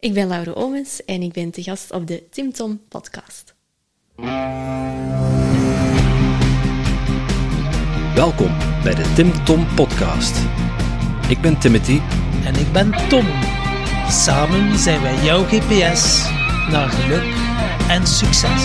Ik ben Laura Omens en ik ben te gast op de Tim Tom podcast. Welkom bij de Tim Tom podcast. Ik ben Timothy En ik ben Tom. Samen zijn wij jouw GPS naar geluk en succes.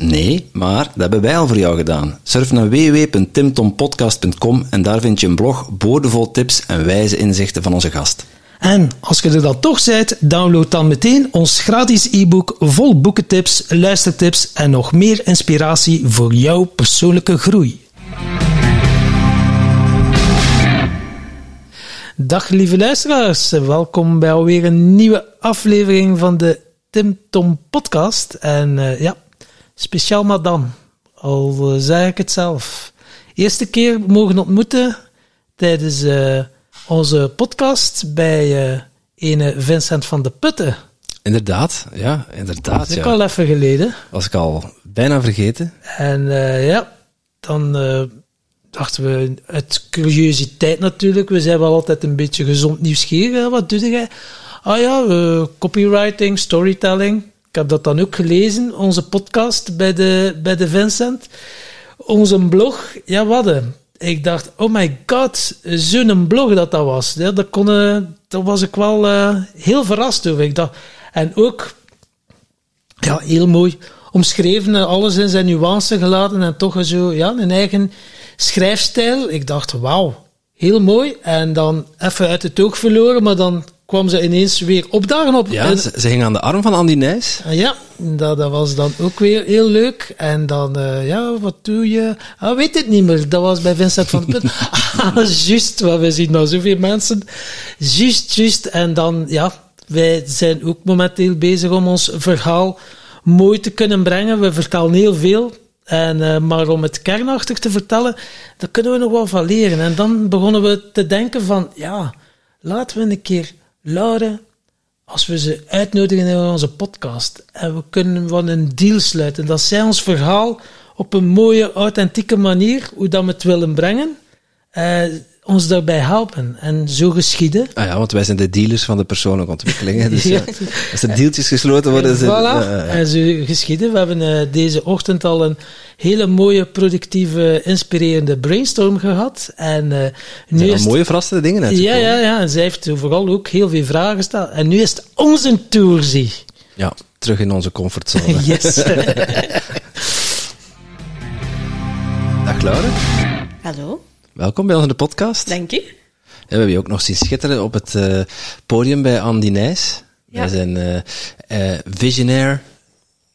Nee, maar dat hebben wij al voor jou gedaan. Surf naar www.timtompodcast.com en daar vind je een blog boordevol tips en wijze inzichten van onze gast. En als je er dan toch bent, download dan meteen ons gratis e-book vol boekentips, luistertips en nog meer inspiratie voor jouw persoonlijke groei. Dag lieve luisteraars, welkom bij alweer een nieuwe aflevering van de Tim Tom podcast. En uh, ja, speciaal madame, al uh, zeg ik het zelf. Eerste keer mogen ontmoeten tijdens uh, onze podcast bij uh, ene Vincent van de Putten. Inderdaad, ja, inderdaad. Dat is ja. al even geleden. Was ik al bijna vergeten. En uh, ja, dan dachten we, uit curiositeit natuurlijk, we zijn wel altijd een beetje gezond nieuwsgierig. Wat doe jij? Ah ja, copywriting, storytelling. Ik heb dat dan ook gelezen, onze podcast bij de, bij de Vincent. Onze blog, ja wat ik dacht, oh my god, zo'n blog dat dat was. Dat, kon, uh, daar was ik wel uh, heel verrast over. Ik dacht, en ook, ja, heel mooi omschreven, alles in zijn nuance gelaten en toch zo, ja, een eigen schrijfstijl. Ik dacht, wauw, heel mooi. En dan even uit het oog verloren, maar dan kwam ze ineens weer opdagen op. Ja, ze, ze ging aan de arm van Andy Nijs. Ja, dat, dat was dan ook weer heel leuk. En dan, uh, ja, wat doe je? Ah, weet het niet meer. Dat was bij Vincent van de Put. ah, juist, want we zien nou zoveel mensen. Juist, juist. En dan, ja, wij zijn ook momenteel bezig om ons verhaal mooi te kunnen brengen. We vertellen heel veel. En, uh, maar om het kernachtig te vertellen, daar kunnen we nog wel van leren. En dan begonnen we te denken van, ja, laten we een keer Laura, als we ze uitnodigen in onze podcast en we kunnen van een deal sluiten, dat zij ons verhaal op een mooie, authentieke manier, hoe dat we het willen brengen, uh, ons daarbij helpen. En zo geschieden. Ah ja, want wij zijn de dealers van de persoonlijke ontwikkelingen. Dus ja. als de deeltjes gesloten worden... Voilà. Uh, en zo geschieden. We hebben uh, deze ochtend al een hele mooie, productieve, inspirerende brainstorm gehad. En, uh, nu is mooie, verrassende dingen uitgekomen. Ja, ja, ja. En zij heeft vooral ook heel veel vragen gesteld. En nu is het onze tour, zie. Ja, terug in onze comfortzone. yes. Dag Laura. Hallo. Welkom bij ons in de podcast. Dank. Ja, we hebben je ook nog zien schitteren op het uh, podium bij Andy Nijs. Ja. Bij zijn uh, uh, Visionaire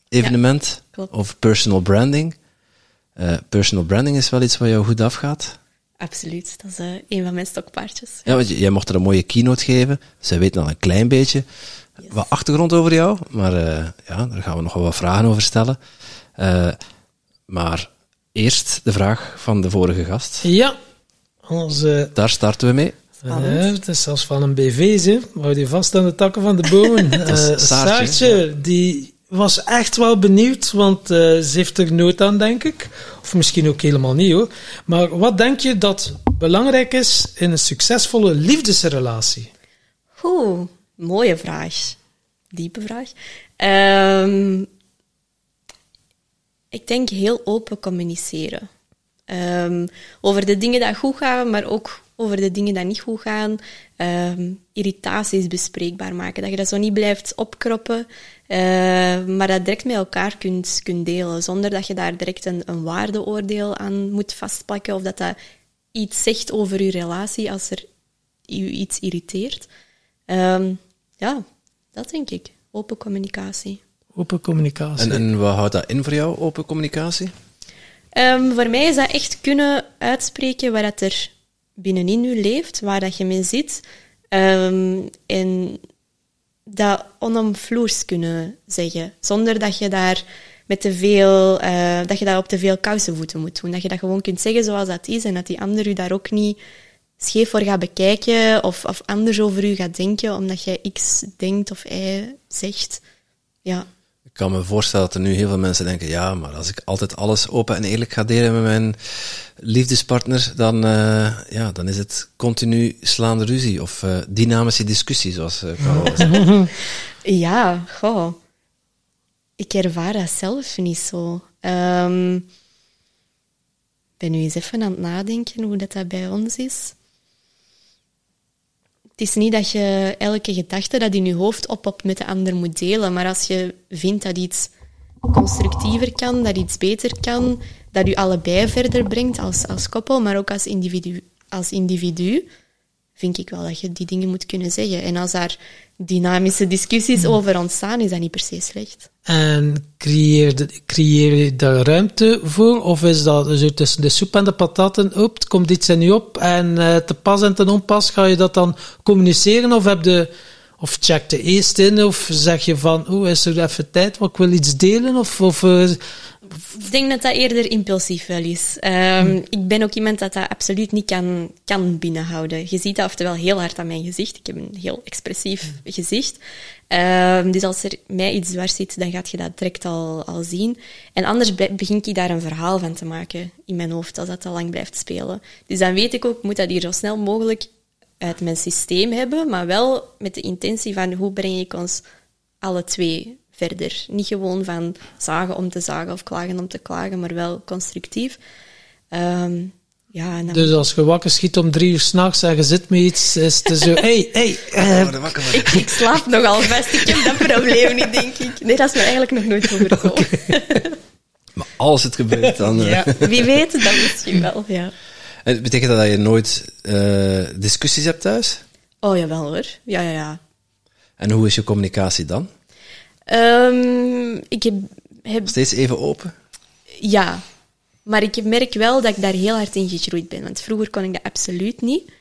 evenement ja, of personal branding. personal branding is wel iets wat jou goed afgaat. Absoluut, dat is een van mijn stokpaardjes. Ja, want jij mocht er een mooie keynote geven. Zij weet al een klein beetje yes. wat achtergrond over jou, maar ja, daar gaan we nog wel wat vragen over stellen. maar eerst de vraag van de vorige gast. Ja, onze... Daar starten we mee. Ja, het is zelfs van een BV, ze. Hou die vast aan de takken van de bomen. uh, Saartje, Saartje die was echt wel benieuwd, want uh, ze heeft er nood aan, denk ik. Of misschien ook helemaal niet, hoor. Maar wat denk je dat belangrijk is in een succesvolle liefdesrelatie? Oeh, mooie vraag. Diepe vraag. Um, ik denk heel open communiceren. Um, over de dingen die goed gaan, maar ook over de dingen die niet goed gaan. Um, irritaties bespreekbaar maken. Dat je dat zo niet blijft opkroppen, uh, maar dat direct met elkaar kunt, kunt delen. Zonder dat je daar direct een, waardeoordeel aan moet vastpakken. Of dat dat iets zegt over je relatie als er je iets irriteert. Um, ja, dat denk ik. Open communicatie. Open communicatie. En, en wat houdt dat in voor jou, open communicatie? Um, voor mij is dat echt kunnen uitspreken waar dat er binnenin je leeft, waar dat je mee zit. Um, en dat onomvloers kunnen zeggen, zonder dat je daar met te veel, eh, dat je dat op te veel kousenvoeten moet doen. Dat je dat gewoon kunt zeggen zoals dat is en dat die ander u daar ook niet scheef voor gaat bekijken of, of anders over u gaat denken omdat jij X denkt of Y zegt. Ja. Ik kan me voorstellen dat er nu heel veel mensen denken, ja, maar als ik altijd alles open en eerlijk ga delen met mijn liefdespartner, dan, uh, ja, dan is het continu slaande ruzie of uh, dynamische discussie, zoals uh, Carol zei. ja, goh. Ik ervaar dat zelf niet zo. Um, ik ben nu eens even aan het nadenken hoe dat, dat bij ons is. Het is niet dat je elke gedachte dat in je hoofd oppopt met de ander moet delen, maar als je vindt dat iets constructiever kan, dat iets beter kan, dat je allebei verder brengt als, als koppel, maar ook als individu, als individu, vind ik wel dat je die dingen moet kunnen zeggen. En als daar dynamische discussies hmm. over ontstaan, is dat niet per se slecht. En creëer, creëer je daar ruimte voor? Of is dat zo tussen de soep en de pataten, op, komt iets in je op en uh, te pas en te onpas ga je dat dan communiceren? Of heb je of check je eerst in, of zeg je van, oh, is er even tijd, want ik wil iets delen? Of, of uh, ik denk dat dat eerder impulsief wel is. Um, Ik ben ook iemand dat dat absoluut niet kan, kan binnenhouden. Je ziet dat oftewel heel hard aan mijn gezicht. Ik heb een heel expressief gezicht. Um, dus als er mij iets dwars zit, dan gaat je dat direct al, al zien. En anders begin ik daar een verhaal van te maken in mijn hoofd, als dat te lang blijft spelen. Dus dan weet ik ook, ik moet dat hier zo snel mogelijk uit mijn systeem hebben, maar wel met de intentie van hoe breng ik ons alle twee verder. Niet gewoon van zagen om te zagen of klagen om te klagen, maar wel constructief. Um, ja, dan... Dus als je wakker schiet om drie uur s'nachts en je zit met iets, is het zo, hey, hey. Uh... Ik, ik, slaap nogal vast, ik heb dat probleem niet, denk ik. Nee, dat is me eigenlijk nog nooit overkomen. maar als het gebeurt, dan... Uh... Ja, wie weet, dan misschien wel, ja. En betekent dat dat je nooit uh, discussies hebt thuis? Oh, jawel hoor. Ja, ja, ja. En hoe is je communicatie dan? Um, ik heb, heb... Steeds even open? Ja, maar ik merk wel dat ik daar heel hard in gegroeid ben. Want vroeger kon ik dat absoluut niet.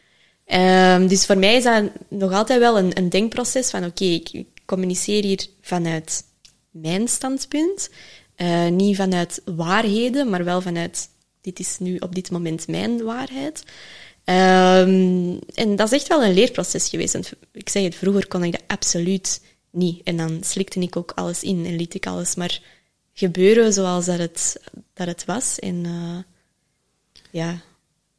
Um, dus voor mij is dat nog altijd wel een, een denkproces van oké, okay, ik communiceer hier vanuit mijn standpunt. Uh, niet vanuit waarheden, maar wel vanuit dit is nu op dit moment mijn waarheid. Um, en dat is echt wel een leerproces geweest. Ik zeg het, vroeger kon ik dat absoluut niet. En dan slikte ik ook alles in en liet ik alles maar gebeuren zoals dat het, dat het was. En uh, ja.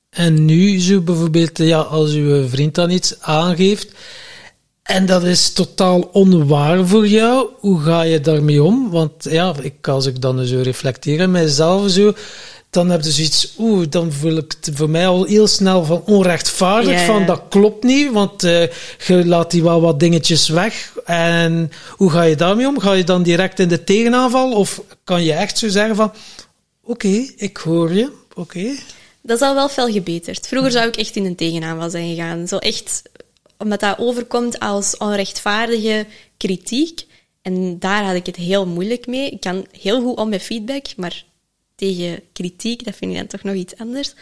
En nu, zo bijvoorbeeld, ja, als uw vriend dan iets aangeeft en dat is totaal onwaar voor jou, hoe ga je daarmee om? Want ja, ik, als ik dan zo reflecteer mijzelf, zo, dan heb je zoiets, oeh, dan voel ik het voor mij al heel snel van onrechtvaardig, van dat klopt niet, want uh, je laat die wel wat dingetjes weg. En hoe ga je daarmee om? Ga je dan direct in de tegenaanval? Of kan je echt zo zeggen van, oké, ik hoor je, oké. Dat is al wel veel gebeterd. Vroeger zou ik echt in een tegenaanval zijn gegaan. Zo echt, omdat dat overkomt als onrechtvaardige kritiek. En daar had ik het heel moeilijk mee. Ik kan heel goed om met feedback, maar tegen kritiek, dat vind ik dan toch nog iets anders.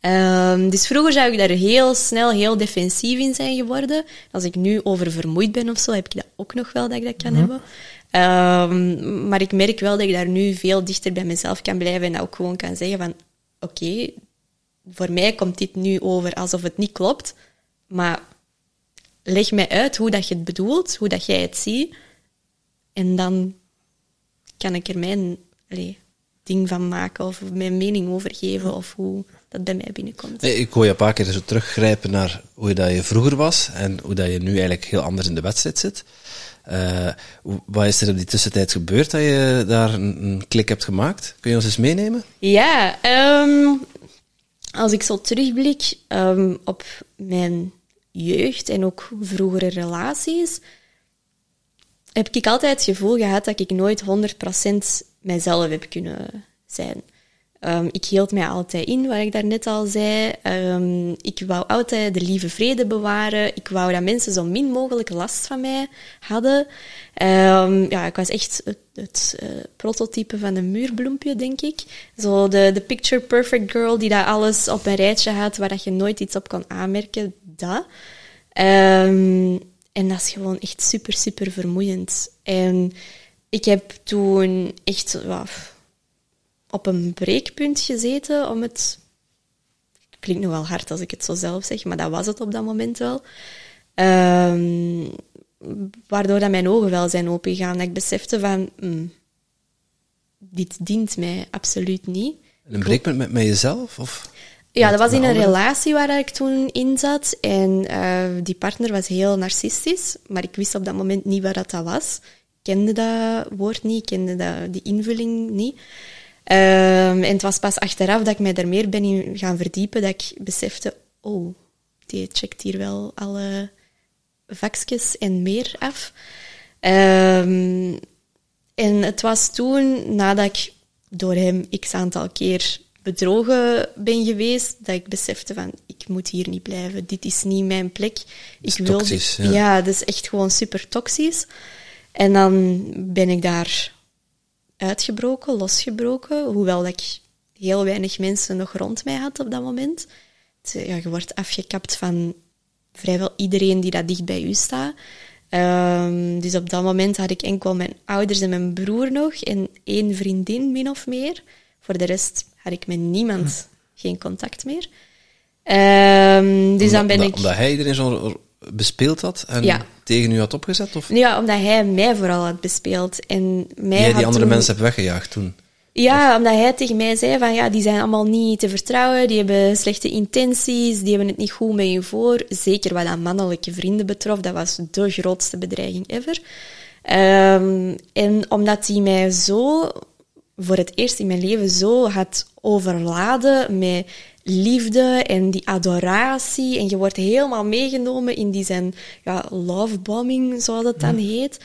Um, dus vroeger zou ik daar heel snel heel defensief in zijn geworden. Als ik nu over vermoeid ben of zo, heb ik dat ook nog wel dat ik dat kan mhm. hebben. Um, maar ik merk wel dat ik daar nu veel dichter bij mezelf kan blijven en ook gewoon kan zeggen van oké, okay, voor mij komt dit nu over alsof het niet klopt, maar leg mij uit hoe dat je het bedoelt, hoe dat jij het ziet, en dan kan ik er mijn allez, ding van maken of mijn mening over geven of hoe dat bij mij binnenkomt. Ik hoor je een paar keer zo teruggrijpen naar hoe dat je vroeger was en hoe dat je nu eigenlijk heel anders in de wedstrijd zit. Uh, wat is er in die tussentijd gebeurd dat je daar een, klik hebt gemaakt? Kun je ons eens meenemen? Ja, um, als ik zo terugblik um, op mijn jeugd en ook vroegere relaties, heb ik altijd het gevoel gehad dat ik nooit 100% mijzelf heb kunnen zijn. Um, ik hield mij altijd in, wat ik daarnet al zei. Um, ik wou altijd de lieve vrede bewaren. Ik wou dat mensen zo min mogelijk last van mij hadden. Um, ja, ik was echt het, uh, prototype van een muurbloempje, denk ik. Zo de, de picture perfect girl die dat alles op een rijtje had, waar dat je nooit iets op kon aanmerken. Dat. en dat is gewoon echt super, super vermoeiend. En ik heb toen echt op een breekpunt gezeten om het... Klinkt nog wel hard als ik het zo zelf zeg, maar dat was het op dat moment wel. Ehm, waardoor dat mijn ogen wel zijn opengegaan. Dat ik besefte van... mm, dit dient mij absoluut niet. Een breekpunt met, met jezelf? Of? Ja, dat was in een relatie waar ik toen in zat. En eh, die partner was heel narcistisch, maar ik wist op dat moment niet wat dat was. Ik kende dat woord niet, ik kende dat, die invulling niet. Ehm, en het was pas achteraf dat ik mij er meer ben in gaan verdiepen, dat ik besefte, oh, die checkt hier wel alle vakjes en meer af. Ehm, en het was toen, nadat ik door hem x aantal keer bedrogen ben geweest, dat ik besefte van, ik moet hier niet blijven. Dit is niet mijn plek. Ik is toxisch, ja. ja, dat is echt gewoon super toxisch. En dan ben ik daar uitgebroken, losgebroken, hoewel dat ik heel weinig mensen nog rond mij had op dat moment. Ja, je wordt afgekapt van vrijwel iedereen die dat dicht bij u staat. Ehm, dus op dat moment had ik enkel mijn ouders en mijn broer nog en één vriendin, min of meer. Voor de rest had ik met niemand geen contact meer. Ehm, dus dan ben omdat, ik... Omdat hij iedereen zo bespeeld had en Ja. tegen u had opgezet? Of Ja, omdat hij mij vooral had bespeeld. En mij jij had die andere toen- mensen hebt weggejaagd toen? Ja, omdat hij tegen mij zei van ja, die zijn allemaal niet te vertrouwen, die hebben slechte intenties, die hebben het niet goed met je voor. Zeker wat aan mannelijke vrienden betrof, dat was de grootste bedreiging ever. Ehm, en omdat hij mij zo, voor het eerst in mijn leven, zo had overladen met liefde en die adoratie. En je wordt helemaal meegenomen in die zijn ja, lovebombing, zoals het dan heet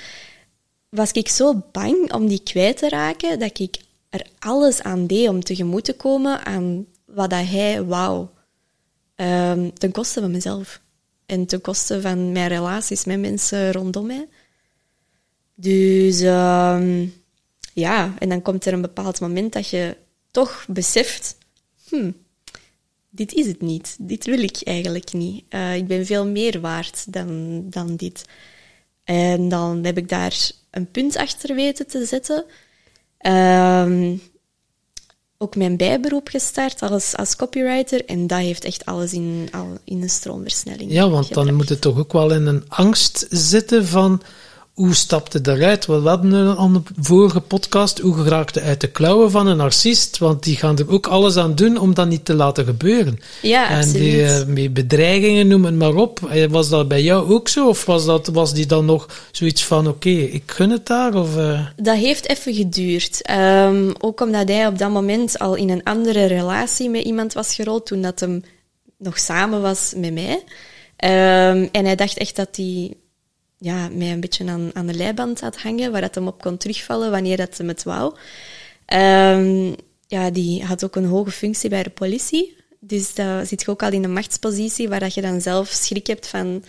was ik zo bang om die kwijt te raken dat ik er alles aan deed om tegemoet te komen aan wat dat hij wou. Ehm, ten koste van mezelf. En ten koste van mijn relaties met mensen rondom mij. Dus ehm, ja, en dan komt er een bepaald moment dat je toch beseft, hmm, dit is het niet. Dit wil ik eigenlijk niet. Eh, ik ben veel meer waard dan, dan dit. En dan heb ik daar een punt achter weten te zetten. Ehm, ook mijn bijberoep gestart als, als copywriter. En dat heeft echt alles in, al, in een stroomversnelling Ja, want dan moet het toch ook wel in een angst zitten van hoe stapte eruit? We hadden een aan de vorige podcast hoe geraakte uit de klauwen van een narcist, want die gaan er ook alles aan doen om dat niet te laten gebeuren. Ja, en die absoluut. eh, met bedreigingen, noem het maar op. Eh, Was dat bij jou ook zo? Of was, dat, was die dan nog zoiets van, oké, ik gun het daar? Of, eh, Dat heeft even geduurd. Ehm, ook omdat hij op dat moment al in een andere relatie met iemand was gerold toen dat hem nog samen was met mij. Ehm, en hij dacht echt dat hij ja, mij een beetje aan, aan de leiband had hangen, waar dat hem op kon terugvallen wanneer dat hem het wou. Ehm, ja, die had ook een hoge functie bij de politie. Dus daar zit je ook al in een machtspositie waar dat je dan zelf schrik hebt van...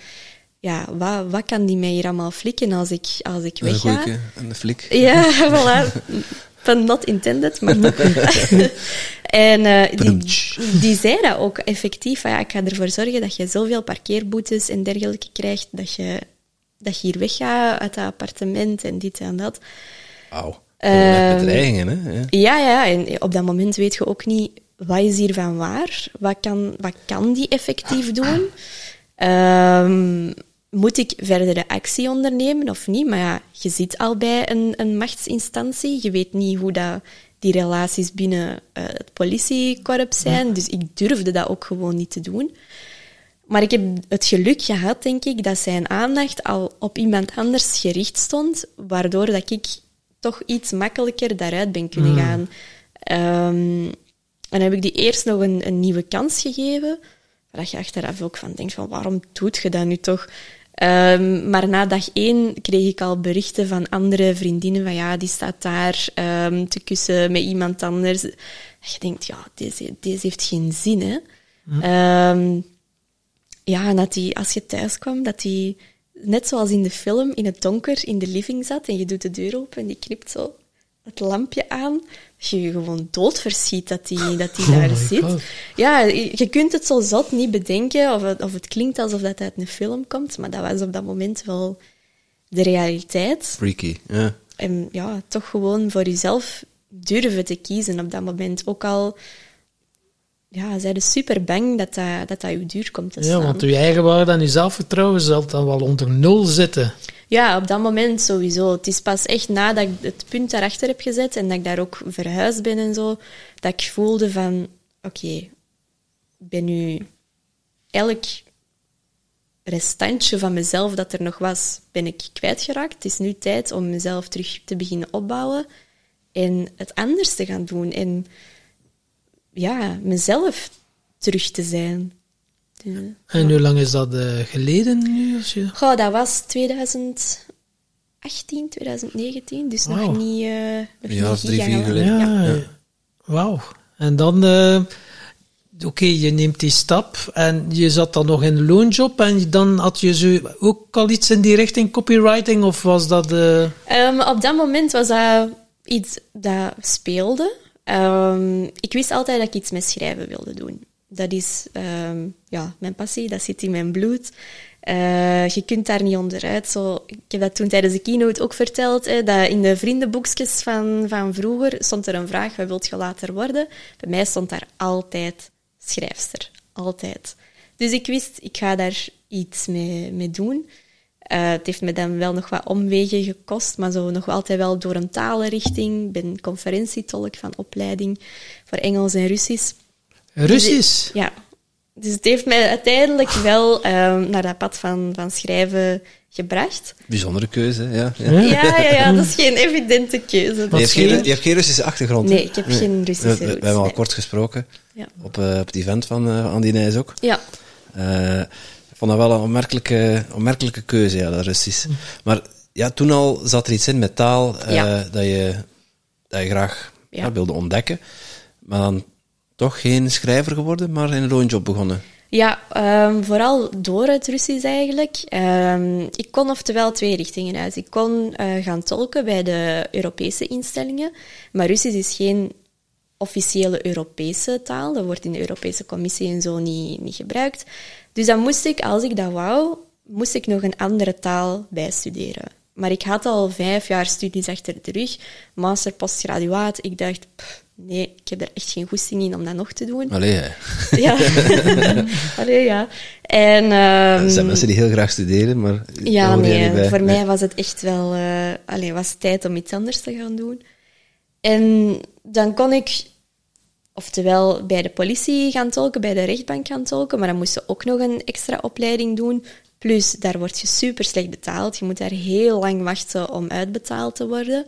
Ja, wat, wat kan die mij hier allemaal flikken als ik, als ik Een wegga? goeieke, een flik. Ja, voilà. Van not intended, maar En eh, die, die zei dat ook effectief. van, Ja, ik ga ervoor zorgen dat je zoveel parkeerboetes en dergelijke krijgt, dat je, dat je hier weggaat uit dat appartement en dit en dat. Wauw. Ehm, bedreigingen, hè? Ja. Ja, ja, en op dat moment weet je ook niet wat is hier van waar. Wat kan, wat kan die effectief doen? Ehm, moet ik verdere actie ondernemen of niet? Maar ja, je zit al bij een, een machtsinstantie. Je weet niet hoe dat, die relaties binnen eh, het politiekorps zijn. Dus ik durfde dat ook gewoon niet te doen. Maar ik heb het geluk gehad, denk ik, dat zijn aandacht al op iemand anders gericht stond, waardoor dat ik toch iets makkelijker daaruit ben kunnen gaan. Ehm, en heb ik die eerst nog een, een nieuwe kans gegeven, waar je achteraf ook van denkt van waarom doet je dat nu toch? Ehm, maar na dag één kreeg ik al berichten van andere vriendinnen van ja, die staat daar ehm, te kussen met iemand anders. Dat je denkt, ja, deze, deze heeft geen zin, hè. Ehm, ja, en dat hij, als je thuis kwam, dat hij, net zoals in de film, in het donker in de living zat en je doet de deur open en die knipt zo het lampje aan, dat je je gewoon doodverschiet dat hij dat die Oh daar zit. God. Ja, je kunt het zo zot niet bedenken of het, of het klinkt alsof dat uit een film komt, maar dat was op dat moment wel de realiteit. Freaky, ja. En ja, toch gewoon voor jezelf durven te kiezen op dat moment. Ook al ja, zij dus super bang dat dat, dat, dat je duur komt te staan. Ja, want je eigen waarde en je zelfvertrouwen zal dan wel onder nul zitten. Ja, op dat moment sowieso. Het is pas echt nadat ik het punt daarachter heb gezet en dat ik daar ook verhuisd ben en zo, dat ik voelde van, oké, ik ben nu elk restantje van mezelf dat er nog was, ben ik kwijtgeraakt. Het is nu tijd om mezelf terug te beginnen opbouwen en het anders te gaan doen. En ja, mezelf terug te zijn. Dus, En hoe lang is dat eh, geleden nu? Als je... Goh, dat was 2018, 2019, dus nog niet... eh nog Ja, niet drie, vier geleden. Ja, Ja. wauw. En dan, eh, oké, je neemt die stap en je zat dan nog in een loonjob en dan had je zo ook al iets in die richting copywriting of was dat... eh, Ehm, op dat moment was dat iets dat speelde. Ehm, ik wist altijd dat ik iets met schrijven wilde doen. Dat is ehm, ja, mijn passie, dat zit in mijn bloed. Eh, je kunt daar niet onderuit. Zo, ik heb dat toen tijdens de keynote ook verteld. Hè, dat in de vriendenboekjes van, van vroeger stond er een vraag: wat wilt je later worden? Bij mij stond daar altijd schrijfster. Altijd. Dus ik wist, ik ga daar iets mee, mee doen. Eh, het heeft me dan wel nog wat omwegen gekost, maar zo nog altijd wel door een talenrichting. Ik ben conferentietolk van opleiding voor Engels en Russisch. Russisch? Ja. Dus het heeft mij uiteindelijk wel ehm, naar dat pad van, van schrijven gebracht. Bijzondere keuze, ja. ja. Ja. Ja, ja, dat is geen evidente keuze. Je hebt, geen, je hebt geen Russische achtergrond. hè? Nee, ik heb geen Russische We, we- hebben al nee. kort gesproken Ja. op, eh, op het event van uh, Andy Nijs ook. Ja. Eh, vond dat wel een opmerkelijke, opmerkelijke keuze, ja, dat Russisch. Maar ja, toen al zat er iets in met taal eh, Ja. dat, je, dat je graag Ja. wilde ontdekken. Maar dan toch geen schrijver geworden, maar in een loonjob begonnen. Ja, ehm, vooral door het Russisch eigenlijk. Ehm, ik kon oftewel twee richtingen uit. Ik kon eh, gaan tolken bij de Europese instellingen, maar Russisch is geen officiële Europese taal. Dat wordt in de Europese Commissie en zo niet, niet gebruikt. Dus dan moest ik, als ik dat wou, moest ik nog een andere taal bijstuderen. Maar ik had al vijf jaar studies achter de rug, master, postgraduaat. Ik dacht, pff, nee, ik heb er echt geen goesting in om dat nog te doen. Allee, hè. Ja. Allee, ja. En, ehm, er zijn mensen die heel graag studeren, maar ja, nee, voor mij was het echt wel... allee, was tijd om iets anders te gaan doen. En dan kon ik oftewel bij de politie gaan tolken, bij de rechtbank gaan tolken, maar dan moest je ook nog een extra opleiding doen. Plus, daar word je super slecht betaald. Je moet daar heel lang wachten om uitbetaald te worden.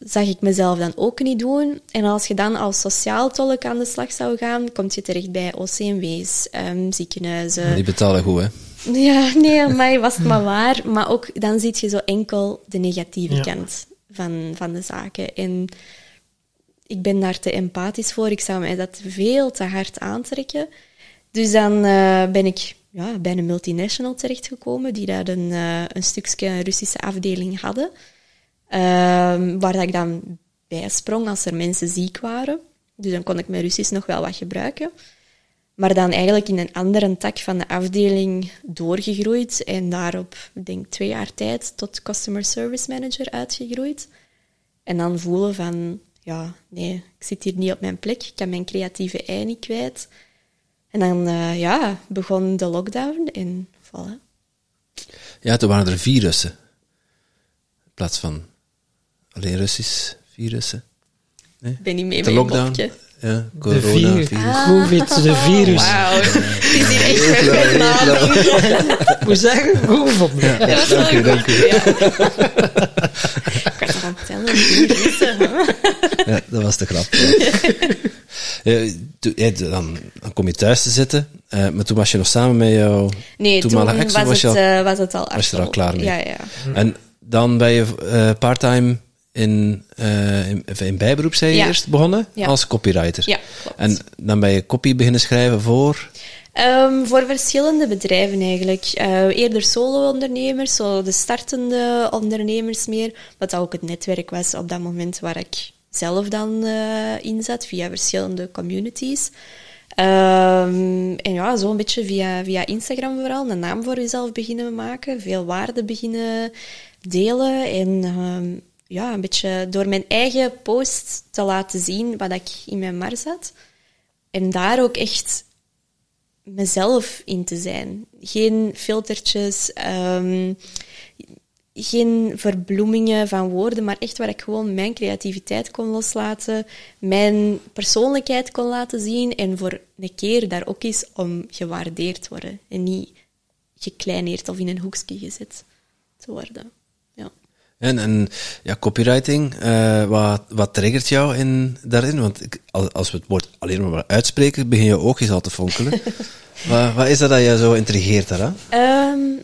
Zag ik mezelf dan ook niet doen. En als je dan als sociaal tolk aan de slag zou gaan, kom je terecht bij OCMW's, ehm, ziekenhuizen. Die betalen goed, hè. Ja, nee, maar was het maar waar. Maar ook dan zie je zo enkel de negatieve Ja. kant van, van de zaken. En ik ben daar te empathisch voor. Ik zou mij dat veel te hard aantrekken. Dus dan eh, ben ik ja, bij een multinational terechtgekomen, die daar een, eh, een stukje Russische afdeling hadden. Ehm, waar dat ik dan bij sprong als er mensen ziek waren. Dus dan kon ik mijn Russisch nog wel wat gebruiken. Maar dan eigenlijk in een andere tak van de afdeling doorgegroeid en daarop, ik denk twee jaar tijd, tot customer service manager uitgegroeid. En dan voelen van, ja, nee, ik zit hier niet op mijn plek, ik kan mijn creatieve ei niet kwijt. En dan, eh, ja, begon de lockdown en voilà. Ja, toen waren er vier Russen. In plaats van alleen Russisch, vier Russen. Ik ben niet mee De met een lockdown. Ja, De corona, virus. virus. Covid, de virus. Wauw, het is hier echt met mijn naam. Moet zeggen, goed van me. Dat was dank u, dank goed, ja. Ik aan het tellen, vier Russen, hè. Ja, dat was de grap. Ja. Ja, toen- ja, dan, dan kom je thuis te zitten, eh, maar toen was je nog samen met jouw Nee, toen toenmalige ex, was, was je het, al- eh, was het al was je er al klaar mee? Ja, ja. En dan ben je eh parttime in, eh, in, in bijberoep, zei je Ja. eerst, begonnen Ja. als copywriter. Ja, klopt. En dan ben je copy beginnen schrijven voor... Ehm, voor verschillende bedrijven eigenlijk. Eh, eerder solo-ondernemers, zo de startende ondernemers meer. Wat ook het netwerk was op dat moment waar ik zelf dan eh, in zat, via verschillende communities. Ehm, en ja, zo een beetje via, via Instagram vooral, een naam voor jezelf beginnen maken, veel waarde beginnen delen. En ehm, ja, een beetje door mijn eigen post te laten zien wat ik in mijn mars had. En daar ook echt mezelf in te zijn. Geen filtertjes, ehm, geen verbloemingen van woorden, maar echt waar ik gewoon mijn creativiteit kon loslaten, mijn persoonlijkheid kon laten zien en voor een keer daar ook eens om gewaardeerd worden en niet gekleineerd of in een hoekje gezet te worden. En, en ja, copywriting, uh, wat, wat triggert jou in, daarin? Want ik, als we het woord alleen maar uitspreken, begin je oogjes al te fonkelen. wat, wat is dat dat je zo intrigeert daaraan? Um,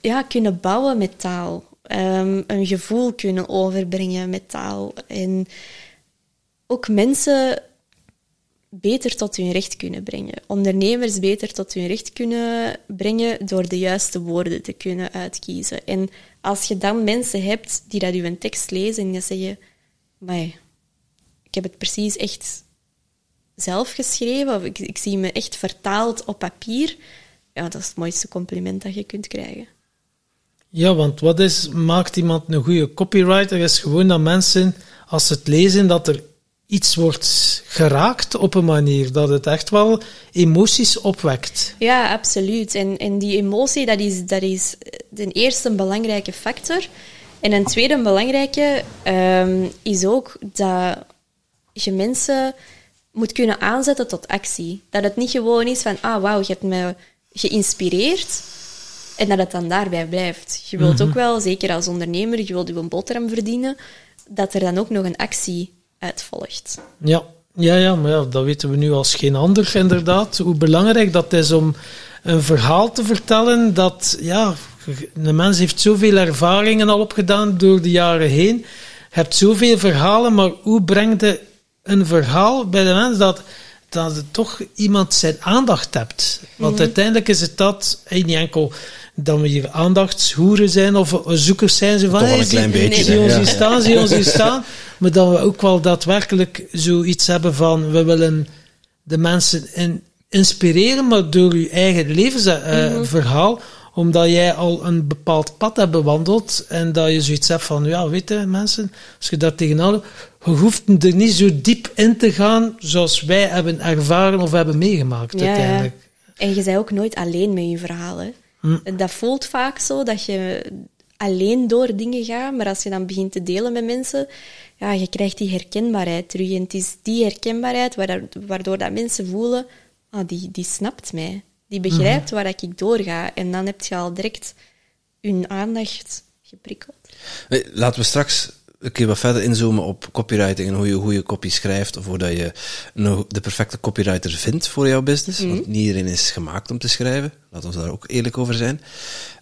ja, kunnen bouwen met taal. Um, een gevoel kunnen overbrengen met taal. En ook mensen beter tot hun recht kunnen brengen. Ondernemers beter tot hun recht kunnen brengen door de juiste woorden te kunnen uitkiezen. En als je dan mensen hebt die dat een tekst lezen en die zeggen, maar ik heb het precies echt zelf geschreven, of ik, ik zie me echt vertaald op papier, ja, dat is het mooiste compliment dat je kunt krijgen. Ja, want wat is, maakt iemand een goede copywriter? Is gewoon dat mensen, als ze het lezen, dat er iets wordt geraakt op een manier dat het echt wel emoties opwekt. Ja, absoluut. En, en die emotie, dat is, dat is ten eerste een belangrijke factor. En een tweede belangrijke um, is ook dat je mensen moet kunnen aanzetten tot actie. Dat het niet gewoon is van, ah wauw, je hebt me geïnspireerd en dat het dan daarbij blijft. Je wilt ook wel, zeker als ondernemer, je wilt je een boterham verdienen, dat er dan ook nog een actie uitvolgt. Ja, ja, ja maar ja, dat weten we nu als geen ander, inderdaad. Hoe belangrijk dat is om een verhaal te vertellen dat, ja, een mens heeft zoveel ervaringen al opgedaan door de jaren heen. Je hebt zoveel verhalen, maar hoe breng je een verhaal bij de mens dat, dat het toch iemand zijn aandacht hebt? Want mhm. uiteindelijk is het dat, niet enkel dat we hier aandachtshoeren zijn of zoekers zijn. Zo van, Toch een klein beetje. Zie ons hier staan, zie ons hier staan. Maar dat we ook wel daadwerkelijk zoiets hebben van, we willen de mensen in, inspireren, maar door je eigen levensverhaal. Uh, Omdat jij al een bepaald pad hebt bewandeld en dat je zoiets hebt van, ja, weet je, mensen, als je daar tegenaan je hoeft er niet zo diep in te gaan zoals wij hebben ervaren of hebben meegemaakt uiteindelijk. Ja. En je bent ook nooit alleen met je verhalen. Hm. Dat voelt vaak zo, dat je alleen door dingen gaat, maar als je dan begint te delen met mensen, ja, je krijgt die herkenbaarheid terug. En het is die herkenbaarheid waardoor dat mensen voelen, ah, die, die snapt mij. Die begrijpt mhm. waar ik doorga. En dan heb je al direct hun aandacht geprikkeld. Laten we straks een keer wat verder inzoomen op copywriting en hoe je goede copy schrijft, of hoe dat je de perfecte copywriter vindt voor jouw business. Want mhm. niet iedereen is gemaakt om te schrijven. Laten we daar ook eerlijk over zijn.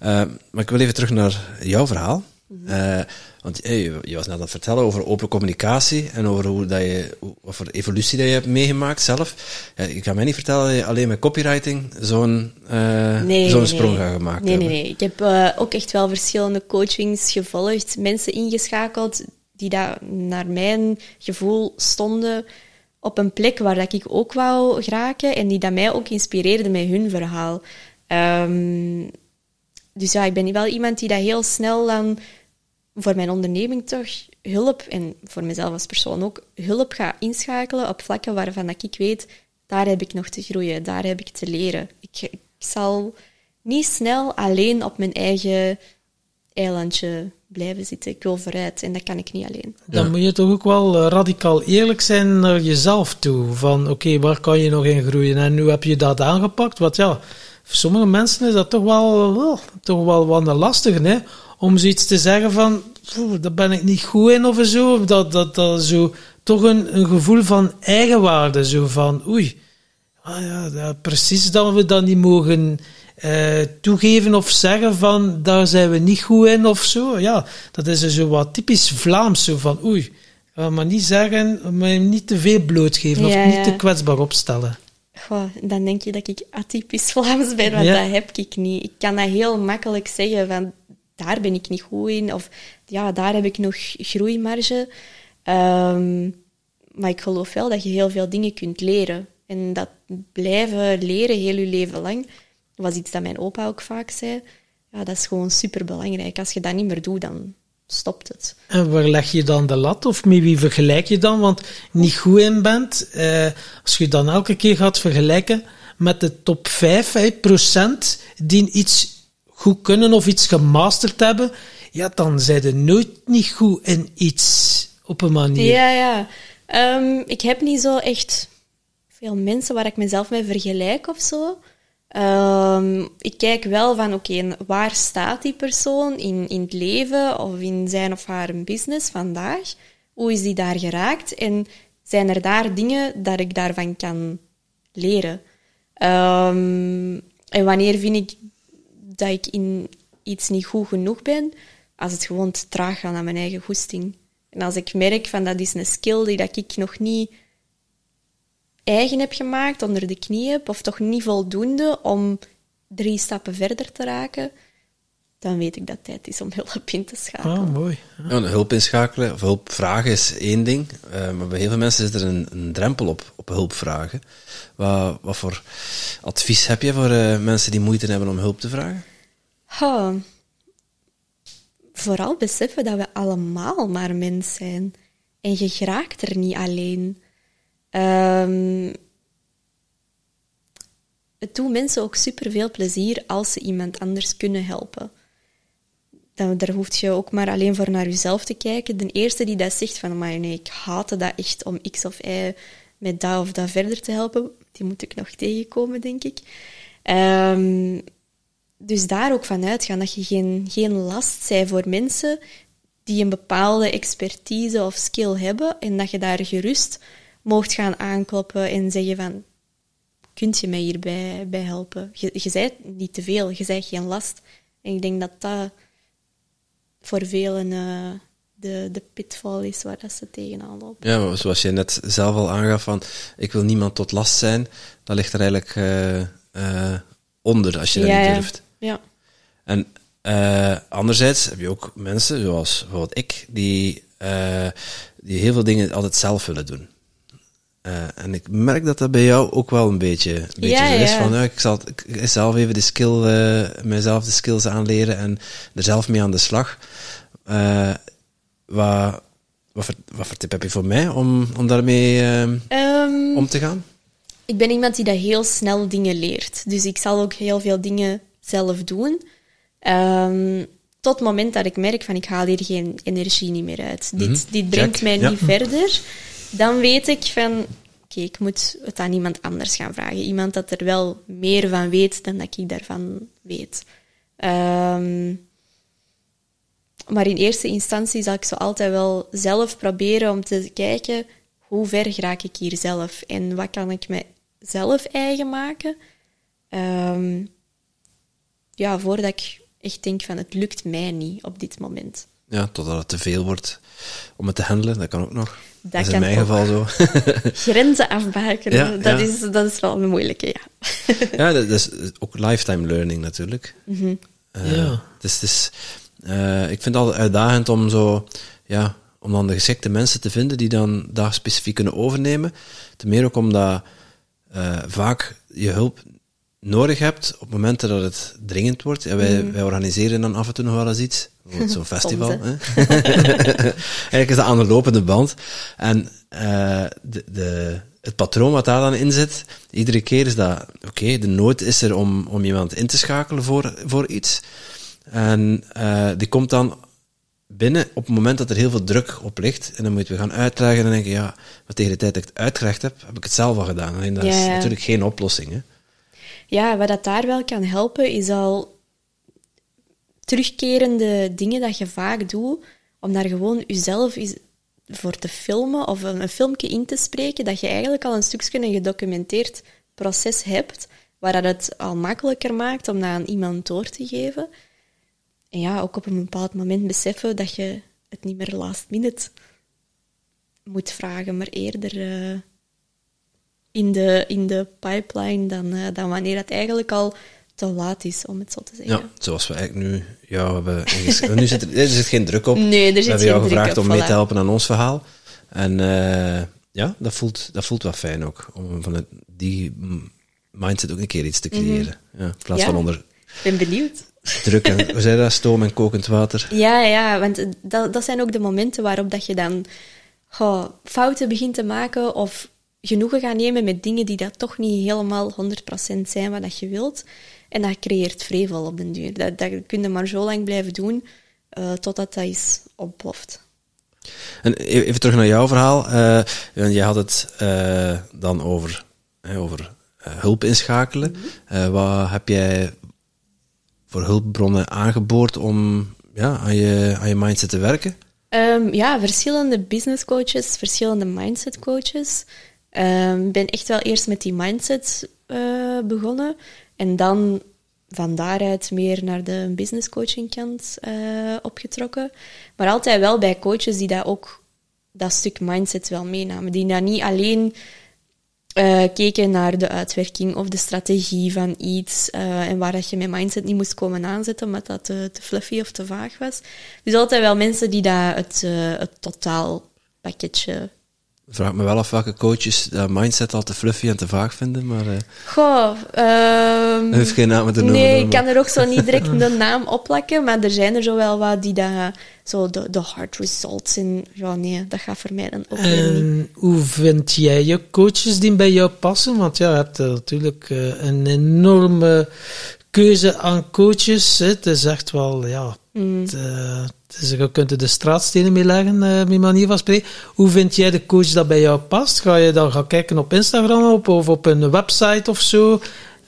Uh, maar ik wil even terug naar jouw verhaal. Uh, want hey, je was net aan het vertellen over open communicatie en over hoe dat je, wat voor evolutie dat je hebt meegemaakt zelf. Ja, ik kan mij niet vertellen dat je alleen met copywriting zo'n uh, nee, zo'n sprong gaat gemaakt nee, hebben. Nee, nee, Ik heb uh, ook echt wel verschillende coachings gevolgd, mensen ingeschakeld die daar naar mijn gevoel stonden op een plek waar dat ik ook wou geraken en die dat mij ook inspireerden met hun verhaal. Um, dus ja, ik ben wel iemand die dat heel snel dan voor mijn onderneming toch hulp, en voor mezelf als persoon ook, hulp ga inschakelen op vlakken waarvan ik weet, daar heb ik nog te groeien, daar heb ik te leren. Ik, ik zal niet snel alleen op mijn eigen eilandje blijven zitten. Ik wil vooruit en dat kan ik niet alleen. Dan moet je toch ook wel eh, radicaal eerlijk zijn naar jezelf toe. Van oké, waar kan je nog in groeien? En nu heb je dat aangepakt. Wat ja, voor sommige mensen is dat toch wel, wel toch wel wat lastig, hè? Om zoiets te zeggen van, daar ben ik niet goed in of zo. Dat, dat, dat zo, toch een, een gevoel van eigenwaarde. Zo van, oei, ah ja, precies dat we dat niet mogen uh, toegeven of zeggen van, daar zijn we niet goed in of zo. Ja, dat is zo wat typisch Vlaams. Zo van, oei, maar niet zeggen, maar niet te veel blootgeven of niet te kwetsbaar opstellen. Goh, dan denk je dat ik atypisch Vlaams ben, want dat heb ik niet. Ik kan dat heel makkelijk zeggen van daar ben ik niet goed in, of ja, daar heb ik nog groeimarge. Um, maar ik geloof wel dat je heel veel dingen kunt leren. En dat blijven leren heel je leven lang, was iets dat mijn opa ook vaak zei. Ja, dat is gewoon super belangrijk. Als je dat niet meer doet, dan stopt het. En waar leg je dan de lat? Of met wie vergelijk je dan? Want niet goed in bent, eh, als je dan elke keer gaat vergelijken met de top 5 hè, procent die iets goed kunnen of iets gemasterd hebben, ja, dan zijn ze nooit niet goed in iets op een manier. Ja, ja. Ehm, ik heb niet zo echt veel mensen waar ik mezelf mee vergelijk of zo. Ehm, ik kijk wel van, oké, waar staat die persoon in, in het leven of in zijn of haar business vandaag? Hoe is die daar geraakt? En zijn er daar dingen dat ik daarvan kan leren? Ehm, en wanneer vind ik dat ik in iets niet goed genoeg ben? Als het gewoon te traag gaat naar mijn eigen goesting. En als ik merk van dat is een skill die dat ik nog niet eigen heb gemaakt, onder de knie heb, of toch niet voldoende om drie stappen verder te raken, dan weet ik dat het tijd is om hulp in te schakelen. Ah, mooi. Ja, hulp inschakelen of hulp vragen is één ding, uh, maar bij heel veel mensen zit er een, een drempel op, op hulp vragen. Wat, wat voor advies heb je voor uh, mensen die moeite hebben om hulp te vragen? Oh. Vooral beseffen dat we allemaal maar mens zijn. En je geraakt er niet alleen. Um, het doet mensen ook superveel plezier als ze iemand anders kunnen helpen. Daar hoef je ook maar alleen voor naar jezelf te kijken. De eerste die dat zegt van, maar nee, ik haatte dat echt om x of y met dat of dat verder te helpen, die moet ik nog tegenkomen, denk ik. Um, dus daar ook van uitgaan dat je geen, geen last zij voor mensen die een bepaalde expertise of skill hebben en dat je daar gerust mocht gaan aankloppen en zeggen van, kunt je mij hierbij bij helpen? Je, je zei niet te veel, je zei geen last. En ik denk dat dat voor velen uh, de, de pitfall is waar dat ze tegenaan lopen. Ja, zoals je net zelf al aangaf van, ik wil niemand tot last zijn, dat ligt er eigenlijk uh, uh, onder als je dat niet durft. Ja. En anderzijds heb je ook mensen, zoals bijvoorbeeld ik, die, die heel veel dingen altijd zelf willen doen. Uh, en ik merk dat dat bij jou ook wel een beetje, een beetje ja, zo is. ja. Van, ja, ik zal ik zelf even de skill, uh, mezelf de skills aanleren en er zelf mee aan de slag. Uh, wat, wat, voor, wat voor tip heb je voor mij om, om daarmee um, om te gaan? Ik ben iemand die dat heel snel dingen leert. Dus ik zal ook heel veel dingen zelf doen. Um, tot het moment dat ik merk van ik haal hier geen energie niet meer uit. Mm -hmm. Dit, dit brengt Check. mij niet verder dan weet ik van, oké, ik moet het aan iemand anders gaan vragen. Iemand dat er wel meer van weet dan dat ik daarvan weet. Um, maar in eerste instantie zal ik zo altijd wel zelf proberen om te kijken, hoe ver raak ik hier zelf? En wat kan ik mezelf eigen maken? Um, ja, voordat ik echt denk van, het lukt mij niet op dit moment. Ja, totdat het te veel wordt om het te handelen, dat kan ook nog. Dat, dat is kan in mijn geval zo. Grenzen afbakenen, Ja, dat, ja. Is, dat is wel een moeilijke, ja. ja, dat is ook lifetime learning natuurlijk. Mm -hmm. Uh, Ja. Dus het is, uh, ik vind het altijd uitdagend om zo, ja, om dan de geschikte mensen te vinden die dan daar specifiek kunnen overnemen. Ten meer ook omdat uh, vaak je hulp nodig hebt op momenten dat het dringend wordt. Ja, wij, Mhm. wij organiseren dan af en toe nog wel eens iets. Zo'n festival. Eigenlijk is dat aan de lopende band. En uh, de, de, het patroon wat daar dan in zit, iedere keer is dat, oké, okay, de nood is er om, om iemand in te schakelen voor, voor iets. En uh, die komt dan binnen op het moment dat er heel veel druk op ligt. En dan moeten we gaan uitdragen en dan denk je, ja, maar tegen de tijd dat ik het uitgerecht heb, heb ik het zelf al gedaan. Alleen dat Ja, is natuurlijk geen oplossing. Hè. Ja, wat dat daar wel kan helpen, is al terugkerende dingen dat je vaak doet, om daar gewoon jezelf voor te filmen of een, filmpje in te spreken, dat je eigenlijk al een stukje een gedocumenteerd proces hebt, waar dat het al makkelijker maakt om dat aan iemand door te geven. En ja, ook op een bepaald moment beseffen dat je het niet meer last minute moet vragen, maar eerder uh, in, de, in de pipeline dan, uh, dan wanneer het eigenlijk al te laat is, om het zo te zeggen. Ja, zoals we eigenlijk nu... Ja, we hebben inges- nu zit er, er zit geen druk op. Nee, er we zit hebben jou gevraagd druk op, om mee te helpen aan ons verhaal. En uh, ja, dat voelt, dat voelt wel fijn ook. Om vanuit die mindset ook een keer iets te creëren. Mm -hmm. ja, in plaats Ja. van onder Ik ben benieuwd. Druk en, hoe zei dat? Stoom en kokend water. Ja, ja, want dat, dat zijn ook de momenten waarop dat je dan goh, fouten begint te maken of genoegen gaat nemen met dingen die dat toch niet helemaal 100% zijn wat dat je wilt. En dat creëert vrevel op den duur. Dat, dat kun je maar zo lang blijven doen uh, totdat dat is ontploft. En e-, even terug naar jouw verhaal. Uh, je had het uh, dan over, over hulp inschakelen. Mhm. wat heb jij voor hulpbronnen aangeboord om ja, aan, je, aan je mindset te werken? Um, ja, verschillende business coaches, verschillende mindset coaches. Ik um, ben echt wel eerst met die mindset uh, begonnen. En dan van daaruit meer naar de business coaching kant uh, opgetrokken. Maar altijd wel bij coaches die dat ook dat stuk mindset wel meenamen. Die dat niet alleen uh, keken naar de uitwerking of de strategie van iets uh, en waar dat je met mindset niet moest komen aanzetten omdat dat te, te fluffy of te vaag was. Dus altijd wel mensen die dat het, het totaalpakketje vraag me wel af welke coaches dat mindset al te fluffy en te vaag vinden, maar... Uh, Goh, um, heeft geen naam te noemen. Nee, ik kan er ook zo niet direct de naam opplakken, maar er zijn er zo wel wat die dat... Zo de, de hard results in... Ja, nee, dat gaat voor mij dan ook niet. hoe vind jij je coaches die bij jou passen? Want ja, je hebt natuurlijk uh, een enorme keuze aan coaches. Het is echt wel, ja... Mm. Het, uh, je kunt er de straatstenen mee leggen, uh, met manier van spreken. Hoe vind jij de coach dat bij jou past? Ga je dan gaan kijken op Instagram op, of op een website of zo?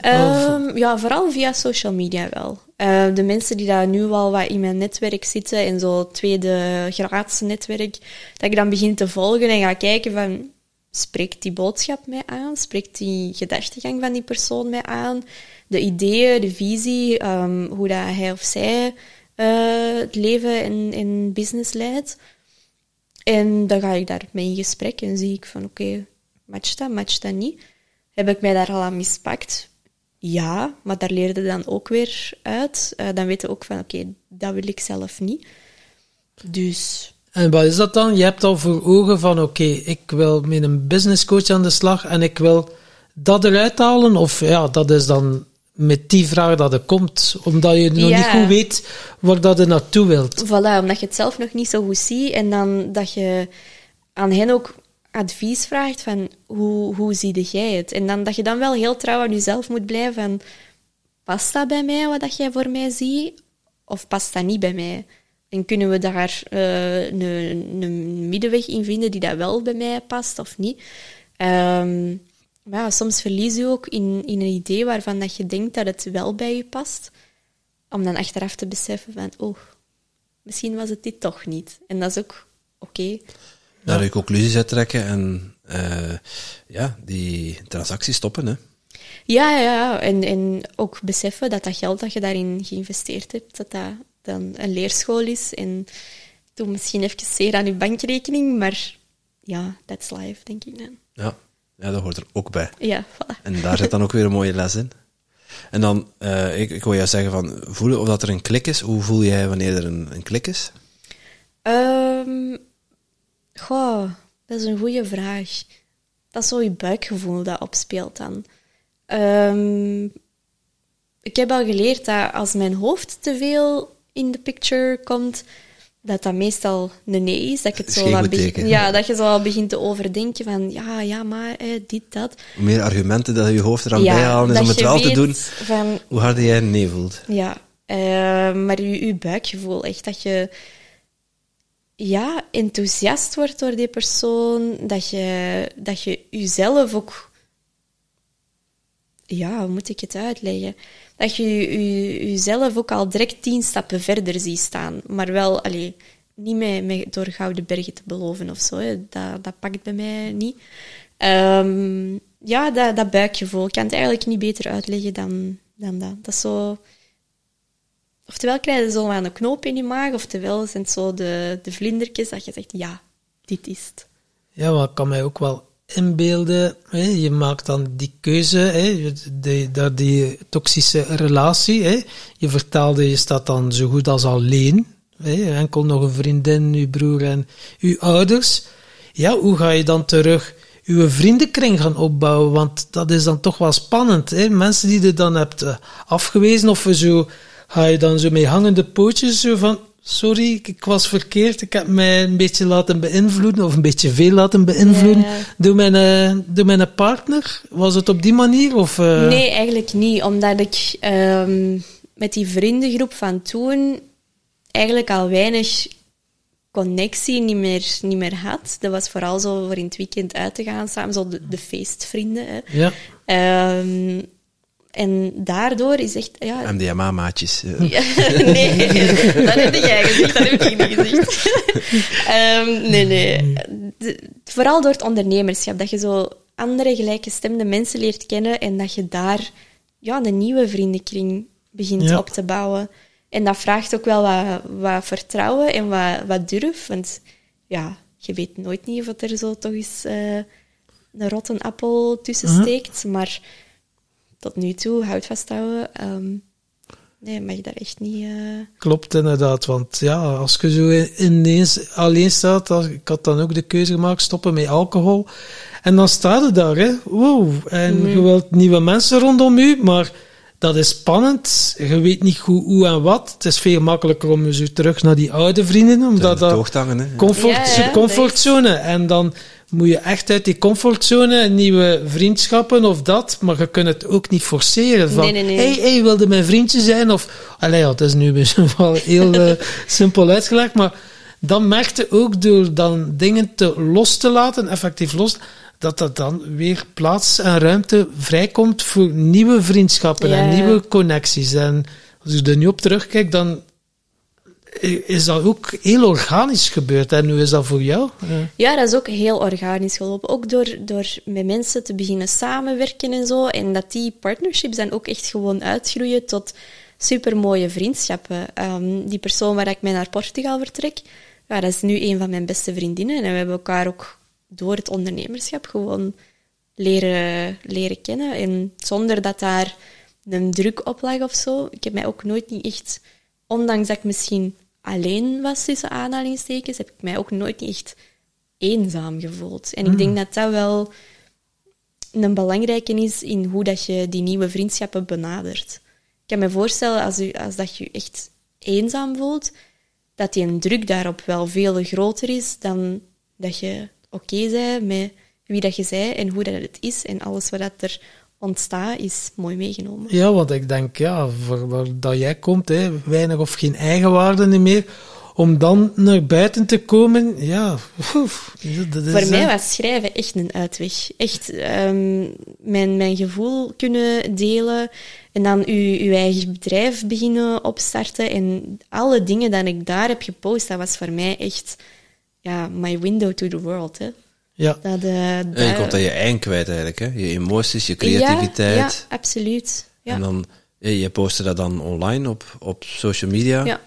Um, ja, vooral via social media wel. Uh, de mensen die daar nu al wat in mijn netwerk zitten, in zo'n tweede graads netwerk, dat ik dan begin te volgen en ga kijken van, spreekt die boodschap mij aan? Spreekt die gedachtegang van die persoon mij aan? De ideeën, de visie, um, hoe dat hij of zij uh, het leven in, in business leidt. En dan ga ik daar mee in gesprek en zie ik van oké, okay, matcht dat, matcht dat niet? Heb ik mij daar al aan mispakt? Ja, maar daar leerde dan ook weer uit. Uh, dan weten we ook van oké, dat wil ik zelf niet. Dus... En wat is dat dan? Je hebt al voor ogen van oké, ik wil met een business coach aan de slag en ik wil dat eruit halen? Of ja, dat is dan met die vraag dat er komt, omdat je nog niet goed weet waar dat je naartoe wilt. Voilà, omdat je het zelf nog niet zo goed ziet en dan dat je aan hen ook advies vraagt van hoe, hoe zie jij het? En dan dat je dan wel heel trouw aan jezelf moet blijven van past dat bij mij wat dat jij voor mij ziet of past dat niet bij mij? En kunnen we daar uh, een, een middenweg in vinden die dat wel bij mij past of niet? Um, maar ja, soms verlies je ook in, in een idee waarvan dat je denkt dat het wel bij je past. Om dan achteraf te beseffen van, oh, misschien was het dit toch niet. En dat is ook oké. Okay. Daar je conclusies uit trekken en uh, ja, die transactie stoppen. Hè. Ja, ja, en, en ook beseffen dat dat geld dat je daarin geïnvesteerd hebt, dat dat dan een leerschool is. En doe misschien even zeer aan je bankrekening, maar ja, that's life, denk ik dan. Ja. Ja, dat hoort er ook bij. Ja, voilà. En daar zit dan ook weer een mooie les in. En dan, uh, ik, ik wil jou zeggen van, voelen of dat er een klik is. Hoe voel jij wanneer er een, een klik is? Um, goh, dat is een goede vraag. Dat is zo je buikgevoel dat opspeelt dan. Um, ik heb al geleerd dat als mijn hoofd te veel in de picture komt, dat dat meestal een nee is. Dat, ik het zo wat ja, dat je zo al begint te overdenken van ja, ja, maar dit, dat. Hoe meer argumenten dat je hoofd eraan ja, bijhalen is om het wel te doen, van, hoe harder jij nee voelt. Ja, uh, maar je, je buikgevoel, echt dat je ja, enthousiast wordt door die persoon, dat je, dat je jezelf ook... Ja, hoe moet ik het uitleggen? Dat je, jezelf ook al direct tien stappen verder ziet staan. Maar wel, allee, niet met, door gouden bergen te beloven of zo. Dat, dat pakt bij mij niet. Um, ja, dat, dat buikgevoel. Ik kan het eigenlijk niet beter uitleggen dan, dan dat. Dat is zo... Oftewel krijg je zo aan een knoop in je maag, oftewel zijn het zo de, de vlindertjes dat je zegt, ja, dit is het. Ja, wat kan mij ook wel inbeelden. Hè. Je maakt dan die keuze, hè, die, die, toxische relatie. Hè. Je vertaalde, je staat dan zo goed als alleen. Hè. Enkel nog een vriendin, uw broer en uw ouders. Ja, hoe ga je dan terug uw vriendenkring gaan opbouwen? Want dat is dan toch wel spannend. Hè? Mensen die je dan hebt eh, afgewezen, of zo, ga je dan zo met hangende pootjes zo van, sorry, ik was verkeerd, ik heb mij een beetje laten beïnvloeden, of een beetje veel laten beïnvloeden Ja. door, mijn, eh, door mijn partner? Was het op die manier? Of, eh, Nee, eigenlijk niet. Omdat ik ehm, met die vriendengroep van toen eigenlijk al weinig connectie niet meer, niet meer had. Dat was vooral zo voor in het weekend uit te gaan samen, zo de, de feestvrienden. Hè. Ja. Ehm, en daardoor is echt... Ja, MDMA-maatjes. Ja, nee, dat heb jij gezegd, dat heb ik niet gezegd. Ehm, nee, nee. De- vooral door het ondernemerschap, dat je zo andere gelijkgestemde mensen leert kennen en dat je daar ja, een nieuwe vriendenkring begint Ja. op te bouwen. En dat vraagt ook wel wat, wat vertrouwen en wat, wat durf, want ja, je weet nooit niet of er zo toch eens eh, een rotte appel tussen steekt, maar tot nu toe, houd vasthouden, ehm, nee, mag je daar echt niet... eh, Klopt inderdaad, want ja, als je zo in- ineens alleen staat, als- ik had dan ook de keuze gemaakt, stoppen met alcohol. En dan staat het daar, hè. Wow. En je wilt nieuwe mensen rondom u, maar dat is spannend. Je weet niet goed hoe en wat. Het is veel makkelijker om zo terug naar die oude vrienden, omdat dat hè. comfort, Ja, ja, comfortzone. En dan moet je echt uit die comfortzone nieuwe vriendschappen of dat, maar je kunt het ook niet forceren. Van, Nee, nee, nee. Hey, hey, wilde mijn vriendje zijn? Of, allee, ja, het is nu wel heel eh, simpel uitgelegd, maar dan merkte ook door dan dingen te los te laten, effectief los, dat er dan weer plaats en ruimte vrijkomt voor nieuwe vriendschappen Ja, en nieuwe connecties. En als ik er nu op terugkijk, dan is dat ook heel organisch gebeurd. En hoe is dat voor jou? Ja. Dat is ook heel organisch gelopen. Ook door, door met mensen te beginnen samenwerken en zo. En dat die partnerships dan ook echt gewoon uitgroeien tot supermooie vriendschappen. Ehm, die persoon waar ik mee naar Portugal vertrek, ja, dat is nu een van mijn beste vriendinnen. En we hebben elkaar ook door het ondernemerschap gewoon leren, leren kennen. En zonder dat daar een druk op lag of zo. Ik heb mij ook nooit niet echt, ondanks dat ik misschien alleen was tussen aanhalingstekens, heb ik mij ook nooit echt eenzaam gevoeld. En ik denk dat dat wel een belangrijke is in hoe dat je die nieuwe vriendschappen benadert. Ik kan me voorstellen, als, u, als dat je je echt eenzaam voelt, dat die een druk daarop wel veel groter is dan dat je oké bent met wie dat je zei en hoe dat het is. En alles wat dat er ontstaat, is mooi meegenomen. Ja, want ik denk, ja, voor waar dat jij komt, hè, weinig of geen eigenwaarde meer, om dan naar buiten te komen, ja, oef, dat is, Voor mij hè. was schrijven echt een uitweg. Echt ehm, mijn, mijn gevoel kunnen delen en dan uw, uw eigen bedrijf beginnen opstarten. En alle dingen die ik daar heb gepost, dat was voor mij echt ja, my window to the world. Hè. Ja, Dat, eh, En je komt aan je eigen kwijt eigenlijk, hè. Je emoties, je creativiteit. Ja, ja absoluut. Ja. En dan, ja, je postte dat dan online op, op social media. Ja.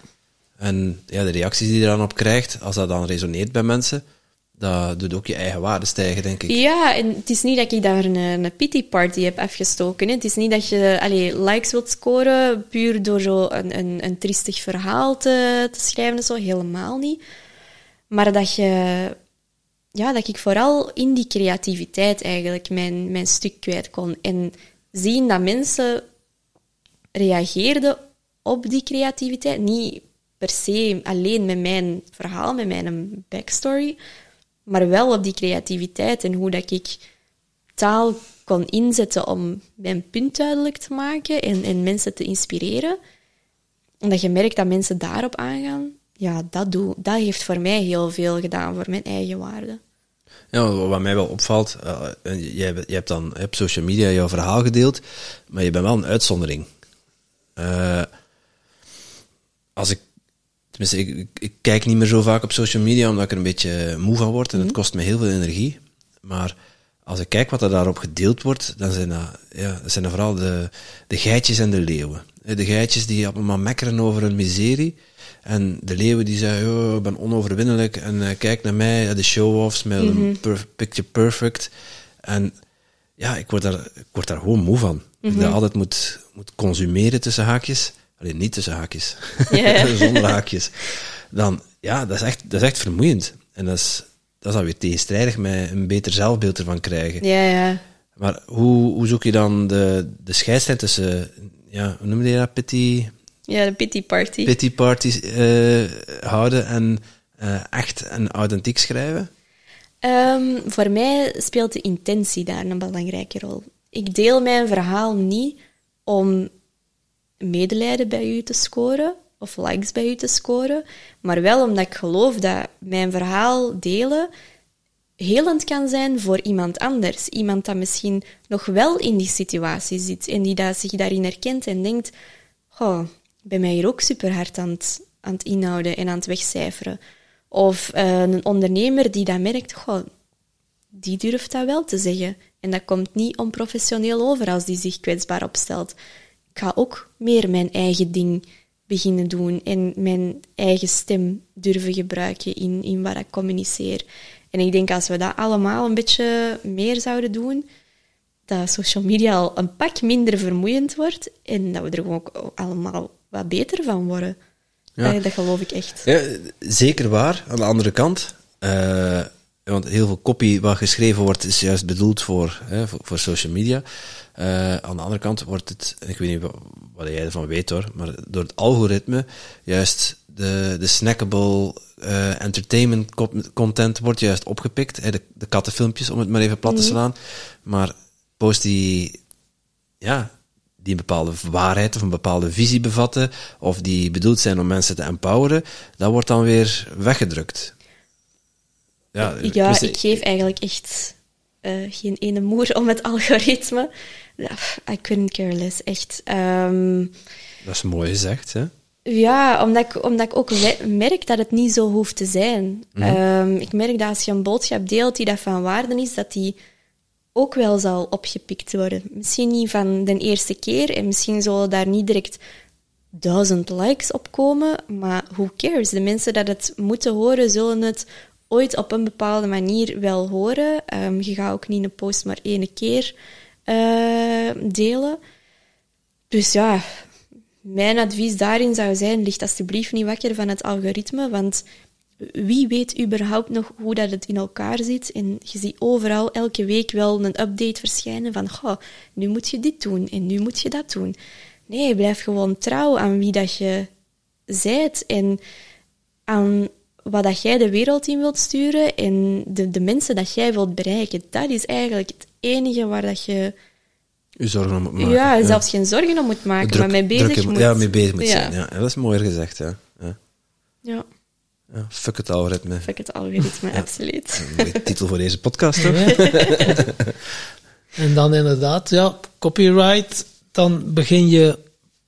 En ja, de reacties die je dan op krijgt, als dat dan resoneert bij mensen, dat doet ook je eigen waarde stijgen, denk ik. Ja, en het is niet dat ik daar een, een pity party heb afgestoken. Hè. Het is niet dat je allee, likes wilt scoren puur door zo een, een, een triestig verhaal te, te schrijven en zo. Helemaal niet. Maar dat je... Ja, dat ik vooral in die creativiteit eigenlijk mijn, mijn stuk kwijt kon. En zien dat mensen reageerden op die creativiteit. Niet per se alleen met mijn verhaal, met mijn backstory, maar wel op die creativiteit en hoe dat ik taal kon inzetten om mijn punt duidelijk te maken en, en mensen te inspireren. En dat je merkt dat mensen daarop aangaan, ja, dat, doe, dat heeft voor mij heel veel gedaan voor mijn eigen waarde. Ja, wat mij wel opvalt, eh, en jij, je hebt dan op social media jouw verhaal gedeeld, maar je bent wel een uitzondering. Eh, als ik, tenminste, ik, ik, ik kijk niet meer zo vaak op social media, omdat ik er een beetje moe van word en het kost me heel veel energie. Maar als ik kijk wat er daarop gedeeld wordt, dan zijn dat, ja, dat zijn dat vooral de, de geitjes en de leeuwen. Eh, De geitjes die allemaal mekkeren over hun miserie. En de leeuwen die zeggen, oh, ik ben onoverwinnelijk en eh, kijk naar mij, de show-offs met een per- picture perfect. En ja, ik word daar, ik word daar gewoon moe van. Dat ik dat altijd moet, moet consumeren tussen haakjes. Alleen niet tussen haakjes. Zonder haakjes. Dan, ja, dat is echt, dat is echt vermoeiend. En dat is, dat is dan weer tegenstrijdig met een beter zelfbeeld ervan krijgen. Ja, ja. Maar hoe, hoe zoek je dan de, de scheidslijn tussen, ja, hoe noemde je dat, pity, Ja, de pity party. pity parties eh, houden en eh, echt en authentiek schrijven? Ehm, voor mij speelt de intentie daar een belangrijke rol. Ik deel mijn verhaal niet om medelijden bij u te scoren of likes bij u te scoren, maar wel omdat ik geloof dat mijn verhaal delen helend kan zijn voor iemand anders. Iemand dat misschien nog wel in die situatie zit en die dat zich daarin herkent en denkt, oh, ben mij hier ook super hard aan het, aan het inhouden en aan het wegcijferen. Of eh, een ondernemer die dat merkt, goh, die durft dat wel te zeggen. En dat komt niet onprofessioneel over als die zich kwetsbaar opstelt. Ik ga ook meer mijn eigen ding beginnen doen en mijn eigen stem durven gebruiken in, in wat ik communiceer. En ik denk als we dat allemaal een beetje meer zouden doen, dat social media al een pak minder vermoeiend wordt en dat we er ook allemaal wat beter van worden. Ja. Dat, dat geloof ik echt. Ja, zeker waar. Aan de andere kant, eh, want heel veel copy wat geschreven wordt, is juist bedoeld voor, hè, voor, voor social media. Eh, aan de andere kant wordt het, ik weet niet wat, jij ervan weet hoor, maar door het algoritme, juist de, de snackable eh, entertainment co- content wordt juist opgepikt. Hè, de, de kattenfilmpjes, om het maar even plat te slaan. Maar post die, ja, die een bepaalde waarheid of een bepaalde visie bevatten, of die bedoeld zijn om mensen te empoweren, dat wordt dan weer weggedrukt. Ja, ik geef eigenlijk echt eh, geen ene moer om het algoritme. I couldn't care less, echt. Ehm, Dat is mooi gezegd, hè? ja, omdat ik, omdat ik ook merk dat het niet zo hoeft te zijn. Ehm, ik merk dat als je een boodschap deelt die dat van waarde is, dat die ook wel zal opgepikt worden. Misschien niet van de eerste keer en misschien zullen daar niet direct duizend likes op komen, maar who cares? De mensen dat het moeten horen, zullen het ooit op een bepaalde manier wel horen. Ehm, je gaat ook niet een post maar één keer eh, delen. Dus ja, mijn advies daarin zou zijn, licht alsjeblieft niet wakker van het algoritme, want wie weet überhaupt nog hoe dat het in elkaar zit. En je ziet overal elke week wel een update verschijnen van, goh, nu moet je dit doen en nu moet je dat doen. Nee, blijf gewoon trouw aan wie dat je zijt en aan wat dat jij de wereld in wilt sturen en de, de mensen dat jij wilt bereiken. Dat is eigenlijk het enige waar dat je U zorgen om het maken. ja, zelfs geen zorgen om moet maken, Druk- maar mee bezig druk- moet. Ja, mee bezig moet Ja. zijn. Ja, dat is mooier gezegd, ja. ja. Ja, ja fuck het algoritme. fuck het algoritme, absoluut. Een mooie titel voor deze podcast, toch? En dan inderdaad, ja, copyright, dan begin je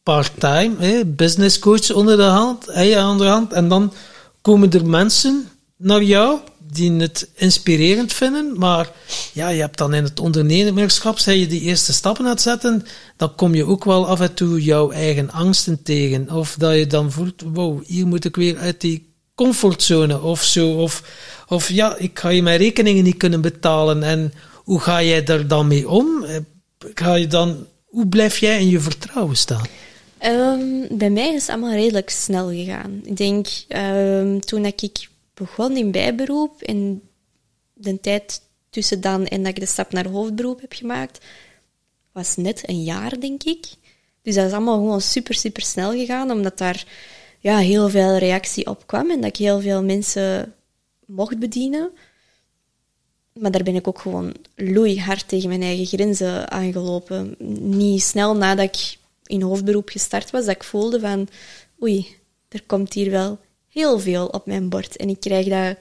part-time, hè, business coach onder de hand, hè, aan de hand, en dan komen er mensen naar jou die het inspirerend vinden, maar ja, je hebt dan in het ondernemerschap, zijn je die eerste stappen aan het zetten, dan kom je ook wel af en toe jouw eigen angsten tegen, of dat je dan voelt, wow, hier moet ik weer uit die comfortzone of zo, of, of ja, ik ga je mijn rekeningen niet kunnen betalen, en hoe ga jij daar dan mee om? Ga je dan, hoe blijf jij in je vertrouwen staan? Ehm, bij mij is het allemaal redelijk snel gegaan. Ik denk, ehm, toen ik begon in bijberoep en de tijd tussen dan en dat ik de stap naar hoofdberoep heb gemaakt, was net een jaar, denk ik. Dus dat is allemaal gewoon super, super snel gegaan, omdat daar ja, heel veel reactie op kwam en dat ik heel veel mensen mocht bedienen. Maar daar ben ik ook gewoon loeihard tegen mijn eigen grenzen aangelopen. Niet snel nadat ik in hoofdberoep gestart was, dat ik voelde van oei, er komt hier wel heel veel op mijn bord. En ik krijg dat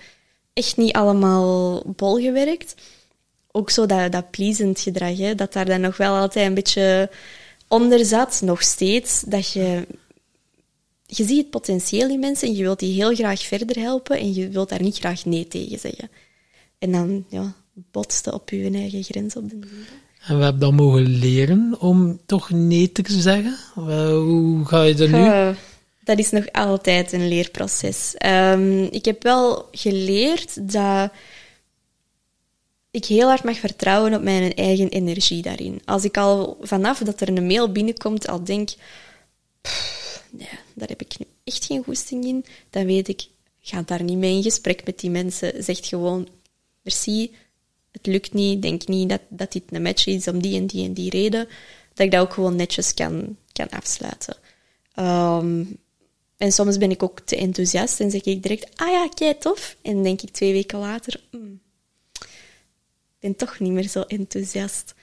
echt niet allemaal bolgewerkt. Ook zo dat, dat pleasend gedrag, hè, dat daar dan nog wel altijd een beetje onder zat, nog steeds. Dat je, je ziet het potentieel in mensen en je wilt die heel graag verder helpen en je wilt daar niet graag nee tegen zeggen. En dan ja, botste op je eigen grens op de duur. En we hebben dan mogen leren om toch nee te zeggen. Hoe ga je er nu? Dat is nog altijd een leerproces. Ehm, ik heb wel geleerd dat ik heel hard mag vertrouwen op mijn eigen energie daarin. Als ik al vanaf dat er een mail binnenkomt al denk, "Pff, nee, daar heb ik nu echt geen goesting in, dan weet ik, ga daar niet mee in gesprek met die mensen. Zeg gewoon, merci, het lukt niet, denk niet dat, dat dit een match is om die en die en die reden, dat ik dat ook gewoon netjes kan, kan afsluiten. Ehm, en soms ben ik ook te enthousiast en zeg ik direct, ah ja, kei tof. En denk ik twee weken later, mm, ben toch niet meer zo enthousiast.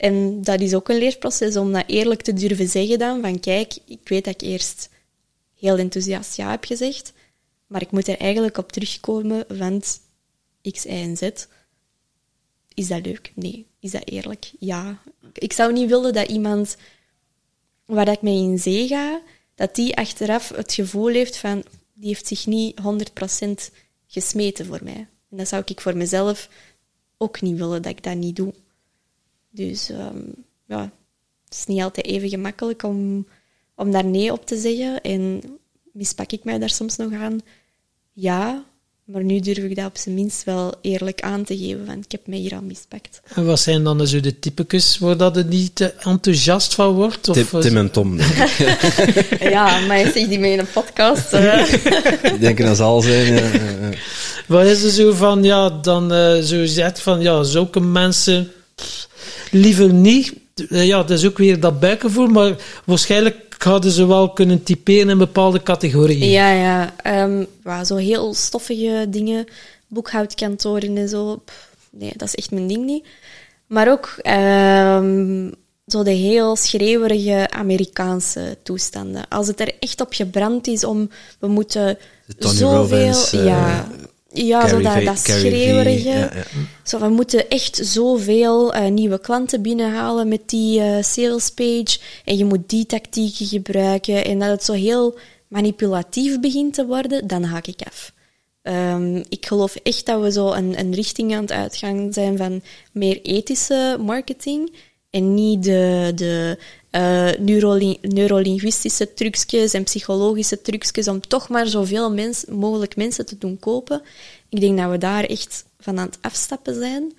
En dat is ook een leerproces om dat eerlijk te durven zeggen dan, van kijk, ik weet dat ik eerst heel enthousiast ja heb gezegd, maar ik moet er eigenlijk op terugkomen, want X, Y en Z. Is dat leuk? Nee. Is dat eerlijk? Ja. Ik zou niet willen dat iemand waar ik mee in zee ga, dat die achteraf het gevoel heeft van, die heeft zich niet 100% gesmeten voor mij. En dat zou ik voor mezelf ook niet willen, dat ik dat niet doe. Dus ehm, ja, het is niet altijd even gemakkelijk om, om daar nee op te zeggen. En mispak ik mij daar soms nog aan? Ja, maar nu durf ik dat op zijn minst wel eerlijk aan te geven, want ik heb mij hier al mispakt. En wat zijn dan zo de typetjes waar dat er niet te enthousiast van wordt? Of Tim, Tim en Tom, ja, maar je zegt die mee in een podcast. Ik denk dat zal zijn. Ja. Wat is er zo van, ja, dan uh, zo zegt van, ja, zulke mensen pff, liever niet. Uh, ja, dat is ook weer dat buikgevoel, maar waarschijnlijk hadden ze wel kunnen typeren in bepaalde categorieën. Ja, ja. Um, wow, zo heel stoffige dingen, boekhoudkantoren en zo. Pff, nee, dat is echt mijn ding niet. Maar ook um, zo de heel schreeuwerige Amerikaanse toestanden. Als het er echt op gebrand is om, we moeten Tony zoveel... Robbins, uh, ja, zo dat, dat schreeuwerige. ja, ja. Zo, we moeten echt zoveel uh, nieuwe klanten binnenhalen met die uh, sales page. En je moet die tactieken gebruiken. En dat het zo heel manipulatief begint te worden, dan haak ik af. Um, ik geloof echt dat we zo een, een richting aan het uitgaan zijn van meer ethische marketing. En niet de, de uh, neuroli neurolinguïstische trucjes en psychologische trucjes om toch maar zoveel mens mogelijk mensen te doen kopen. Ik denk dat we daar echt van aan het afstappen zijn.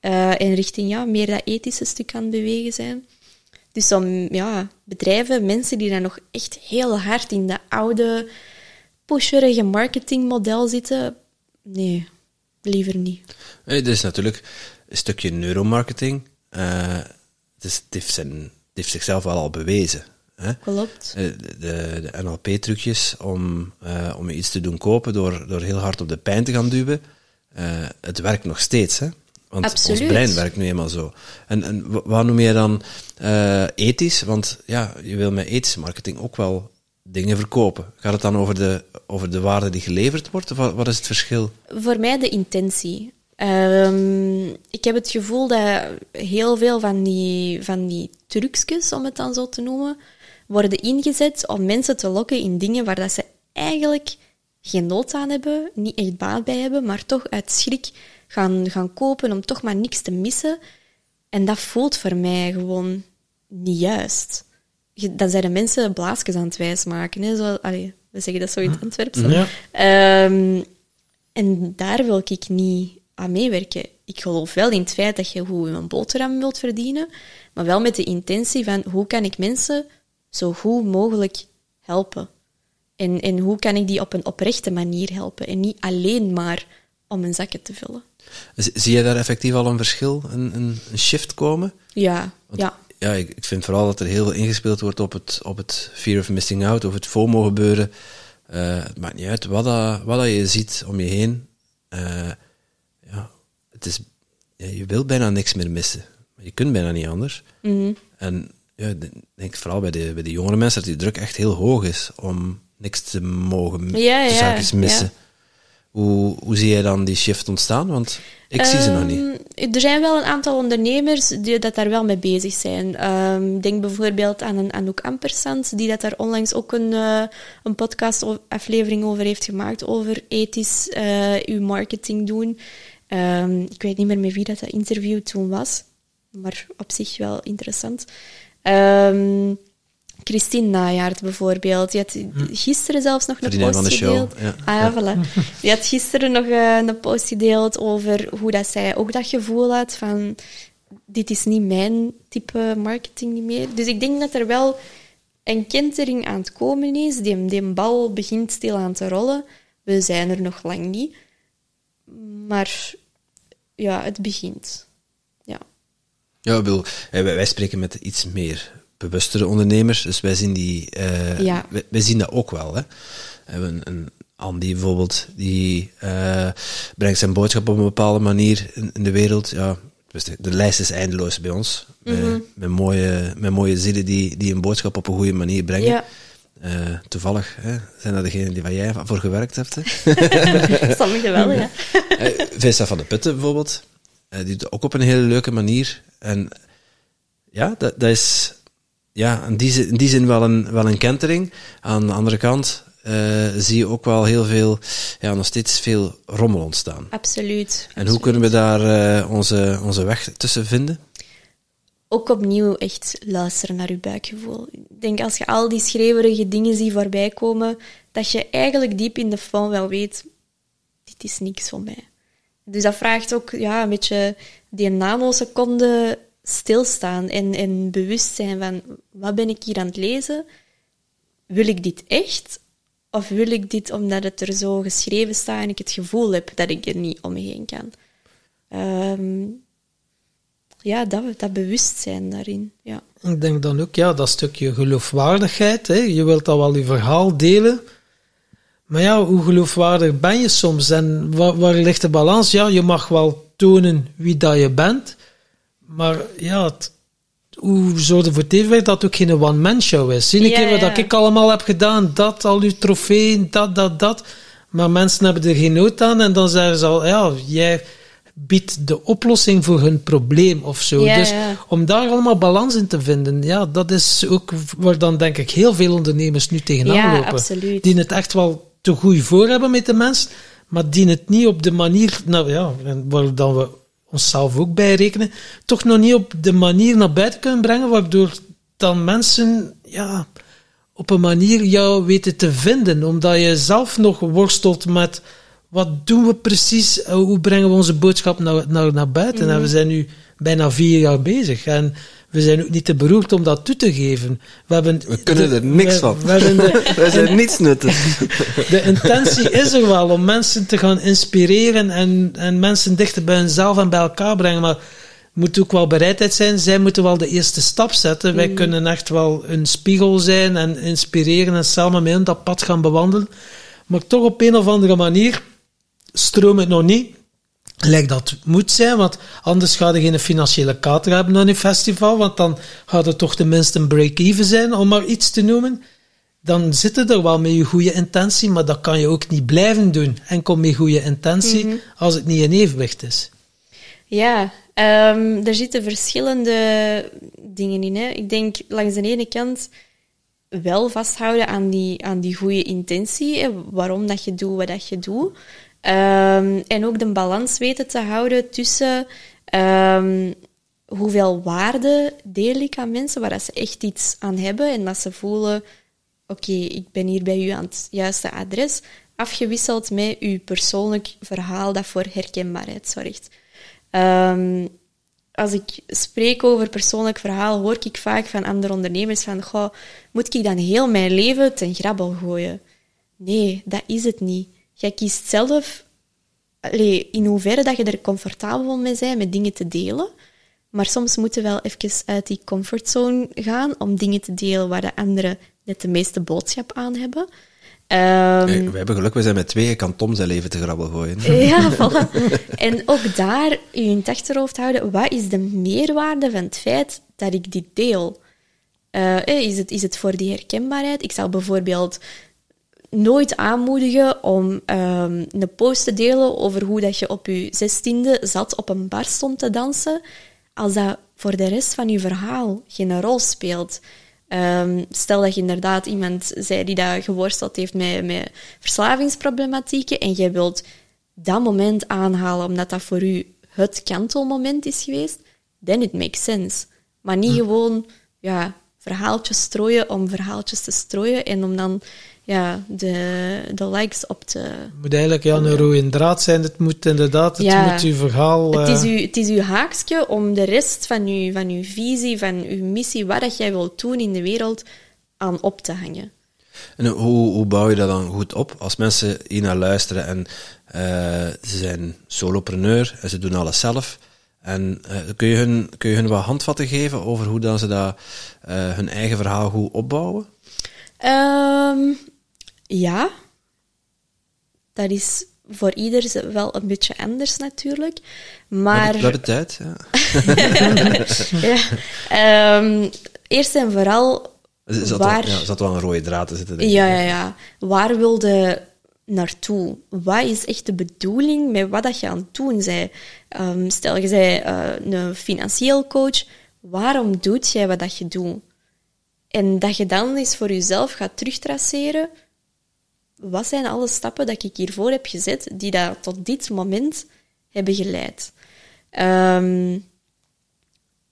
Uh, en richting ja, meer dat ethische stuk aan het bewegen zijn. Dus om ja, bedrijven, mensen die dan nog echt heel hard in de oude, pusherige marketingmodel zitten, nee, liever niet. Hey, dit is natuurlijk een stukje neuromarketing. Uh, het, is, het, zijn, heeft zichzelf wel al bewezen. Hè? Klopt. De, de, de NLP-trucjes om, uh, om iets te doen kopen door, door heel hard op de pijn te gaan duwen, uh, het werkt nog steeds. Hè? Want Absoluut. ons brein werkt nu eenmaal zo. En, en wat noem je dan uh, ethisch? Want ja, je wil met ethische marketing ook wel dingen verkopen. Gaat het dan over de, over de waarde die geleverd wordt? Of wat, wat is het verschil? Voor mij de intentie. Um, ik heb het gevoel dat heel veel van die, van die trucjes, om het dan zo te noemen, worden ingezet om mensen te lokken in dingen waar dat ze eigenlijk geen nood aan hebben, niet echt baat bij hebben, maar toch uit schrik gaan, gaan kopen om toch maar niks te missen. En dat voelt voor mij gewoon niet juist. Dan zijn de mensen blaasjes aan het wijsmaken. Hè? Zo, allee, we zeggen dat zo in het Antwerps. Ja. Um, en daar wil ik niet aan meewerken. Ik geloof wel in het feit dat je goed een boterham wilt verdienen, maar wel met de intentie van hoe kan ik mensen zo goed mogelijk helpen. En, en hoe kan ik die op een oprechte manier helpen en niet alleen maar om mijn zakken te vullen. Zie je daar effectief al een verschil, een, een, een shift komen? Ja, Want, ja. Ja, ik, ik, vind vooral dat er heel veel ingespeeld wordt op het, op het fear of missing out, of het FOMO gebeuren. Uh, het maakt niet uit wat, dat, wat dat je ziet om je heen. Uh, ja, het is, ja, je wilt bijna niks meer missen. Je kunt bijna niet anders. Mm -hmm. En ja, ik denk vooral bij de, bij de jongere mensen dat die druk echt heel hoog is om niks te mogen, ja, te zaakjes missen. Hoe, hoe zie jij dan die shift ontstaan? Want ik um, zie ze nog niet. Er zijn wel een aantal ondernemers die dat daar wel mee bezig zijn. Um, denk bijvoorbeeld aan een Anouk Ampersand, die dat daar onlangs ook een, uh, een podcast-aflevering over heeft gemaakt, over ethisch uh, uw marketing doen. Um, ik weet niet meer met wie dat, dat interview toen was, maar op zich wel interessant. Um, Christine Najaard bijvoorbeeld. Die had gisteren zelfs nog een post gedeeld. Ja. Ah, ja, voilà. Die had gisteren nog uh, een post gedeeld over hoe dat zij ook dat gevoel had van dit is niet mijn type marketing niet meer. Dus ik denk dat er wel een kentering aan het komen is. Die, die bal begint stil aan te rollen. We zijn er nog lang niet. Maar ja, het begint. Ja. Ja, eh, wij, wij spreken met iets meer bewustere ondernemers, dus wij zien, die, eh, Ja. wij, wij zien dat ook wel. Hè. We hebben een, een Andy bijvoorbeeld, die eh, brengt zijn boodschap op een bepaalde manier in, in de wereld. Ja, dus de, de lijst is eindeloos bij ons. Met, met, mooie, met mooie zielen die, die een boodschap op een goede manier brengen. Ja, Eh, toevallig hè, zijn dat degenen die waar jij voor gewerkt hebt. Sommige wel, ja. Eh, Vincent van de Putten bijvoorbeeld, eh, die doet ook op een hele leuke manier. En ja, dat, dat is ja, in, die zin, in die zin wel een, wel een kentering. Aan de andere kant zie je ook wel heel veel, ja, nog steeds veel rommel ontstaan. Absoluut. En hoe kunnen we daar onze, onze weg tussen vinden? Ook opnieuw echt luisteren naar je buikgevoel. Ik denk als je al die schreeuwerige dingen ziet voorbij komen, dat je eigenlijk diep in de fond wel weet, dit is niks voor mij. Dus dat vraagt ook ja, een beetje die nanoseconde stilstaan en, en bewust zijn van, wat ben ik hier aan het lezen? Wil ik dit echt? Of wil ik dit omdat het er zo geschreven staat en ik het gevoel heb dat ik er niet omheen kan? Ehm, ja, dat, dat bewustzijn daarin. Ja. Ik denk dan ook, ja, dat stukje geloofwaardigheid. Hè. Je wilt al wel je verhaal delen. Maar ja, hoe geloofwaardig ben je soms? En waar, waar ligt de balans? Ja, je mag wel tonen wie dat je bent. Maar ja, het- hoe zorg je voor het evenwicht dat het ook geen one-man show is? Zie een Ja, keer wat ja. dat ik allemaal heb gedaan. Dat, al uw trofeeën, dat, dat, dat. Maar mensen hebben er geen nood aan. En dan zeggen ze al, ja, jij biedt de oplossing voor hun probleem of zo. Ja, dus ja. om daar allemaal balans in te vinden, ja, dat is ook waar dan denk ik heel veel ondernemers nu tegenaan Ja, lopen. absoluut. Die het echt wel te goed voor hebben met de mens, maar die het niet op de manier, nou ja, waar dan we onszelf ook bij rekenen, toch nog niet op de manier naar buiten kunnen brengen, waardoor dan mensen, ja, op een manier jou weten te vinden, omdat je zelf nog worstelt met wat doen we precies, eh, hoe brengen we onze boodschap naar, naar, naar buiten. En we zijn nu bijna vier jaar bezig en we zijn ook niet te beroerd om dat toe te geven. We, hebben We kunnen er niks we- van. We de, zijn niets nuttig. de intentie is er wel om mensen te gaan inspireren en, en mensen dichter bij hunzelf en bij elkaar brengen, maar moet ook wel bereidheid zijn. Zij moeten wel de eerste stap zetten. Wij kunnen echt wel een spiegel zijn en inspireren en samen met hen dat pad gaan bewandelen. Maar toch op een of andere manier stroomt het nog niet. Lijkt dat het moet zijn, want anders ga je geen financiële kater hebben aan een festival, want dan gaat het toch tenminste een break-even zijn, om maar iets te noemen. Dan zit het er wel met je goede intentie, maar dat kan je ook niet blijven doen. Enkel met goede intentie, als het niet in evenwicht is. Ja, ehm, er zitten verschillende dingen in. Hè. Ik denk langs de ene kant wel vasthouden aan die, aan die goede intentie, hè, waarom dat je doet wat dat je doet. Ehm, en ook de balans weten te houden tussen ehm, hoeveel waarde deel ik aan mensen, waar dat ze echt iets aan hebben en dat ze voelen, oké, ik ben hier bij u aan het juiste adres, afgewisseld met uw persoonlijk verhaal dat voor herkenbaarheid zorgt. Ehm, als ik spreek over persoonlijk verhaal, hoor ik vaak van andere ondernemers van, goh, moet ik dan heel mijn leven ten grabbel gooien? Nee, dat is het niet. Jij kiest zelf allee, in hoeverre dat je er comfortabel mee bent met dingen te delen. Maar soms moeten we wel even uit die comfortzone gaan om dingen te delen waar de anderen net de meeste boodschap aan hebben. Ehm, we hebben geluk, we zijn met tweeën, kan Tom zijn leven te grabbel gooien. ja, voilà. En ook daar je in het achterhoofd houden, wat is de meerwaarde van het feit dat ik dit deel? Eh, eh, is, het, is het voor die herkenbaarheid? Ik zou bijvoorbeeld nooit aanmoedigen om ehm, een post te delen over hoe dat je op je zestiende zat op een bar stond te dansen, als dat voor de rest van je verhaal geen rol speelt. Ehm, stel dat je inderdaad iemand zei die dat geworsteld heeft met, met verslavingsproblematieken en jij wilt dat moment aanhalen omdat dat voor u het kantelmoment is geweest, then it makes sense. Maar niet gewoon ja, verhaaltjes strooien om verhaaltjes te strooien en om dan ja, de, de likes op te... Het moet eigenlijk ja, een rode draad zijn. Het moet inderdaad, het Ja. moet uw verhaal... Het is, eh, uw, het is uw haakje om de rest van uw, van uw visie, van uw missie, wat dat jij wilt doen in de wereld, aan op te hangen. En hoe, hoe bouw je dat dan goed op? Als mensen hier naar luisteren en eh, ze zijn solopreneur en ze doen alles zelf. En eh, kun, je hun, kun je hun wat handvatten geven over hoe dan ze dat, eh, hun eigen verhaal goed opbouwen? Ehm, ja, dat is voor ieder wel een beetje anders natuurlijk. Maar... We hebben tijd, ja. ja. Ehm, eerst en vooral, zat, waar... wel, ja, zat wel een rode draad te zitten. Ja, ja, ja. Waar wilde naartoe? Wat is echt de bedoeling met wat dat je aan het doen bent? Ehm, stel, je bent eh, een financieel coach. Waarom doet jij wat dat je doet? En dat je dan eens voor jezelf gaat terugtraceren. Wat zijn alle stappen dat ik hiervoor heb gezet die dat tot dit moment hebben geleid? Ehm,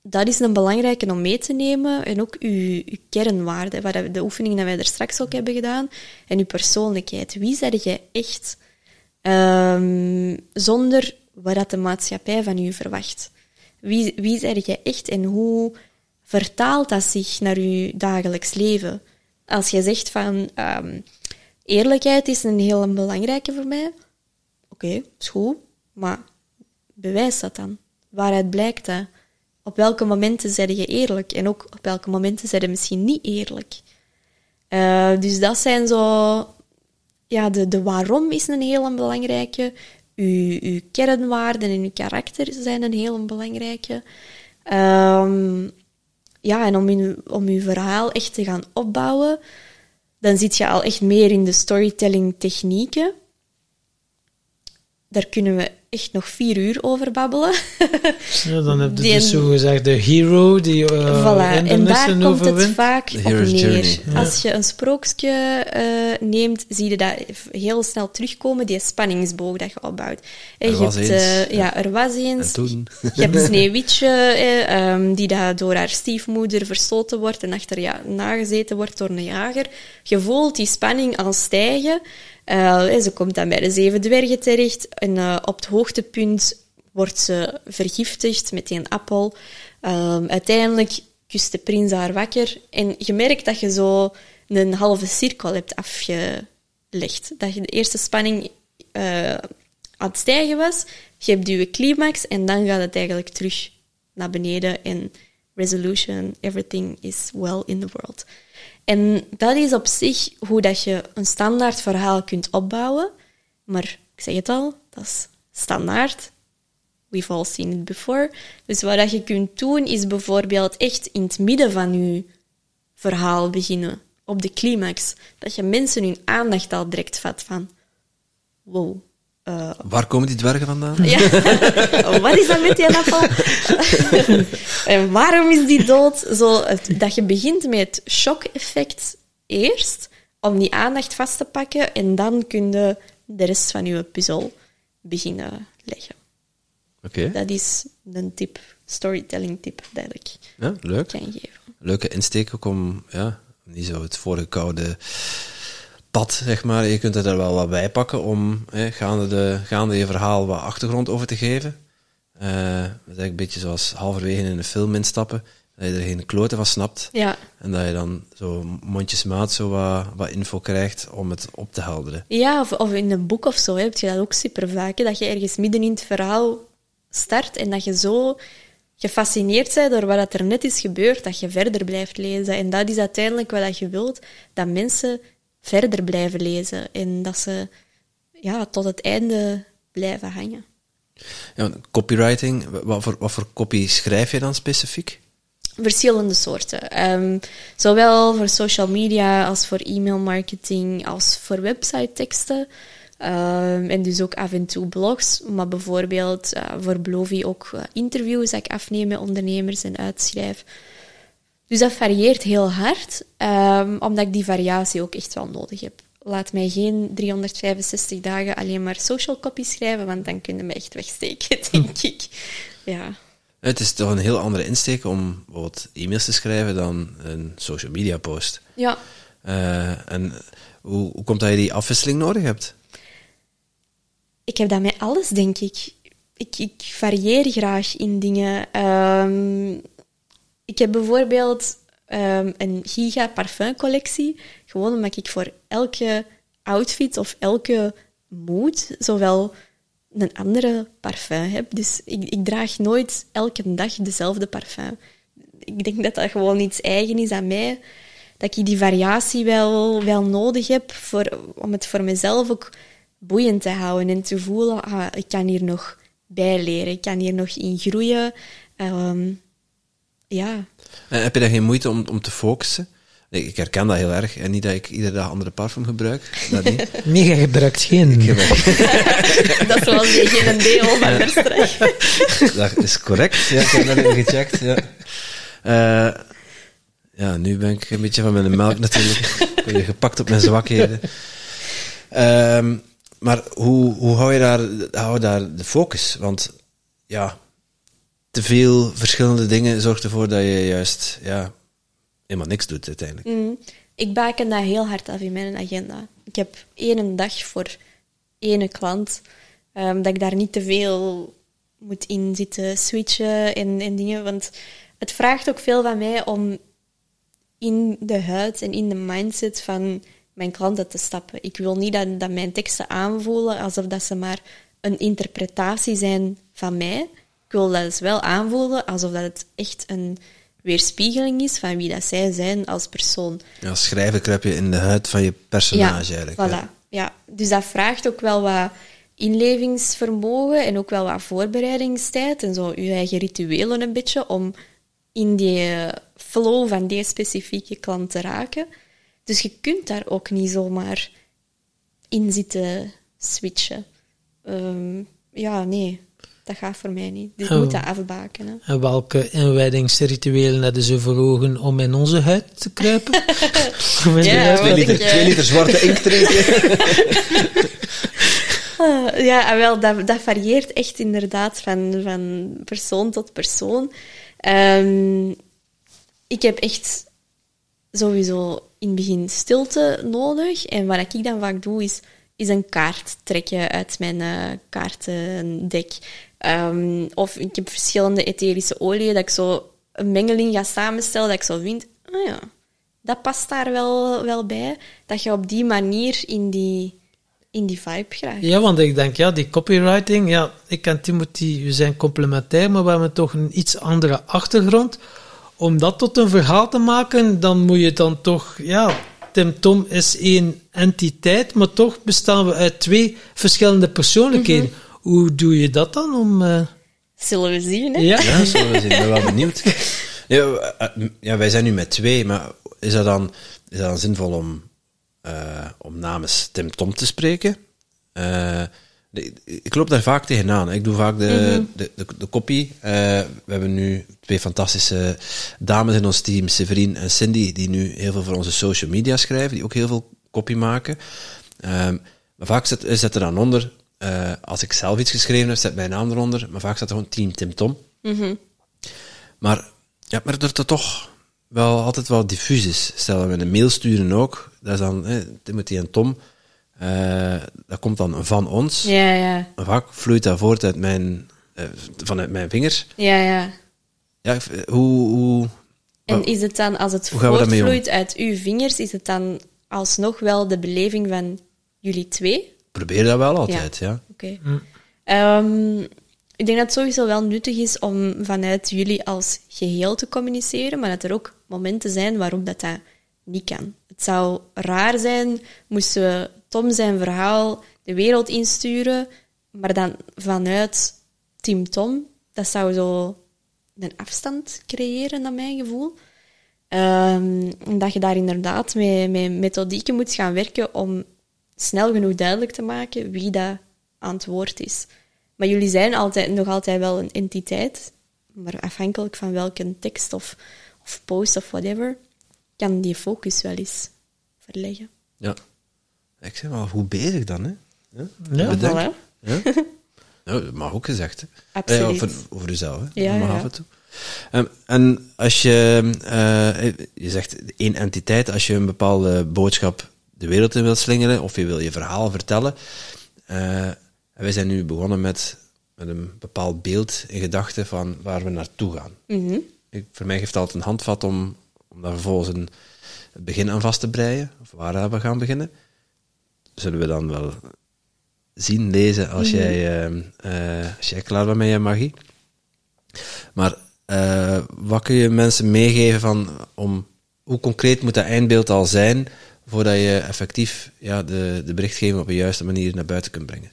dat is een belangrijke om mee te nemen. En ook uw, uw kernwaarden, waar we- de oefening die wij er straks ook hebben gedaan. En uw persoonlijkheid. Wie zeg jij echt? Ehm, zonder wat de maatschappij van u verwacht. Wie, wie zeg jij echt en hoe vertaalt dat zich naar uw dagelijks leven? Als je zegt van ehm, eerlijkheid is een heel belangrijke voor mij. Oké, is goed. Maar bewijs dat dan. Waaruit blijkt dat? Op welke momenten zijn je eerlijk? En ook op welke momenten zijn je misschien niet eerlijk? Eh, dus dat zijn zo... Ja, de, de waarom is een heel belangrijke. Uw, uw kernwaarden en uw karakter zijn een heel belangrijke. Ehm, ja, en om, uw, om uw verhaal echt te gaan opbouwen, dan zit je al echt meer in de storytelling technieken. Daar kunnen we echt nog vier uur over babbelen. Ja, dan heb je Die- dus zogezegd de hero die uh, voilà. En daar komt het vaak op neer. journey, ja. Als je een sprookje eh, neemt, zie je dat heel snel terugkomen, die spanningsboog dat je opbouwt. Er je was hebt, eens, eh, ja. ja, er was En eens. toen... Je hebt Sneeuwwitje, eh, ehm, die dat door haar stiefmoeder verstoten wordt en achterna nagezeten wordt door een jager. Je voelt die spanning al stijgen. Eh, ze komt dan bij de zeven dwergen terecht en eh, op het hoogtepunt wordt ze vergiftigd met een appel. Ehm, uiteindelijk kust de prins haar wakker en je merkt dat je zo een halve cirkel hebt afgelegd. Dat je de eerste spanning eh, aan het stijgen was, je hebt je climax en dan gaat het eigenlijk terug naar beneden en resolution, everything is well in the world. En dat is op zich hoe dat je een standaard verhaal kunt opbouwen. Maar ik zeg het al, dat is standaard. We've all seen it before. Dus wat dat je kunt doen, is bijvoorbeeld echt in het midden van je verhaal beginnen. Op de climax. Dat je mensen hun aandacht al direct vat van... Wow. Eh, Waar komen die dwergen vandaan? ja. Wat is dat met die appel? en waarom is die dood? Zo, het- dat je begint met het shock-effect eerst, om die aandacht vast te pakken, en dan kun je de rest van je puzzel beginnen leggen. Oké, Dat is een tip, storytelling tip, dat ik ja, leuk. kan geven. Leuke insteek ook om, ja, niet zo het voorgekoude pad, zeg maar. Je kunt er wel wat bij pakken om hè, gaande, de, gaande je verhaal wat achtergrond over te geven. Eh, dat is eigenlijk een beetje zoals halverwege in een film instappen, dat je er geen kloten van snapt. Ja. En dat je dan zo mondjesmaat zo wat, wat info krijgt om het op te helderen. Ja, of, of in een boek of zo hè, heb je dat ook super vaak. hè, Dat je ergens midden in het verhaal start en dat je zo gefascineerd bent door wat er net is gebeurd, dat je verder blijft lezen. En dat is uiteindelijk wat je wilt, dat mensen verder blijven lezen en dat ze ja, tot het einde blijven hangen. Ja, copywriting, wat voor, wat voor copy schrijf je dan specifiek? Verschillende soorten. Ehm, zowel voor social media als voor e-mail marketing, als voor website teksten. Ehm, en dus ook af en toe blogs, maar bijvoorbeeld eh, voor Blovi ook eh, interviews dat ik afneem met ondernemers en uitschrijf. Dus dat varieert heel hard, ehm, omdat ik die variatie ook echt wel nodig heb. Laat mij geen 365 dagen alleen maar social copy schrijven, want dan kunnen me echt wegsteken, denk ik. Ja. Het is toch een heel andere insteek om bijvoorbeeld e-mails te schrijven dan een social media post. Ja, Eh, en hoe, hoe komt dat je die afwisseling nodig hebt? Ik heb dat met alles, denk ik. Ik, ik varieer graag in dingen. Ehm, ik heb bijvoorbeeld ehm, een giga parfumcollectie. Gewoon omdat ik voor elke outfit of elke mood zowel een andere parfum heb. Dus ik, ik draag nooit elke dag dezelfde parfum. Ik denk dat dat gewoon iets eigen is aan mij. Dat ik die variatie wel, wel nodig heb voor, om het voor mezelf ook boeiend te houden en te voelen, ah, ik kan hier nog bij leren, ik kan hier nog in groeien. Ehm, ja. En heb je daar geen moeite om, om te focussen? Nee, ik herken dat heel erg. En niet dat ik iedere dag andere parfum gebruik. Dat niet. Nee, je gebruikt geen. Ik gebruik- Dat was die geen deel van Verstrecht. dat is correct. Ja, ik heb dat even gecheckt. Ja. Eh, ja, nu ben ik een beetje van mijn melk natuurlijk. Ik ben gepakt op mijn zwakheden. Ehm, maar hoe, hoe hou, je daar, hou je daar de focus? Want ja, te veel verschillende dingen zorgt ervoor dat je juist ja, helemaal niks doet uiteindelijk. Mm. Ik baken dat heel hard af in mijn agenda. Ik heb één dag voor één klant. ehm, dat ik daar niet te veel moet in zitten switchen en, en dingen. Want het vraagt ook veel van mij om in de huid en in de mindset van mijn klanten te stappen. Ik wil niet dat, dat mijn teksten aanvoelen alsof dat ze maar een interpretatie zijn van mij. Ik wil dat dus wel aanvoelen alsof dat het echt een weerspiegeling is van wie dat zij zijn als persoon. Ja, schrijven kruip je in de huid van je personage eigenlijk. Voilà. ja. Ja. Dus dat vraagt ook wel wat inlevingsvermogen en ook wel wat voorbereidingstijd en zo je eigen rituelen een beetje om in die flow van die specifieke klant te raken. Dus je kunt daar ook niet zomaar in zitten switchen. Ehm, ja, nee, dat gaat voor mij niet. Dus je Oh. moet dat afbaken. Hè. En welke inwijdingsrituelen hadden ze voor ogen om in onze huid te kruipen? Om in de Ja, ik, Twee liter, eh, twee liter zwarte inkt drinken. Ah, ja, en wel, dat, dat varieert echt inderdaad van, van persoon tot persoon. Ehm, ik heb echt sowieso in het begin stilte nodig. En wat ik dan vaak doe, is, is een kaart trekken uit mijn eh, kaartendek. Ehm, of ik heb verschillende etherische oliën, dat ik zo een mengeling ga samenstellen, dat ik zo vind, ah ja, dat past daar wel, wel bij. Dat je op die manier in die, in die vibe geraakt. Ja, want ik denk, ja, die copywriting, ja, ik en Timothy, we zijn complementair, maar we hebben toch een iets andere achtergrond. Om dat tot een verhaal te maken, dan moet je dan toch, ja, Tim Tom is één entiteit, maar toch bestaan we uit twee verschillende persoonlijkheden. Hoe doe je dat dan om... eh, Zullen we zien, hè? ja? Ja, zo, we zijn wel benieuwd. Ja, eh, ja, wij zijn nu met twee, maar is dat dan, is dat dan zinvol om, eh, om namens Tim Tom te spreken? Eh, de- ik loop daar vaak tegenaan. Ik doe vaak de, de, de, de copy. Eh, we hebben nu twee fantastische dames in ons team, Severine en Cindy, die nu heel veel voor onze social media schrijven, die ook heel veel copy maken. Ehm, maar vaak zet, zet er dan onder, eh, als ik zelf iets geschreven heb, zet mijn naam eronder, maar vaak staat er gewoon Team Tim Tom. Maar, ja, maar dat het toch wel altijd wel diffuus is. Stel dat we een mail sturen ook, dat is dan eh, Timothy en Tom, eh, dat komt dan van ons. Ja, ja. Vaak vloeit dat voort uit mijn, eh, vanuit mijn vingers. Ja, ja. Ja, hoe, hoe, En is het dan, als het voortvloeit uit uw vingers, is het dan alsnog wel de beleving van jullie twee? Probeer dat wel altijd, ja. Oké. Ehm, ik denk dat het sowieso wel nuttig is om vanuit jullie als geheel te communiceren, maar dat er ook momenten zijn waarop dat, dat niet kan. Het zou raar zijn moesten we Tom zijn verhaal de wereld insturen, maar dan vanuit Team Tom. Dat zou zo een afstand creëren, naar mijn gevoel. Ehm, dat je daar inderdaad met, met methodieken moet gaan werken om snel genoeg duidelijk te maken wie dat aan het woord is. Maar jullie zijn altijd, nog altijd wel een entiteit, maar afhankelijk van welke tekst of, of post of whatever, kan die focus wel eens verleggen. ja. Ik zeg wel, hoe bezig dan, hè? Ja, Ja, Bedankt. Voilà. Ja? ja, dat mag ook gezegd, hè? Absoluut. Ja, over, over jezelf, hè? Ja, Dat mag ja. af en toe. Ehm, en als je, eh, je zegt één entiteit, als je een bepaalde boodschap de wereld in wilt slingeren, of je wil je verhaal vertellen, eh, en wij zijn nu begonnen met, met een bepaald beeld in gedachten van waar we naartoe gaan. Mhm. Ik, voor mij geeft het altijd een handvat om, om daar vervolgens een begin aan vast te breien, of waar we gaan beginnen, zullen we dan wel zien, lezen, als, jij, uh, uh, als jij klaar bent met je magie. Maar uh, wat kun je mensen meegeven van om hoe concreet moet dat eindbeeld al zijn voordat je effectief ja, de, de berichtgeving op de juiste manier naar buiten kunt brengen?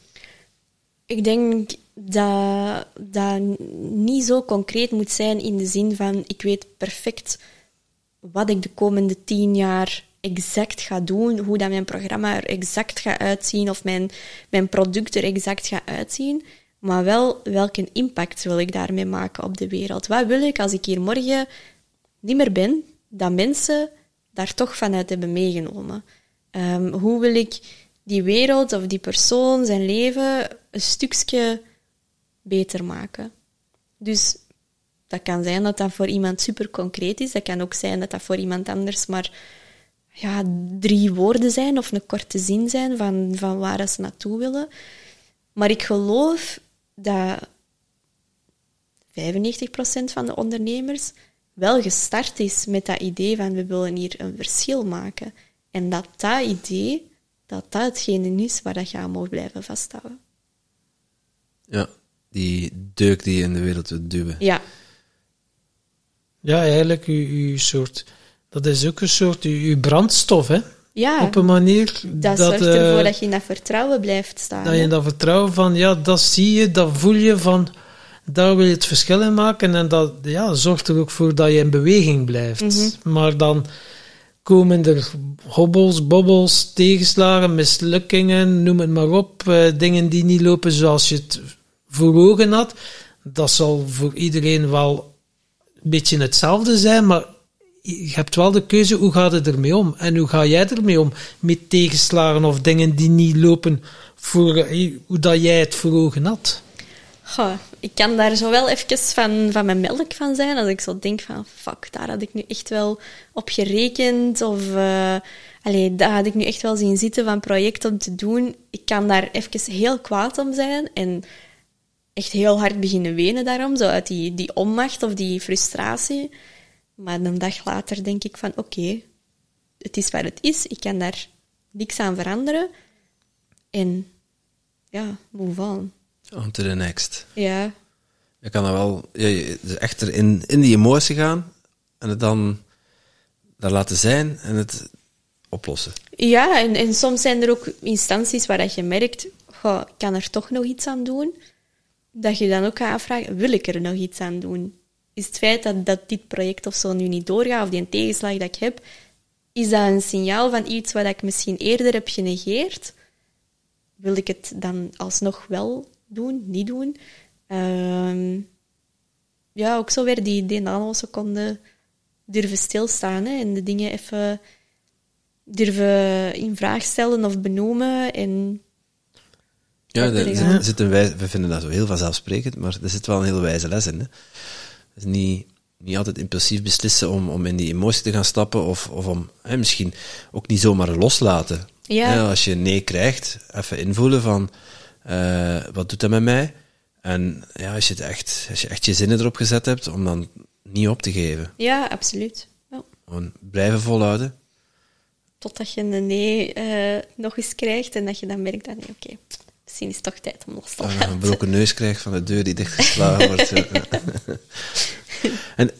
Ik denk dat dat niet zo concreet moet zijn in de zin van ik weet perfect wat ik de komende tien jaar exact ga doen, hoe dat mijn programma er exact gaat uitzien of mijn, mijn product er exact gaat uitzien, maar wel welke impact wil ik daarmee maken op de wereld. Wat wil ik als ik hier morgen niet meer ben, dat mensen daar toch vanuit hebben meegenomen? Um, hoe wil ik die wereld of die persoon, zijn leven, een stukje beter maken? Dus dat kan zijn dat dat voor iemand super concreet is. Dat kan ook zijn dat dat voor iemand anders maar ja, drie woorden zijn of een korte zin zijn van, van waar ze naartoe willen. Maar ik geloof dat 95% van de ondernemers wel gestart is met dat idee van we willen hier een verschil maken. En dat dat idee, dat dat hetgene is waar dat je aan mag blijven vasthouden. Ja, die deuk die je in de wereld wilt duwen. Ja. Ja, eigenlijk uw, uw soort... Dat is ook een soort uw, uw brandstof, hè? Ja, Op een manier dat, dat... zorgt ervoor eh, dat je in dat vertrouwen blijft staan. Dat je hè. dat vertrouwen van, ja, dat zie je, dat voel je van, daar wil je het verschil in maken. En dat ja, zorgt er ook voor dat je in beweging blijft. Mhm. Maar dan komen er hobbels, bobbels, tegenslagen, mislukkingen, noem het maar op. eh, dingen die niet lopen zoals je het voor ogen had. Dat zal voor iedereen wel een beetje hetzelfde zijn, maar je hebt wel de keuze, hoe gaat het ermee om? En hoe ga jij ermee om? Met tegenslagen of dingen die niet lopen voor eh, hoe dat jij het voor ogen had? Goh, ik kan daar zo wel even van, van mijn melk van zijn. Als ik zo denk van, fuck, daar had ik nu echt wel op gerekend. Of, uh, daar had ik nu echt wel zien zitten van project om te doen. Ik kan daar even heel kwaad om zijn. En echt heel hard beginnen wenen daarom. Zo uit die, die onmacht of die frustratie. Maar een dag later denk ik van, oké, het is wat het is. Ik kan daar niks aan veranderen. En ja, move on. On to the next. Ja, Je kan dan wel je- dus echt in, in die emotie gaan en het dan daar laten zijn en het oplossen. Ja, en, en soms zijn er ook instanties waar dat je merkt, goh, ik kan er toch nog iets aan doen. Dat je dan ook gaat afvragen, wil ik er nog iets aan doen? Is het feit dat, dat dit project of zo nu niet doorgaat, of die tegenslag dat ik heb, is dat een signaal van iets wat ik misschien eerder heb genegeerd? Wil ik het dan alsnog wel doen, niet doen? Ehm, ja, ook zo weer die, die nanoseconde durven stilstaan hè, en de dingen even durven in vraag stellen of benoemen. En Ja, er gaan. zit, een we vinden dat zo heel vanzelfsprekend, maar er zit wel een hele wijze les in. Hè? Is niet, niet altijd impulsief beslissen om, om in die emotie te gaan stappen of, of om hè, misschien ook niet zomaar loslaten. Ja. Als je nee krijgt, even invoelen van eh, wat doet dat met mij? En ja, als je, het echt, als je echt je zinnen erop gezet hebt, om dan niet op te geven. ja, absoluut. Ja. Gewoon blijven volhouden. Totdat je een nee eh, nog eens krijgt en dat je dan merkt dat nee, oké, misschien is het toch tijd om los te laten. een broken neus krijgt van de deur die dichtgeslagen wordt. En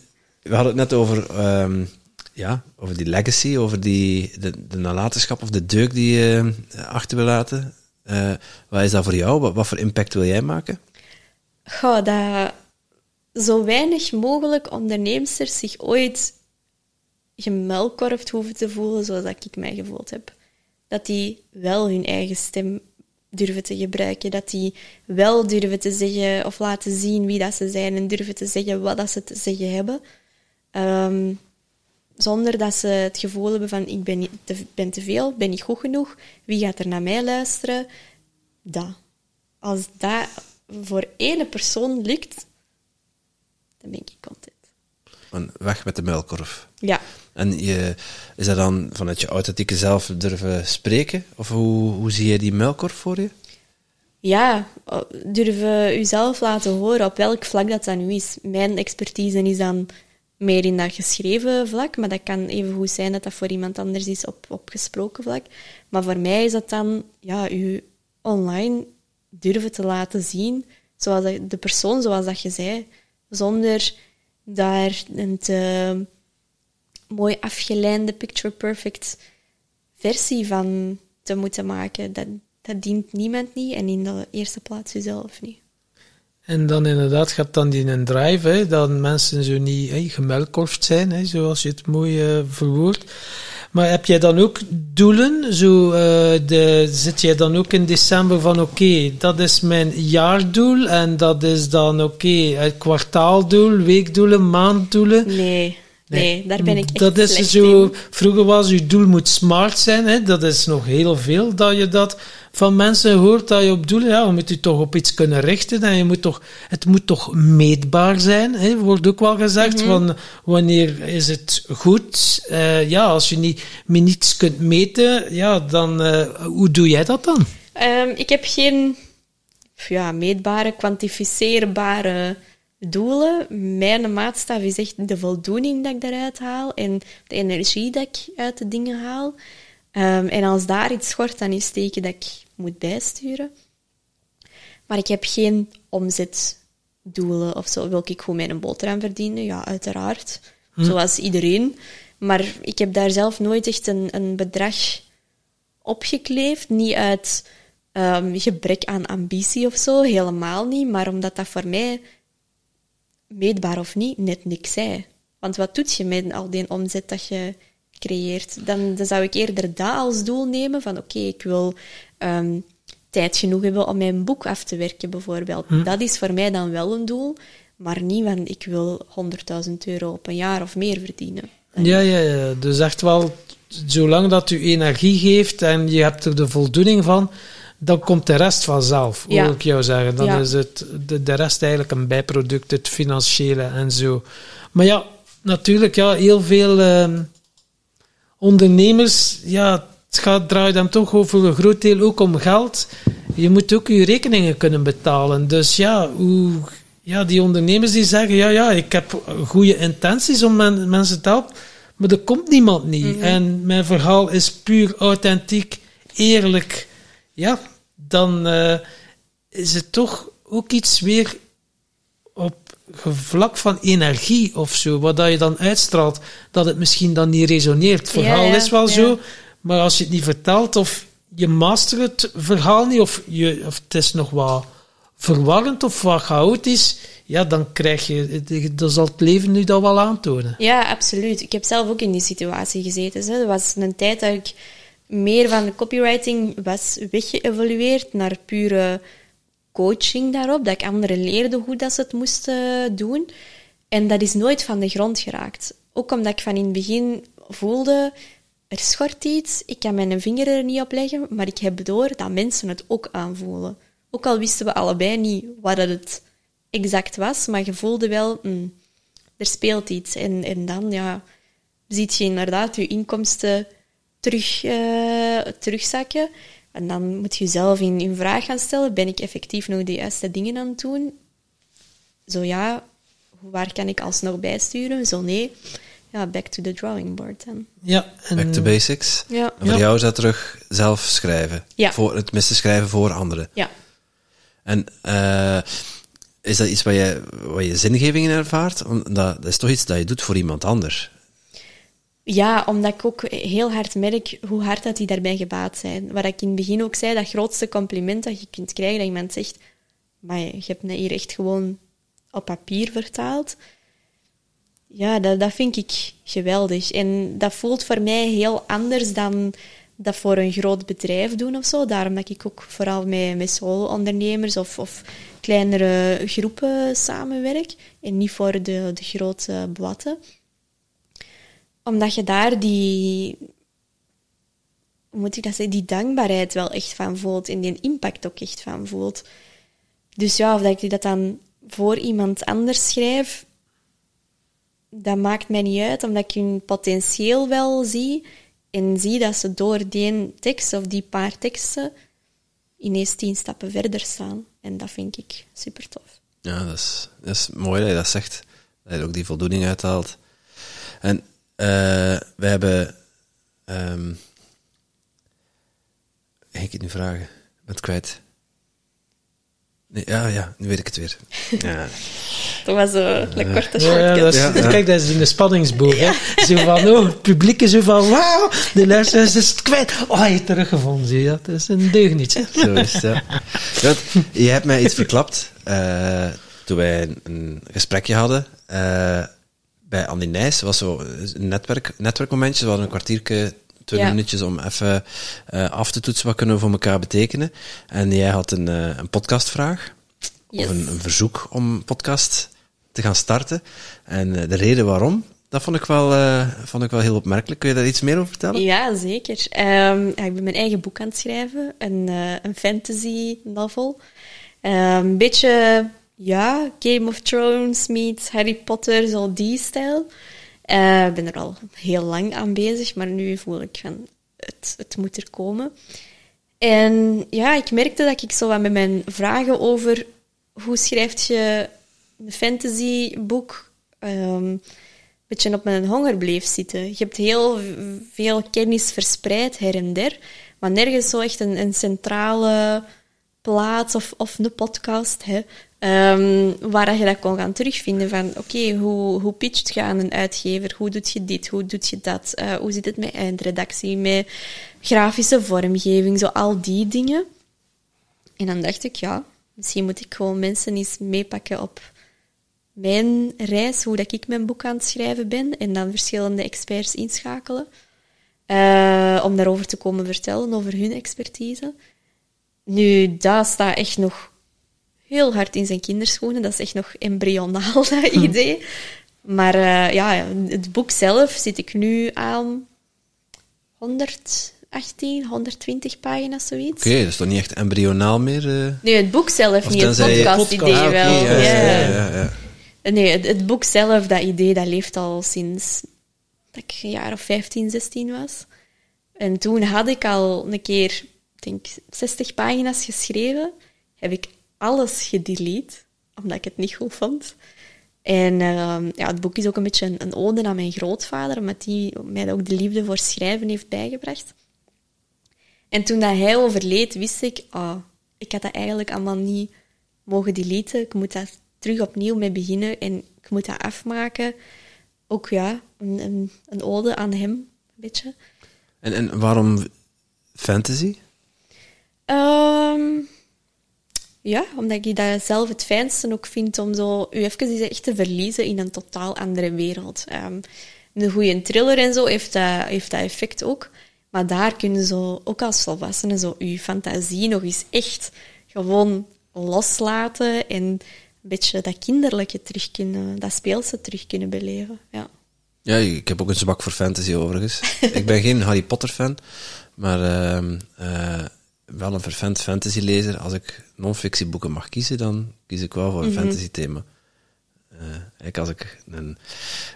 we hadden het net over, ehm, ja, over die legacy, over die, de, de nalatenschap of de deuk die je achter wil laten. Eh, wat is dat voor jou? Wat, voor impact wil jij maken? Goh, dat zo weinig mogelijk onderneemsters zich ooit gemuilkorfd hoeven te voelen zoals dat ik mij gevoeld heb. Dat die wel hun eigen stem durven te gebruiken. Dat die wel durven te zeggen of laten zien wie dat ze zijn en durven te zeggen wat dat ze te zeggen hebben. Ehm, zonder dat ze het gevoel hebben van ik ben, niet te, ben te veel, ben niet goed genoeg, wie gaat er naar mij luisteren? Dat. Als dat voor ene persoon lukt, dan ben ik content. Van weg met de muilkorf. Ja. En je, is dat dan vanuit je authentieke zelf durven spreken? Of hoe, hoe zie je die muilkorf voor je? Ja, durven uzelf laten horen op welk vlak dat dan nu is. Mijn expertise is dan meer in dat geschreven vlak, maar dat kan even goed zijn dat dat voor iemand anders is op, op gesproken vlak. Maar voor mij is dat dan, ja, u online durven te laten zien, zoals de persoon zoals dat je zei, zonder daar een te mooi afgeleide picture perfect versie van te moeten maken. Dat, dat dient niemand niet en in de eerste plaats jezelf niet. En dan inderdaad gaat dan die een drive, hè, dat mensen zo niet hè, gemelkorfd zijn, hè, zoals je het mooi eh, verwoordt. Maar heb jij dan ook doelen? Zo, eh, de, zit jij dan ook in december van oké, dat is mijn jaardoel en dat is dan oké, het kwartaaldoel, weekdoelen, maanddoelen? Nee, nee, daar ben ik echt Dat is slecht zo, in. vroeger was je doel moet smart zijn, hè, dat is nog heel veel dat je dat van mensen hoort, dat je op doelen, ja, je moet je toch op iets kunnen richten en je moet toch, het moet toch meetbaar zijn, hè, wordt ook wel gezegd, Mhm. van wanneer is het goed, Eh, ja, als je niet, met niets kunt meten, ja, dan, eh, hoe doe jij dat dan? Ehm, ik heb geen ja, meetbare, kwantificeerbare doelen. Mijn maatstaf is echt de voldoening dat ik daaruit haal en de energie dat ik uit de dingen haal. Ehm, en als daar iets schort, dan is teken dat ik moet bijsturen. Maar ik heb geen omzetdoelen of zo. Wil ik goed mijn boterham verdienen? Ja, uiteraard. Zoals iedereen. Maar ik heb daar zelf nooit echt een, een bedrag opgekleefd. Niet uit ehm, gebrek aan ambitie of zo, helemaal niet. Maar omdat dat voor mij, meetbaar of niet, net niks zei. Want wat doet je met al die omzet dat je creëert? Dan, dan zou ik eerder dat als doel nemen van oké, ik wil ehm, tijd genoeg hebben om mijn boek af te werken bijvoorbeeld. Dat is voor mij dan wel een doel, maar niet van ik wil 100.000 euro op een jaar of meer verdienen. Ja, ja, ja. Dus echt wel, zolang dat u energie geeft en je hebt er de voldoening van, dan komt de rest vanzelf, Ja. hoor ik jou zeggen. Dan Ja. is het, de, de rest eigenlijk een bijproduct, het financiële en zo. Maar ja, natuurlijk, ja, heel veel ehm, ondernemers, ja, het gaat, draait dan toch over een groot deel ook om geld. Je moet ook je rekeningen kunnen betalen. Dus ja, hoe, ja die ondernemers die zeggen, ja, ja, ik heb goede intenties om men- mensen te helpen, maar er komt niemand niet. En mijn verhaal is puur authentiek, eerlijk. Ja, dan eh, is het toch ook iets weer op vlak van energie of zo, wat dat je dan uitstraalt, dat het misschien dan niet resoneert. Het Ja, verhaal ja, is wel ja. zo, maar als je het niet vertelt of je mastert het verhaal niet, of, je, of het is nog wat verwarrend of wat chaotisch, ja, dan krijg je, dan zal het leven nu dat wel aantonen. Ja, absoluut. Ik heb zelf ook in die situatie gezeten. Hè. Er was een tijd dat ik meer van de copywriting was weggeëvolueerd naar pure coaching daarop. Dat ik anderen leerde hoe dat ze het moesten doen. En dat is nooit van de grond geraakt. Ook omdat ik van in het begin voelde, er schort iets, ik kan mijn vinger er niet op leggen, maar ik heb door dat mensen het ook aanvoelen. Ook al wisten we allebei niet wat het exact was, maar je voelde wel, mm, er speelt iets. En, en dan ja, ziet je inderdaad je inkomsten terug, eh, terugzakken. En dan moet je jezelf in, in vraag gaan stellen, ben ik effectief nog de juiste dingen aan het doen? Zo ja, waar kan ik alsnog bijsturen? Zo nee, ja, back to the drawing board dan. Ja, en, Back to basics. Ja, En voor Ja. jou is dat terug zelf schrijven. Ja. Voor, het tenminste schrijven voor anderen. ja. En eh, is dat iets waar je, waar je zingeving in ervaart? Omdat dat is toch iets dat je doet voor iemand anders. Ja, omdat ik ook heel hard merk hoe hard dat die daarbij gebaat zijn. Wat ik in het begin ook zei, dat grootste compliment dat je kunt krijgen, dat iemand zegt, maar je hebt me hier echt gewoon op papier vertaald. Ja, dat, dat vind ik geweldig. En dat voelt voor mij heel anders dan dat voor een groot bedrijf doen of zo. Daarom dat ik ook vooral met, met solo-ondernemers of, of kleinere groepen samenwerk. En niet voor de, de grote bladen omdat je daar die, moet ik dat zeggen, die dankbaarheid wel echt van voelt en die impact ook echt van voelt. Dus ja, of dat ik dat dan voor iemand anders schrijf, dat maakt mij niet uit, omdat ik hun potentieel wel zie en zie dat ze door die tekst of die paar teksten ineens tien stappen verder staan. En dat vind ik super tof. Ja, dat is, dat is mooi dat je dat zegt. Dat je ook die voldoening uithaalt. En we hebben... ehm ga ik het nu vragen? Ik ben het kwijt. Nee, ja, ja, nu weet ik het weer. Ja. Dat was zo een korte Ja, shortcut. dat is, Ja, ja. Kijk, dat is in de spanningsboog. Hè. Zo van, oh, het publiek is zo van, wauw, de luisteraars is het kwijt. Oh, hij heeft teruggevonden. Zie je, dat is een deugnietje. Zo is het, ja. Ja, Je hebt mij iets verklapt eh, toen wij een, een gesprekje hadden eh, bij Andy Nijs. was zo een netwerk, netwerkmomentje. We hadden een kwartiertje, twintig Ja. minuutjes om even eh, af te toetsen wat kunnen we voor elkaar betekenen. En jij had een, eh, een podcastvraag. Yes. Of een, een verzoek om een podcast te gaan starten. En eh, de reden waarom, dat vond ik, wel, eh, vond ik wel heel opmerkelijk. Kun je daar iets meer over vertellen? Ja, zeker. Ehm, ja, ik ben mijn eigen boek aan het schrijven, een, eh, een fantasy novel. Ehm, Een beetje, ja, Game of Thrones meets Harry Potter, zo die stijl. Eh, Ik ben er al heel lang aan bezig, maar nu voel ik van, het, moet er komen. En ja, ik merkte dat ik zo wat met mijn vragen over hoe schrijf je een fantasyboek ehm, een beetje op mijn honger bleef zitten. Je hebt heel veel kennis verspreid her en der, maar nergens zo echt een, een centrale plaats of, of een podcast hè, ehm, waar je dat kon gaan terugvinden van oké, hoe, hoe pitcht je aan een uitgever? Hoe doet je dit? Hoe doet je dat? Eh, hoe zit het met eindredactie, met grafische vormgeving, zo al die dingen. En dan dacht ik, ja, misschien moet ik gewoon mensen eens meepakken op mijn reis, hoe dat ik mijn boek aan het schrijven ben, en dan verschillende experts inschakelen. eh, om daarover te komen vertellen, over hun expertise. Nu, dat staat echt nog heel hard in zijn kinderschoenen. Dat is echt nog embryonaal, dat idee. Maar eh, ja, het boek zelf zit ik nu aan 118, 120 pagina's, zoiets. Oké, dat is toch niet echt embryonaal meer? eh? Nee, het boek zelf Of niet, het podcast-idee Ah, wel. ja, ja, Ja. Nee, het, het boek zelf, dat idee, dat leeft al sinds dat ik een jaar of 15, 16 was. En toen had ik al een keer, ik denk 60 pagina's geschreven. Heb ik alles gedelete, omdat ik het niet goed vond. En ehm, ja, het boek is ook een beetje een, een ode aan mijn grootvader, omdat die mij ook de liefde voor schrijven heeft bijgebracht. En toen dat hij overleed, wist ik, ah, ik had dat eigenlijk allemaal niet mogen deleten. Ik moet daar terug opnieuw mee beginnen en ik moet dat afmaken. Ook ja, een, een, een ode aan hem, een beetje. En, en waarom fantasy? Ehm, ja, omdat ik dat zelf het fijnste ook vind om zo u even echt te verliezen in een totaal andere wereld. Ehm, een goede thriller en zo heeft dat, heeft dat effect ook. Maar daar kunnen zo, ook als volwassenen, zo uw fantasie nog eens echt gewoon loslaten en een beetje dat kinderlijke terug kunnen, dat speelse terug kunnen beleven. Ja. Ja, ik heb ook een zwak voor fantasy overigens. ik ben geen Harry Potter fan, maar ehm, eh, wel een vervent fantasy lezer. Als ik non-fictieboeken mag kiezen, dan kies ik wel voor een fantasy thema. Eh, als ik een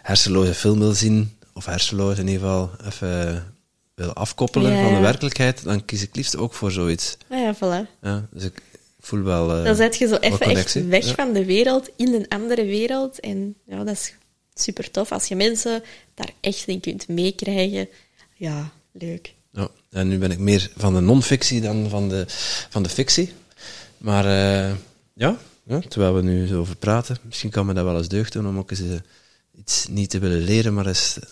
hersenloze film wil zien, of hersenloos in ieder geval, even wil afkoppelen Ja, van de werkelijkheid, dan kies ik liefst ook voor zoiets. Nou ja, voilà. Ja, dus ik voel wel. eh, Dan zet je zo even echt weg Ja. van de wereld, in een andere wereld. En ja, dat is super tof. Als je mensen daar echt in kunt meekrijgen, ja, leuk. En nu ben ik meer van de non-fictie dan van de, van de fictie. Maar eh, ja, ja, terwijl we nu zo over praten, misschien kan me dat wel eens deugd doen om ook eens eh, iets niet te willen leren, maar eens eh,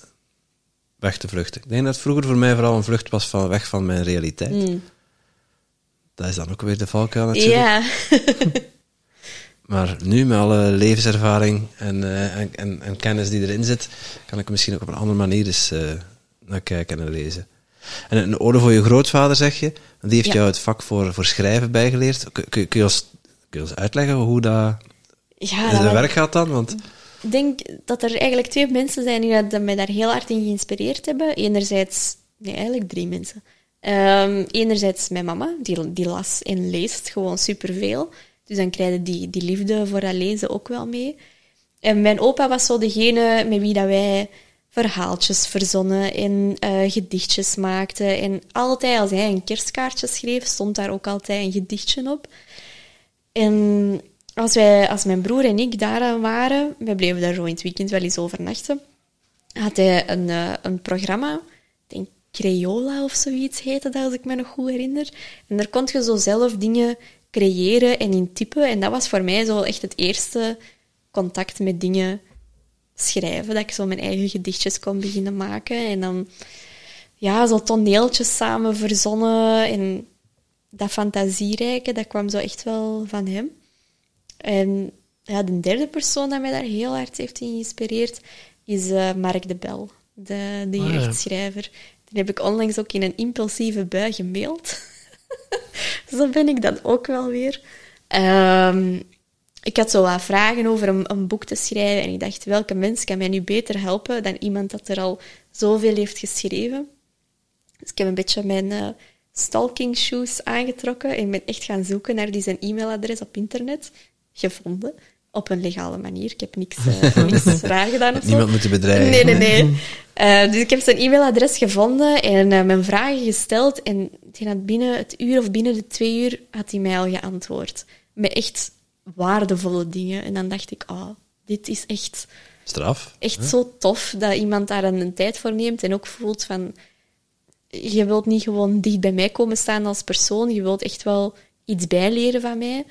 weg te vluchten. Ik denk dat het vroeger voor mij vooral een vlucht was van weg van mijn realiteit. Mm. Dat is dan ook weer de valkuil natuurlijk. Ja, Maar nu, met alle levenservaring en, en, en, en kennis die erin zit, kan ik misschien ook op een andere manier eens naar kijken en lezen. En een ode voor je grootvader, zeg je. Die heeft Ja. jou het vak voor, voor schrijven bijgeleerd. Kun, kun, kun je ons, kun je ons uitleggen hoe dat ja dat werk gaat dan? Want ik denk dat er eigenlijk twee mensen zijn die dat- mij daar heel hard in geïnspireerd hebben. Enerzijds, nee, eigenlijk drie mensen. Ehm, enerzijds mijn mama, die, die las en leest gewoon superveel. Dus dan krijg je die, die liefde voor dat lezen ook wel mee. En mijn opa was zo degene met wie dat wij verhaaltjes verzonnen en eh, gedichtjes maakten. En altijd als hij een kerstkaartje schreef, stond daar ook altijd een gedichtje op. En als, wij, als mijn broer en ik daar waren, wij bleven daar zo in het weekend wel eens overnachten, had hij een, eh, een programma, ik denk Crayola of zoiets heette dat, als ik me nog goed herinner. En daar kon je zo zelf dingen creëren en intypen. En dat was voor mij zo echt het eerste contact met dingen schrijven. Dat ik zo mijn eigen gedichtjes kon beginnen maken. En dan ja, zo toneeltjes samen verzonnen. En dat fantasierijke, dat kwam zo echt wel van hem. En ja, de derde persoon dat mij daar heel hard heeft geïnspireerd is uh, Mark de Bel, de, de Ah, jeugdschrijver. Die heb ik onlangs ook in een impulsieve bui gemaild. zo ben ik dan ook wel weer. Ehm, ik had zo wat vragen over een, een boek te schrijven en ik dacht, welke mens kan mij nu beter helpen dan iemand dat er al zoveel heeft geschreven? Dus ik heb een beetje mijn eh, stalking shoes aangetrokken en ben echt gaan zoeken naar die zijn e-mailadres op internet. Gevonden. Op een legale manier. Ik heb niks, eh, niks raar gedaan of. Niemand moeten bedreigen. Nee, nee, nee. Eh, dus ik heb zijn e-mailadres gevonden en mijn vragen gesteld. En die had binnen het uur of binnen de twee uur had hij mij al geantwoord. Met echt waardevolle dingen. En dan dacht ik, oh, dit is echt, Straf. echt zo tof dat iemand daar een tijd voor neemt. En ook voelt van, je wilt niet gewoon dicht bij mij komen staan als persoon. Je wilt echt wel iets bijleren van mij.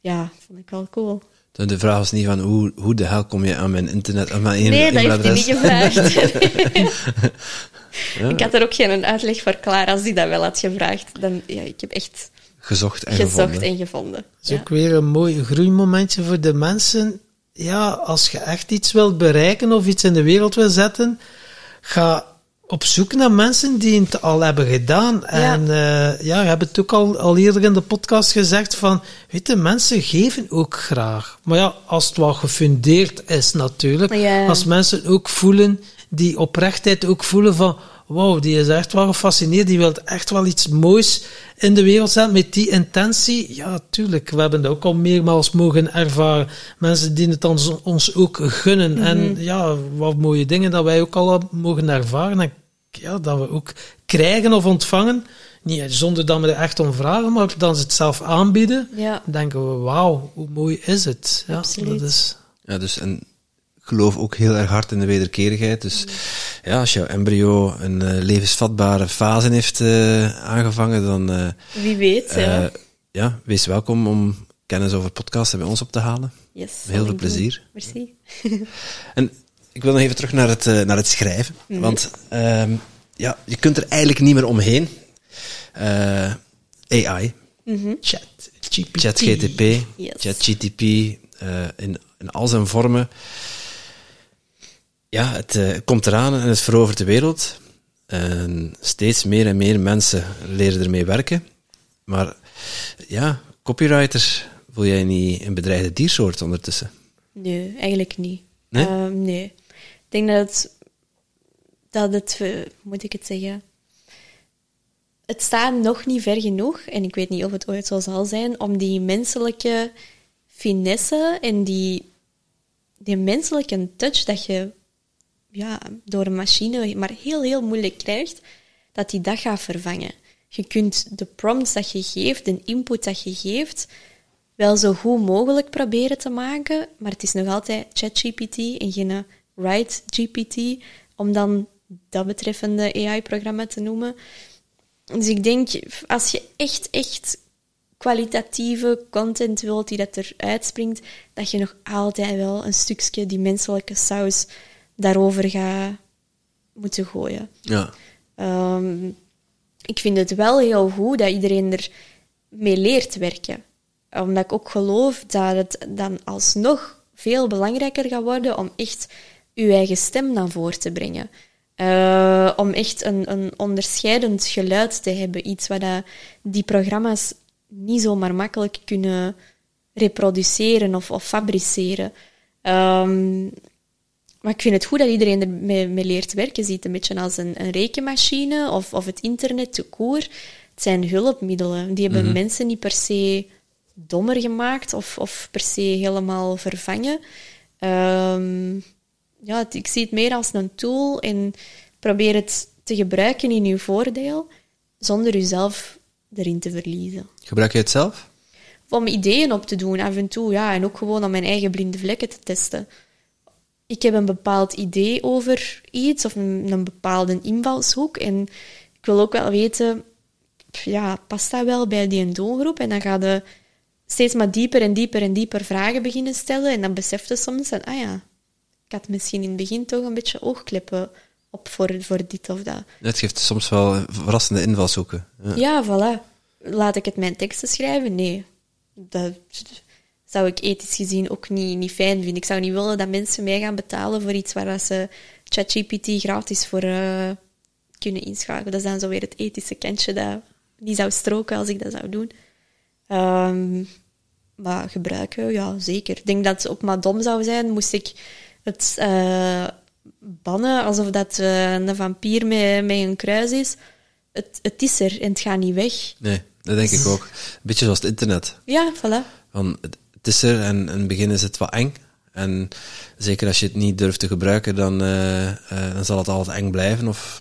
Ja, vond ik wel cool. De vraag was niet van hoe, hoe de hel kom je aan mijn internet, aan mijn Nee, dat heeft hij niet gevraagd. Ik had er ook geen uitleg voor klaar als hij dat wel had gevraagd. Dan, ja, ik heb echt Gezocht en gezocht gevonden. en gevonden. Dat is Ja. ook weer een mooi groeimomentje voor de mensen. Ja, als je echt iets wilt bereiken of iets in de wereld wil zetten, ga op zoek naar mensen die het al hebben gedaan. En eh, ja, we hebben het ook al, al eerder in de podcast gezegd van, weet je, mensen geven ook graag. Maar ja, als het wel gefundeerd is natuurlijk. Ja. Als mensen ook voelen, die oprechtheid ook voelen van, wauw, die is echt wel gefascineerd, die wil echt wel iets moois in de wereld zetten met die intentie. Ja, tuurlijk, we hebben dat ook al meermaals mogen ervaren. Mensen die het ons, ons ook gunnen. En ja, wat mooie dingen dat wij ook al mogen ervaren. En ja, dat we ook krijgen of ontvangen. Niet zonder dat we er echt om vragen, maar dan ze het zelf aanbieden. Ja. Denken we, wauw, hoe mooi is het. Ja, Absoluut. Dat is, Ja, dus en geloof ook heel erg hard in de wederkerigheid. Dus ja, als jouw embryo een eh, levensvatbare fase heeft eh, aangevangen, dan eh, Wie weet. ja. eh, ja, wees welkom om kennis over podcasten bij ons op te halen. yes, heel veel plezier. Merci. En ik wil nog even terug naar het, eh, naar het schrijven. Want ehm, ja, je kunt er eigenlijk niet meer omheen. Eh, AI, chat, GPT. ChatGTP, Yes. ChatGTP, eh, in, in al zijn vormen. Ja, het eh, komt eraan en het verovert de wereld. En steeds meer en meer mensen leren ermee werken. Maar ja, copywriter, voel jij niet een bedreigde diersoort ondertussen? Nee, eigenlijk niet. Nee? Ehm, nee. Ik denk dat het, dat het, eh, moet ik het zeggen? Het staat nog niet ver genoeg, en ik weet niet of het ooit zo zal zijn, om die menselijke finesse en die, die menselijke touch dat je ja, door een machine maar heel, heel moeilijk krijgt, dat die dat gaat vervangen. Je kunt de prompts dat je geeft, de input dat je geeft, wel zo goed mogelijk proberen te maken, maar het is nog altijd ChatGPT en geen eh, WriteGPT, om dan dat betreffende AI-programma te noemen. Dus ik denk, als je echt, echt kwalitatieve content wilt die dat eruit springt, dat je nog altijd wel een stukje die menselijke saus daarover gaat moeten gooien. Ja. Ehm, ik vind het wel heel goed dat iedereen er mee leert werken. Omdat ik ook geloof dat het dan alsnog veel belangrijker gaat worden om echt uw eigen stem naar voren te brengen. Eh, om echt een, een onderscheidend geluid te hebben. Iets wat dat die programma's niet zomaar makkelijk kunnen reproduceren of, of fabriceren. Ehm, maar ik vind het goed dat iedereen ermee mee leert werken. Ziet een beetje als een, een rekenmachine of, of het internet te koer. Het zijn hulpmiddelen. Die hebben mensen niet per se dommer gemaakt of, of per se helemaal vervangen. Ehm, ja, het- ik zie het meer als een tool en probeer het te gebruiken in uw voordeel, zonder uzelf erin te verliezen. Gebruik je het zelf? Om ideeën op te doen af en toe, ja, en ook gewoon om mijn eigen blinde vlekken te testen. Ik heb een bepaald idee over iets of een, een bepaalde invalshoek. En ik wil ook wel weten, ja, past dat wel bij die doelgroep? En dan ga je steeds maar dieper en dieper en dieper vragen beginnen stellen. En dan besef je soms van, ah ja, ik had misschien in het begin toch een beetje oogkleppen op voor, voor dit of dat. Het geeft soms wel verrassende invalshoeken. Ja. Ja, voilà. Laat ik het mijn teksten schrijven? Nee. Dat zou ik ethisch gezien ook niet, niet fijn vinden. Ik zou niet willen dat mensen mij gaan betalen voor iets waar dat ze ChatGPT gratis voor eh, kunnen inschakelen. Dat is dan zo weer het ethische kantje dat niet zou stroken als ik dat zou doen. Ehm, maar gebruiken, ja, zeker. Ik denk dat het ook maar dom zou zijn, moest ik het eh, bannen alsof dat eh, een vampier met, met een kruis is. Het, het is er en het gaat niet weg. Nee, dat denk ik ook. Een beetje zoals het internet. Ja, voilà. Van, het, het is er en in het begin is het wat eng. En zeker als je het niet durft te gebruiken, dan, eh, eh, dan zal het altijd eng blijven. Of,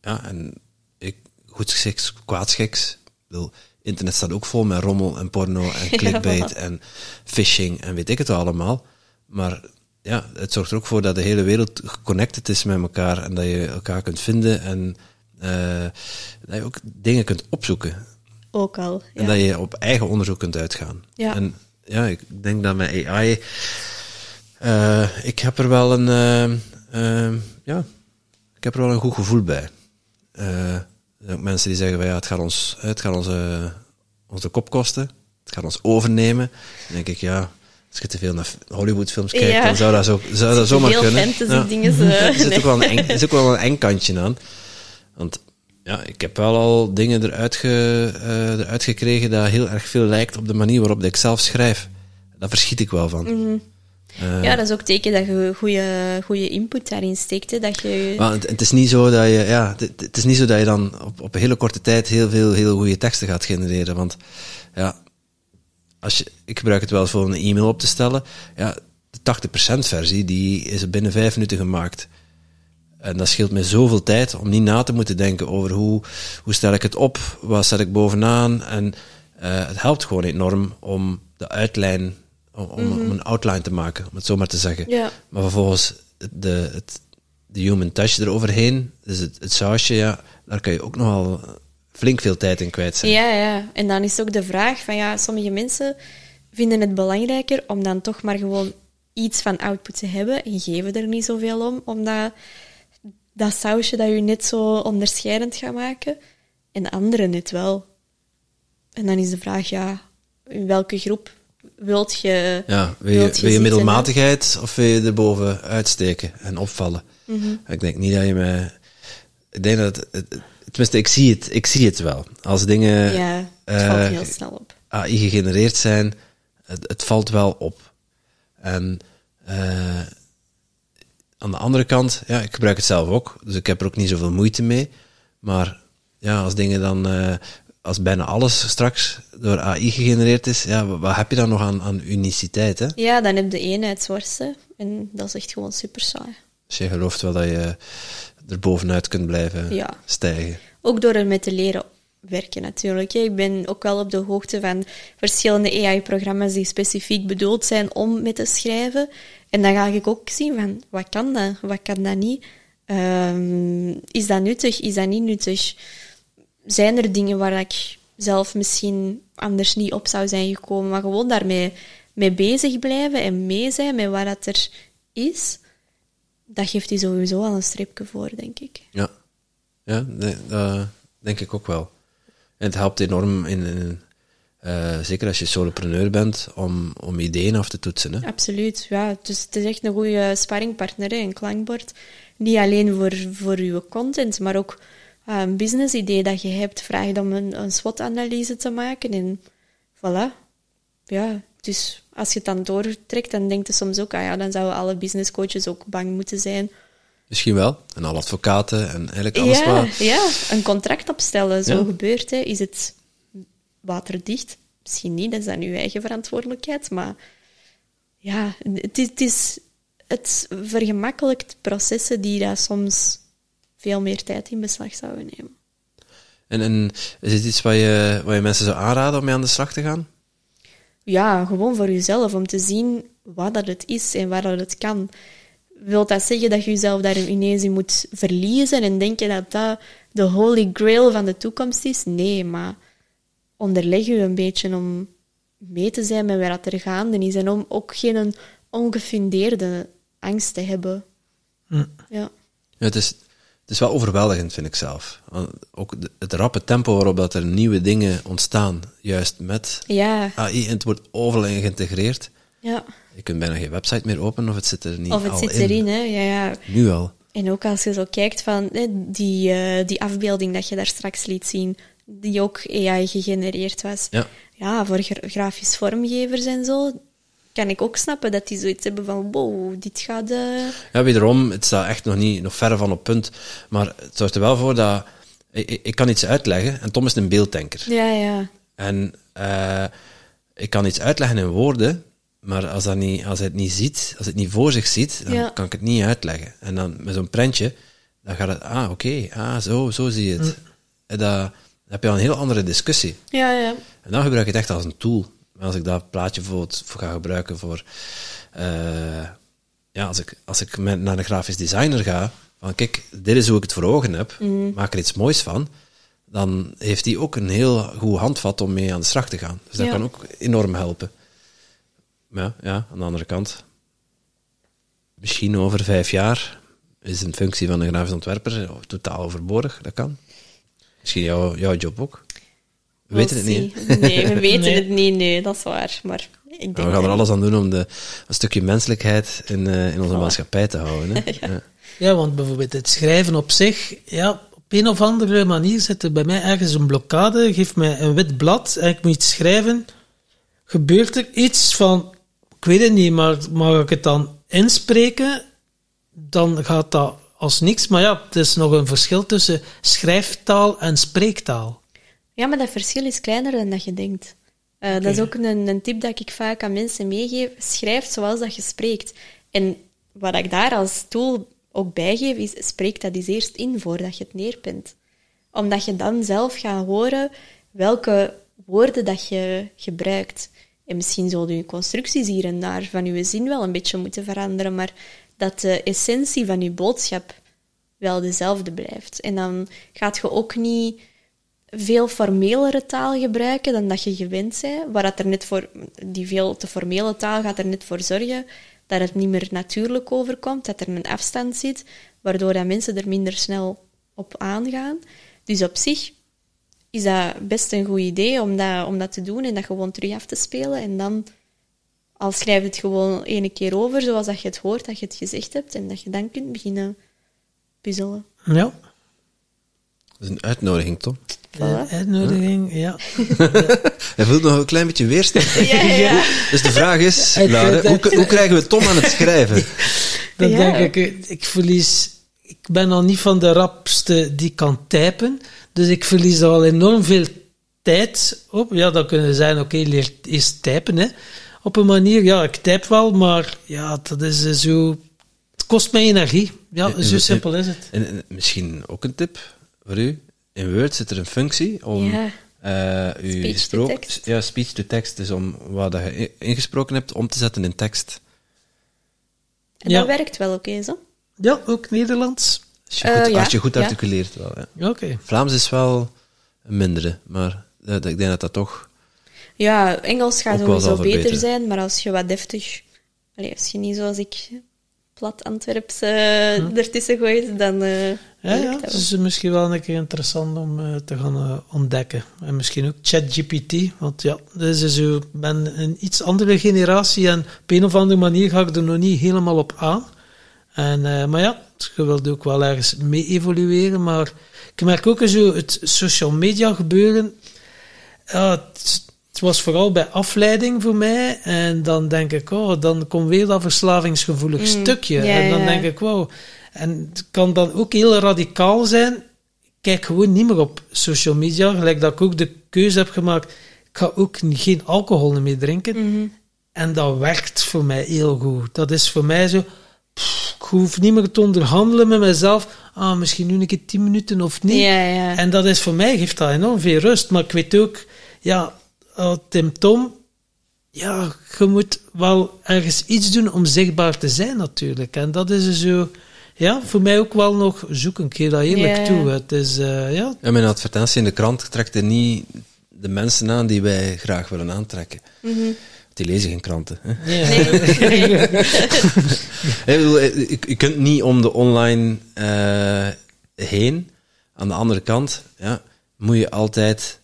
ja, en ik, goed geschiks, kwaad schiks. Ik bedoel, internet staat ook vol met rommel en porno en clickbait en phishing en weet ik het wel allemaal. Maar ja, het zorgt er ook voor dat de hele wereld geconnected is met elkaar en dat je elkaar kunt vinden en eh, dat je ook dingen kunt opzoeken. Ook al. Ja. En dat je op eigen onderzoek kunt uitgaan. Ja. En ja, ik denk dat met AI, eh, ik heb er wel een, eh, eh, ja, ik heb er wel een goed gevoel bij. Er zijn ook mensen die zeggen van ja, het gaat ons, het gaat onze, onze kop kosten, het gaat ons overnemen. Dan denk ik ja, als je te veel naar Hollywoodfilms kijkt, Ja. dan zou dat, zo, zou dat zomaar kunnen. fantasy Ja. dingen. eh, Er zit ook wel een eng, er zit ook wel een eng kantje aan. Want ja, ik heb wel al dingen eruit, ge, eh, eruit gekregen dat heel erg veel lijkt op de manier waarop ik zelf schrijf. Daar verschiet ik wel van. Mhm. Eh, Ja, dat is ook teken dat je goede, goede input daarin steekt. Hè, dat je... maar het, het is niet zo dat je, ja, het, het is niet zo dat je dan op, op een hele korte tijd heel veel heel goede teksten gaat genereren. Want ja, als je, ik gebruik het wel voor een e-mail op te stellen. Ja, de 80% versie die is binnen vijf minuten gemaakt. En dat scheelt me zoveel tijd om niet na te moeten denken over hoe, hoe stel ik het op, wat zet ik bovenaan. En eh, het helpt gewoon enorm om de uitlijn, om, om, om een outline te maken, om het zo maar te zeggen. Maar vervolgens de, het, de human touch eroverheen, dus het, het sausje, ja, daar kan je ook nogal flink veel tijd in kwijt zijn. Ja, ja. En dan is ook de vraag van ja, sommige mensen vinden het belangrijker om dan toch maar gewoon iets van output te hebben en geven er niet zoveel om, omdat dat sausje dat je net zo onderscheidend gaat maken en de anderen net wel. En dan is de vraag, ja, in welke groep wilt je... Ja, wil je, wil middelmatigheid of wil je erboven uitsteken en opvallen? Mhm. Ik denk niet dat je me... Ik denk dat... Het, het- tenminste, ik zie het, ik zie het wel. Als dingen? Ja, het valt eh, heel snel op. AI gegenereerd zijn, het, het valt wel op. En eh, aan de andere kant, ja, ik gebruik het zelf ook, dus ik heb er ook niet zoveel moeite mee. Maar ja, als dingen dan, eh, als bijna alles straks door AI gegenereerd is, ja, wat, wat heb je dan nog aan, aan uniciteit? Hè? Ja, dan heb je eenheidsworsten en dat is echt gewoon super saai. Dus je gelooft wel dat je er bovenuit kunt blijven Ja. stijgen. Ook door ermee te leren werken natuurlijk. Ik ben ook wel op de hoogte van verschillende AI-programma's die specifiek bedoeld zijn om mee te schrijven. En dan ga ik ook zien van, wat kan dat, wat kan dat niet? Ehm, is dat nuttig, is dat niet nuttig? Zijn er dingen waar ik zelf misschien anders niet op zou zijn gekomen, maar gewoon daarmee mee bezig blijven en mee zijn met wat dat er is, dat geeft je sowieso al een streepje voor, denk ik. Ja, ja denk ik ook wel. En het helpt enorm in, eh, zeker als je solopreneur bent, om, om ideeën af te toetsen. Hè? Absoluut, ja. Dus het is echt een goede sparringpartner, een klankbord. Niet alleen voor, voor je content, maar ook eh, een business idee dat je hebt. Vraag om een, een SWOT-analyse te maken en voilà. Ja, dus als je het dan doortrekt, dan denk je soms ook, ah ja, dan zouden alle business coaches ook bang moeten zijn. Misschien wel. En alle advocaten en eigenlijk alles Ja, ja, een contract opstellen, zo Ja. gebeurt. Hè. Is het waterdicht? Misschien niet, dat is dan uw eigen verantwoordelijkheid. Maar ja, het is, het, is, het vergemakkelijkt processen die daar soms veel meer tijd in beslag zouden nemen. En, en is het iets wat je, wat je mensen zou aanraden om mee aan de slag te gaan? Ja, gewoon voor jezelf, om te zien wat dat het is en waar dat het kan. Wil dat zeggen dat je jezelf daar ineens in moet verliezen en denken dat dat de holy grail van de toekomst is? Nee, maar onderleg je een beetje om mee te zijn met wat er gaande is en om ook geen ongefundeerde angst te hebben. Hm. Ja. Ja, het, is, het is wel overweldigend, vind ik zelf. Ook de- het rappe tempo waarop dat er nieuwe dingen ontstaan, juist met Ja, AI, en het wordt overal geïntegreerd. Ja. Je kunt bijna geen website meer openen of het zit er niet Of het al zit in. erin, hè. Ja, ja. Nu al. En ook als je zo kijkt van die, eh, die afbeelding dat je daar straks liet zien, die ook AI gegenereerd was. Ja. Ja, voor gra- grafisch vormgevers en zo, kan ik ook snappen dat die zoiets hebben van wow, dit gaat... eh, Ja, wederom, het staat echt nog niet, nog verre van op punt. Maar het zorgt er wel voor dat... Ik, ik- ik kan iets uitleggen en Tom is een beelddenker. Ja, ja. En eh, ik kan iets uitleggen in woorden, maar als, dat niet, als hij het niet ziet, als hij het niet voor zich ziet, dan Ja. kan ik het niet uitleggen. En dan met zo'n prentje, dan gaat het, ah, oké, ah, zo, zo zie je het. En dat, dan heb je al een heel andere discussie. Ja, ja. En dan gebruik ik het echt als een tool. Als ik dat plaatje bijvoorbeeld voor ga gebruiken voor... eh, ja, als ik, als ik met, naar een grafisch designer ga, van kijk, dit is hoe ik het voor ogen heb, maak er iets moois van, dan heeft hij ook een heel goed handvat om mee aan de slag te gaan. Dus dat Ja. kan ook enorm helpen. Ja, ja, aan de andere kant, misschien over vijf jaar is een functie van een grafisch ontwerper totaal overbodig. Dat kan. Misschien jouw, jouw job ook. We weten het niet. Nee, we weten Nee. het niet. Nee, dat is waar. Maar ik denk we gaan er alles aan doen om de, een stukje menselijkheid in, eh, in onze Voilà. maatschappij te houden. Hè? Ja. Ja, want bijvoorbeeld het schrijven op zich, ja, op een of andere manier zit er bij mij ergens een blokkade. Geef mij een wit blad en ik moet iets schrijven. Gebeurt er iets van, weet het niet, maar mag ik het dan inspreken? Dan gaat dat als niks. Maar ja, het is nog een verschil tussen schrijftaal en spreektaal. Ja, maar dat verschil is kleiner dan dat je denkt. Eh, Dat is ook een, een tip dat ik vaak aan mensen meegeef. Schrijf zoals dat je spreekt. En wat ik daar als tool ook bijgeef, is spreek dat eens eerst in voordat je het neerpent. Omdat je dan zelf gaat horen welke woorden dat je gebruikt. En misschien zullen je constructies hier en daar van je zin wel een beetje moeten veranderen, maar dat de essentie van je boodschap wel dezelfde blijft. En dan gaat je ook niet veel formelere taal gebruiken dan dat je gewend bent. Waar dat er net voor, die veel te formele taal gaat er net voor zorgen dat het niet meer natuurlijk overkomt, dat er een afstand zit, waardoor dat mensen er minder snel op aangaan. Dus op zich is dat best een goed idee om dat, om dat te doen en dat gewoon terug af te spelen. En dan al schrijf je het gewoon ene keer over, zoals dat je het hoort, dat je het gezegd hebt, en dat je dan kunt beginnen puzzelen. Ja, Dat is een uitnodiging, Tom. de uitnodiging, ja. Hij voelt nog een klein beetje weerstand. Ja, ja, ja. Dus de vraag is, hoe, hoe krijgen we Tom aan het schrijven? Dan Ja. denk ik, ik verlies... Ik ben al niet van de rapste die kan typen. Dus ik verlies er al enorm veel tijd op. Ja, dan kunnen we zeggen, oké, leer eerst typen. Hè. Op een manier, ja, ik typ wel, maar ja, dat is eh, zo... Het kost mij energie. Ja, En- zo en- simpel is het. En, en misschien ook een tip voor u. In Word zit er een functie om Ja. eh, uw Speech to gesproken- text. Ja, speech to text. Dus om wat dat je ingesproken hebt, om te zetten in tekst. En Ja. dat werkt wel oké, zo. Ja, ook Nederlands. Als je Eh, goed, ja, als je goed ja. articuleert wel, ja. Oké. Vlaams is wel een mindere, maar eh, ik denk dat dat toch... Ja, Engels gaat sowieso beter zijn, maar als je wat deftig... Allee, als je niet zoals ik plat Antwerps eh, ertussen gooit, dan eh Ja, dat het wel. is misschien wel een keer interessant om eh, te gaan eh, ontdekken. En misschien ook ChatGPT, want ja, dus is zo, ik ben een iets andere generatie en op een of andere manier ga ik er nog niet helemaal op aan. En, eh, maar ja, je wilt ook wel ergens mee evolueren, maar ik merk ook zo het social media gebeuren. Ja, het, het was vooral bij afleiding voor mij. En dan denk ik, oh, dan komt weer dat verslavingsgevoelig stukje. Mm, ja, en dan denk ik, wow. En het kan dan ook heel radicaal zijn. Ik kijk gewoon niet meer op social media. Gelijk dat ik ook de keuze heb gemaakt. Ik ga ook geen alcohol meer drinken. Mhm. En dat werkt voor mij heel goed. Dat is voor mij zo... pff, ik hoef niet meer te onderhandelen met mezelf. Ah, misschien nu een keer tien minuten of niet. Ja, ja. En dat is voor mij, geeft dat enorm veel rust. Maar ik weet ook, ja, uh, Tim Tom, ja, je moet wel ergens iets doen om zichtbaar te zijn natuurlijk. En dat is zo, ja, voor mij ook wel nog, zoek een keer dat eerlijk Ja. toe. Het is, eh, ja, Ja, mijn advertentie in de krant trekt er niet de mensen aan die wij graag willen aantrekken. Die lezen geen kranten. Hè? ja. Bedoel, eh, je, je kunt niet om de online eh, heen. Aan de andere kant ja, moet je altijd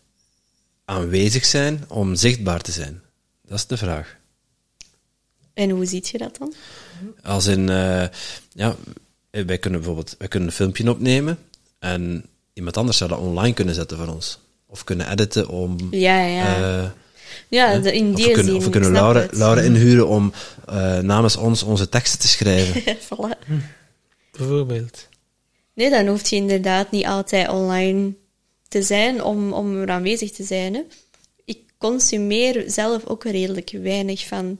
aanwezig zijn om zichtbaar te zijn. Dat is de vraag. En hoe ziet je dat dan? Als in, eh, ja, wij kunnen bijvoorbeeld wij kunnen een filmpje opnemen en iemand anders zou dat online kunnen zetten voor ons. Of kunnen editen om... Ja, ja. Ja, de, in of we kunnen, zin. of we kunnen Laura. Laura inhuren om eh, namens ons onze teksten te schrijven. Voilà. bijvoorbeeld. Nee, dan hoeft je inderdaad niet altijd online te zijn om, om er aanwezig te zijn. Hè. Ik consumeer zelf ook redelijk weinig van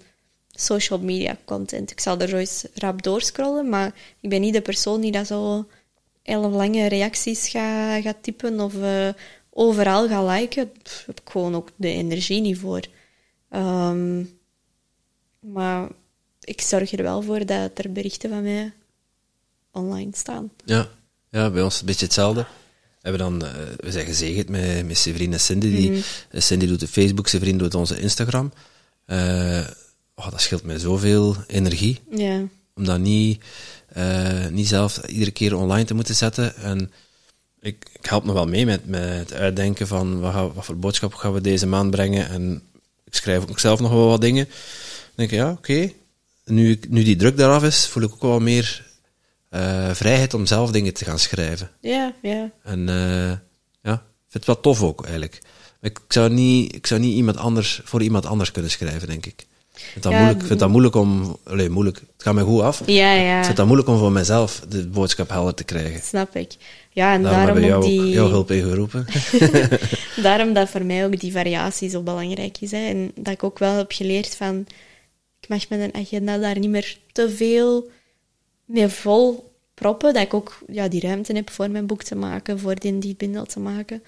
social media content. Ik zal er zo eens rap doorscrollen, maar ik ben niet de persoon die dat zo hele lange reacties gaat gaat typen of eh, overal gaat liken. Heb ik gewoon ook de energie niet voor. Ehm, maar ik zorg er wel voor dat er berichten van mij online staan. Ja, ja bij ons een beetje hetzelfde. We, hebben dan, eh, we zijn gezegend met, met Severine en Cindy. Die, eh, Cindy doet de Facebook, Severine doet onze Instagram. Eh, oh, dat scheelt mij zoveel energie. Om dat niet, eh, niet zelf iedere keer online te moeten zetten. En ik, ik help nog wel mee met, met het uitdenken van wat, gaan- wat voor boodschap gaan we deze maand brengen. En ik schrijf ook zelf nog wel wat dingen. Dan denk ik, ja, oké. Nu, ik- nu die druk daaraf is, voel ik ook wel meer eh, vrijheid om zelf dingen te gaan schrijven. Ja, ja. En eh, ja, ik vind het wel tof ook, eigenlijk. Ik zou niet, ik zou niet iemand anders, voor iemand anders kunnen schrijven, denk ik. Ik vind dat, Ja, moeilijk, ik vind dat moeilijk om... Allee, moeilijk. Het gaat mij goed af. Ja, Ik ja. vind dat moeilijk om voor mezelf de boodschap helder te krijgen. Snap ik. Ja, en Daarom daarom, hebben we ook jou, die... jouw hulp ingeroepen. Daarom dat voor mij ook die variatie zo belangrijk is. Hè. En dat ik ook wel heb geleerd van... Ik mag met een agenda daar niet meer te veel mee vol proppen. Dat ik ook ja, die ruimte heb voor mijn boek te maken, voor die, die bundel te maken.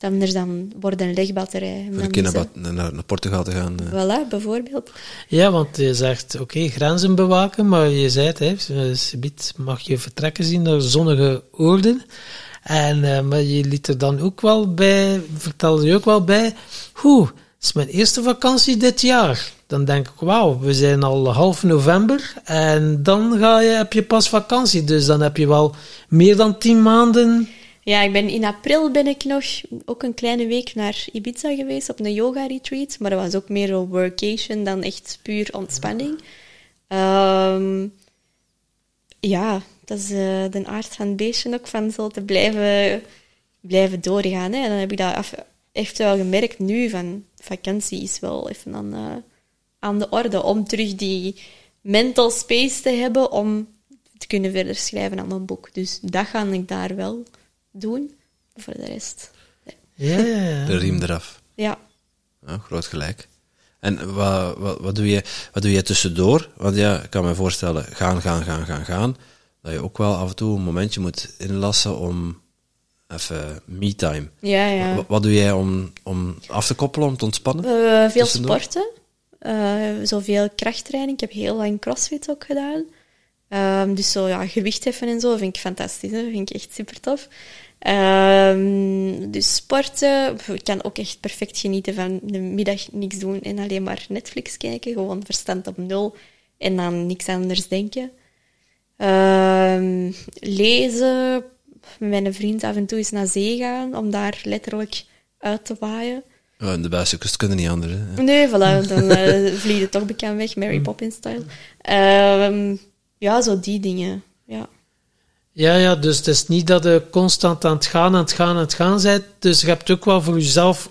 Dat anders dan wordt een legbatterij. Voor dan een keer is naar, naar, naar Portugal te gaan. eh. Voilà, bijvoorbeeld. Ja, want je zegt, oké, grenzen bewaken, maar je zei het, hè, subiet mag je vertrekken zien naar zonnige oorden. En, eh, maar je liet er dan ook wel bij, vertelde je ook wel bij, hoe, het is mijn eerste vakantie dit jaar. Dan denk ik, wauw, we zijn al half november en dan ga je, heb je pas vakantie. Dus dan heb je wel meer dan tien maanden. Ja, ik ben, in april ben ik nog ook een kleine week naar Ibiza geweest op een yoga-retreat. Maar dat was ook meer een workation dan echt puur ontspanning. Ehm, ja, dat is eh, de aard van het beestje ook, van zo te blijven, blijven doorgaan. Hè. En dan heb ik dat af, echt wel gemerkt nu, van vakantie is wel even aan, eh, aan de orde. Om terug die mental space te hebben om te kunnen verder schrijven aan mijn boek. Dus dat ga ik daar wel doen. Voor de rest, Ja, ja, ja. De riem eraf. ja. Ja, groot gelijk. En wat, wat, wat, doe je, wat doe je tussendoor? Want ja, ik kan me voorstellen, gaan, gaan, gaan, gaan, gaan. Dat je ook wel af en toe een momentje moet inlassen om even me-time. Ja, ja. Wat, wat doe jij om, om af te koppelen, om te ontspannen? Eh, veel Tussendoor? sporten. Eh, zoveel krachttraining. Ik heb heel lang crossfit ook gedaan. Ehm, dus zo, ja, gewicht heffen en zo vind ik fantastisch. Hè? Vind ik echt super tof. Ehm, dus sporten. Ik kan ook echt perfect genieten van de middag niks doen en alleen maar Netflix kijken. Gewoon verstand op nul en dan niks anders denken. Ehm, lezen. Met mijn vriend af en toe eens naar zee gaan om daar letterlijk uit te waaien. Ja, in de kust kunnen niet anders. Hè. Nee, voilà, dan eh vlieg je toch bekend weg, Mary Poppins-style. Ehm, ja, zo die dingen. Ja. Ja, ja, dus het is niet dat je constant aan het gaan, aan het gaan, aan het gaan bent. Dus je hebt ook wel voor jezelf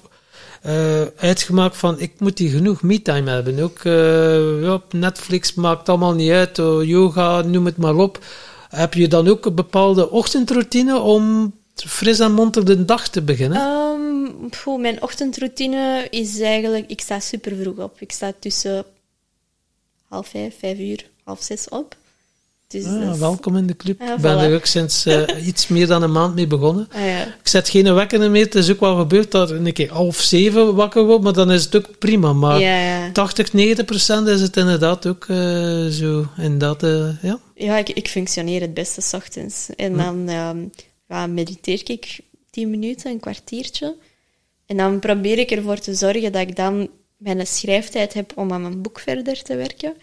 eh, uitgemaakt van, ik moet hier genoeg me-time hebben. Ook eh, op Netflix maakt allemaal niet uit, oh, yoga, noem het maar op. Heb je dan ook een bepaalde ochtendroutine om fris en monter de dag te beginnen? Ehm, mijn ochtendroutine is eigenlijk... Ik sta super vroeg op. Ik sta tussen half vijf, vijf uur, half zes op. Dus Ah, dat is- welkom in de club. Ja, ik ben voilà. er ook sinds eh, iets meer dan een maand mee begonnen. Ah, ja. Ik zet geen wekker meer. Het is ook wel gebeurd dat ik een keer half zeven wakker word, maar dan is het ook prima. Maar ja, ja. 80, 90 procent is het inderdaad ook eh, zo. Inderdaad, eh, ja. Ja, ik, ik functioneer het beste 's ochtends. En dan ehm, mediteer ik tien minuten, een kwartiertje. En dan probeer ik ervoor te zorgen dat ik dan mijn schrijftijd heb om aan mijn boek verder te werken.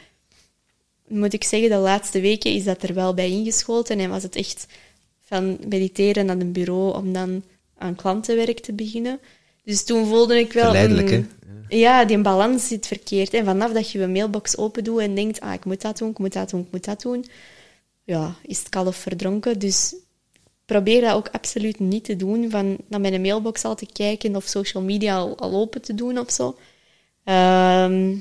Moet ik zeggen, de laatste weken is dat er wel bij ingeschoten en was het echt van mediteren naar een bureau om dan aan klantenwerk te beginnen. Dus toen voelde ik wel... Verleidelijk, hè? ja, die balans zit verkeerd. En vanaf dat je je mailbox open doet en denkt, ah, ik moet dat doen, ik moet dat doen, ik moet dat doen, ja, is het kalf verdronken. Dus probeer dat ook absoluut niet te doen, van naar mijn mailbox al te kijken of social media al, al open te doen of zo. Ehm,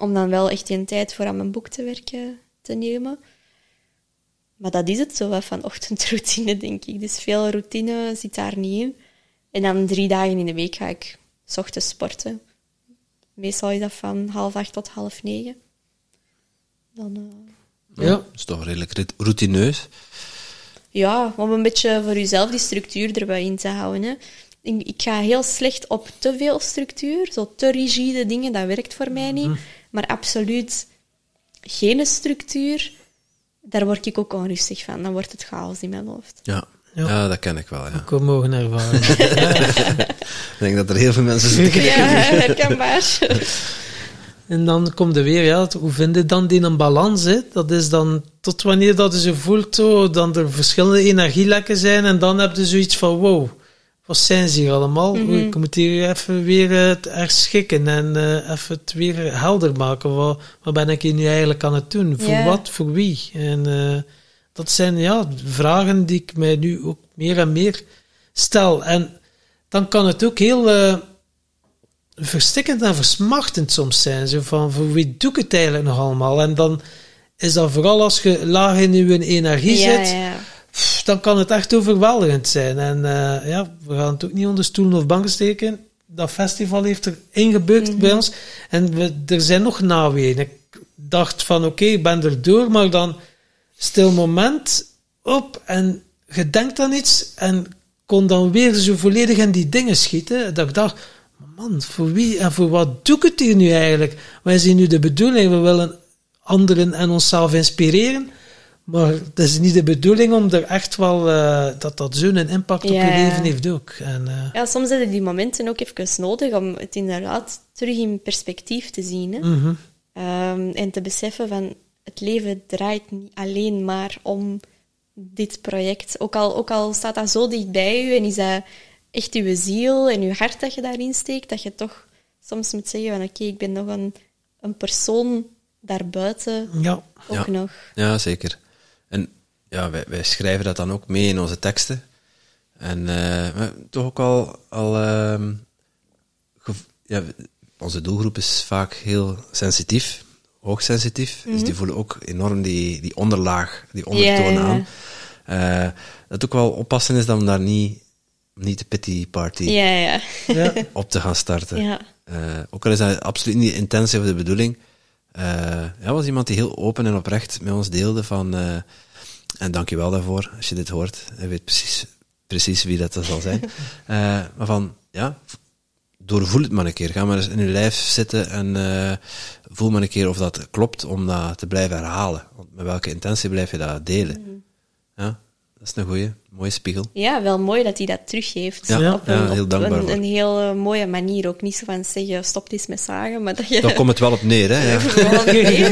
om dan wel echt een tijd voor aan mijn boek te werken te nemen. Maar dat is het zo wat van ochtendroutine, denk ik. Dus veel routine zit daar niet in. En dan drie dagen in de week ga ik 's ochtends sporten. Meestal is dat van half acht tot half negen. Dan, eh, ja. Dat is toch redelijk routineus. ja, om een beetje voor jezelf die structuur erbij in te houden. Hè. Ik, ik ga heel slecht op te veel structuur, zo te rigide dingen, dat werkt voor mij niet. Maar absoluut geen structuur, daar word ik ook onrustig van. Dan wordt het chaos in mijn hoofd. Ja. Ja. Ja. dat ken ik wel, ja. Ik mogen ervaren. Ik denk dat er heel veel mensen zitten Ja, herkenbaar. En dan komt er weer, ja, hoe vind je dan die een balans? Hè? Dat is dan tot wanneer dat je voelt, zo, dan er verschillende energielekken zijn en dan heb je zoiets van, wow, wat zijn ze hier allemaal? Oei, Ik moet hier even weer eh, het herschikken en eh, even het weer helder maken. Wat, wat ben ik hier nu eigenlijk aan het doen? Voor wat? Voor wie? En eh, dat zijn ja, vragen die ik mij nu ook meer en meer stel. En dan kan het ook heel... eh, verstikkend en versmachtend soms zijn. Zo van, voor wie doe ik het eigenlijk nog allemaal? En dan is dat vooral als je laag in je energie Ja, zit, ja. Pff, dan kan het echt overweldigend zijn. En eh, ja, we gaan het ook niet onder stoelen of banken steken. Dat festival heeft er ingebukt bij ons. En we, er zijn nog naweeën. Ik dacht van, oké, ik ben er door, maar dan stil moment op en je denkt aan iets en kon dan weer zo volledig in die dingen schieten. Dat ik dacht, man, voor wie en voor wat doe ik het hier nu eigenlijk? Is hier nu de bedoeling? We willen anderen en onszelf inspireren. Maar het is niet de bedoeling om er echt wel, eh, dat dat zo'n impact op je leven heeft ook. En, eh, ja, soms hebben die momenten ook even nodig om het inderdaad terug in perspectief te zien. Hè? mhm. Ehm, en te beseffen van het leven draait niet alleen maar om dit project. Ook al, ook al staat dat zo dicht bij u en is dat echt uw ziel en uw hart dat je daarin steekt, dat je toch soms moet zeggen van oké, ik ben nog een, een persoon daarbuiten ja. ook Ja. nog. Ja, zeker. En ja, wij, wij schrijven dat dan ook mee in onze teksten. En eh, toch ook al, al ehm, ja, onze doelgroep is vaak heel sensitief, hoogsensitief. Dus die voelen ook enorm die, die onderlaag, die ondertoon aan. Eh, dat ook wel oppassen is dan daar niet, niet de pity party Ja, op te gaan starten. Eh, ook al is dat absoluut niet de intentie of de bedoeling. Eh ja, was iemand die heel open en oprecht met ons deelde van... eh, en dank je wel daarvoor, als je dit hoort. Je weet precies, precies wie dat zal zijn. Eh, maar van, ja, doorvoel het maar een keer. Ga maar eens in je lijf zitten en voel maar een keer of dat klopt om dat te blijven herhalen. Want met welke intentie blijf je dat delen? Ja, dat is een goeie, mooie spiegel. Ja, wel mooi dat hij dat teruggeeft. Ja, op ja, een, heel op een, heel eh, mooie manier. Ook niet zo van zeggen, stop eens met zagen, maar dat je... Daar komt het wel op neer, hè? Ja.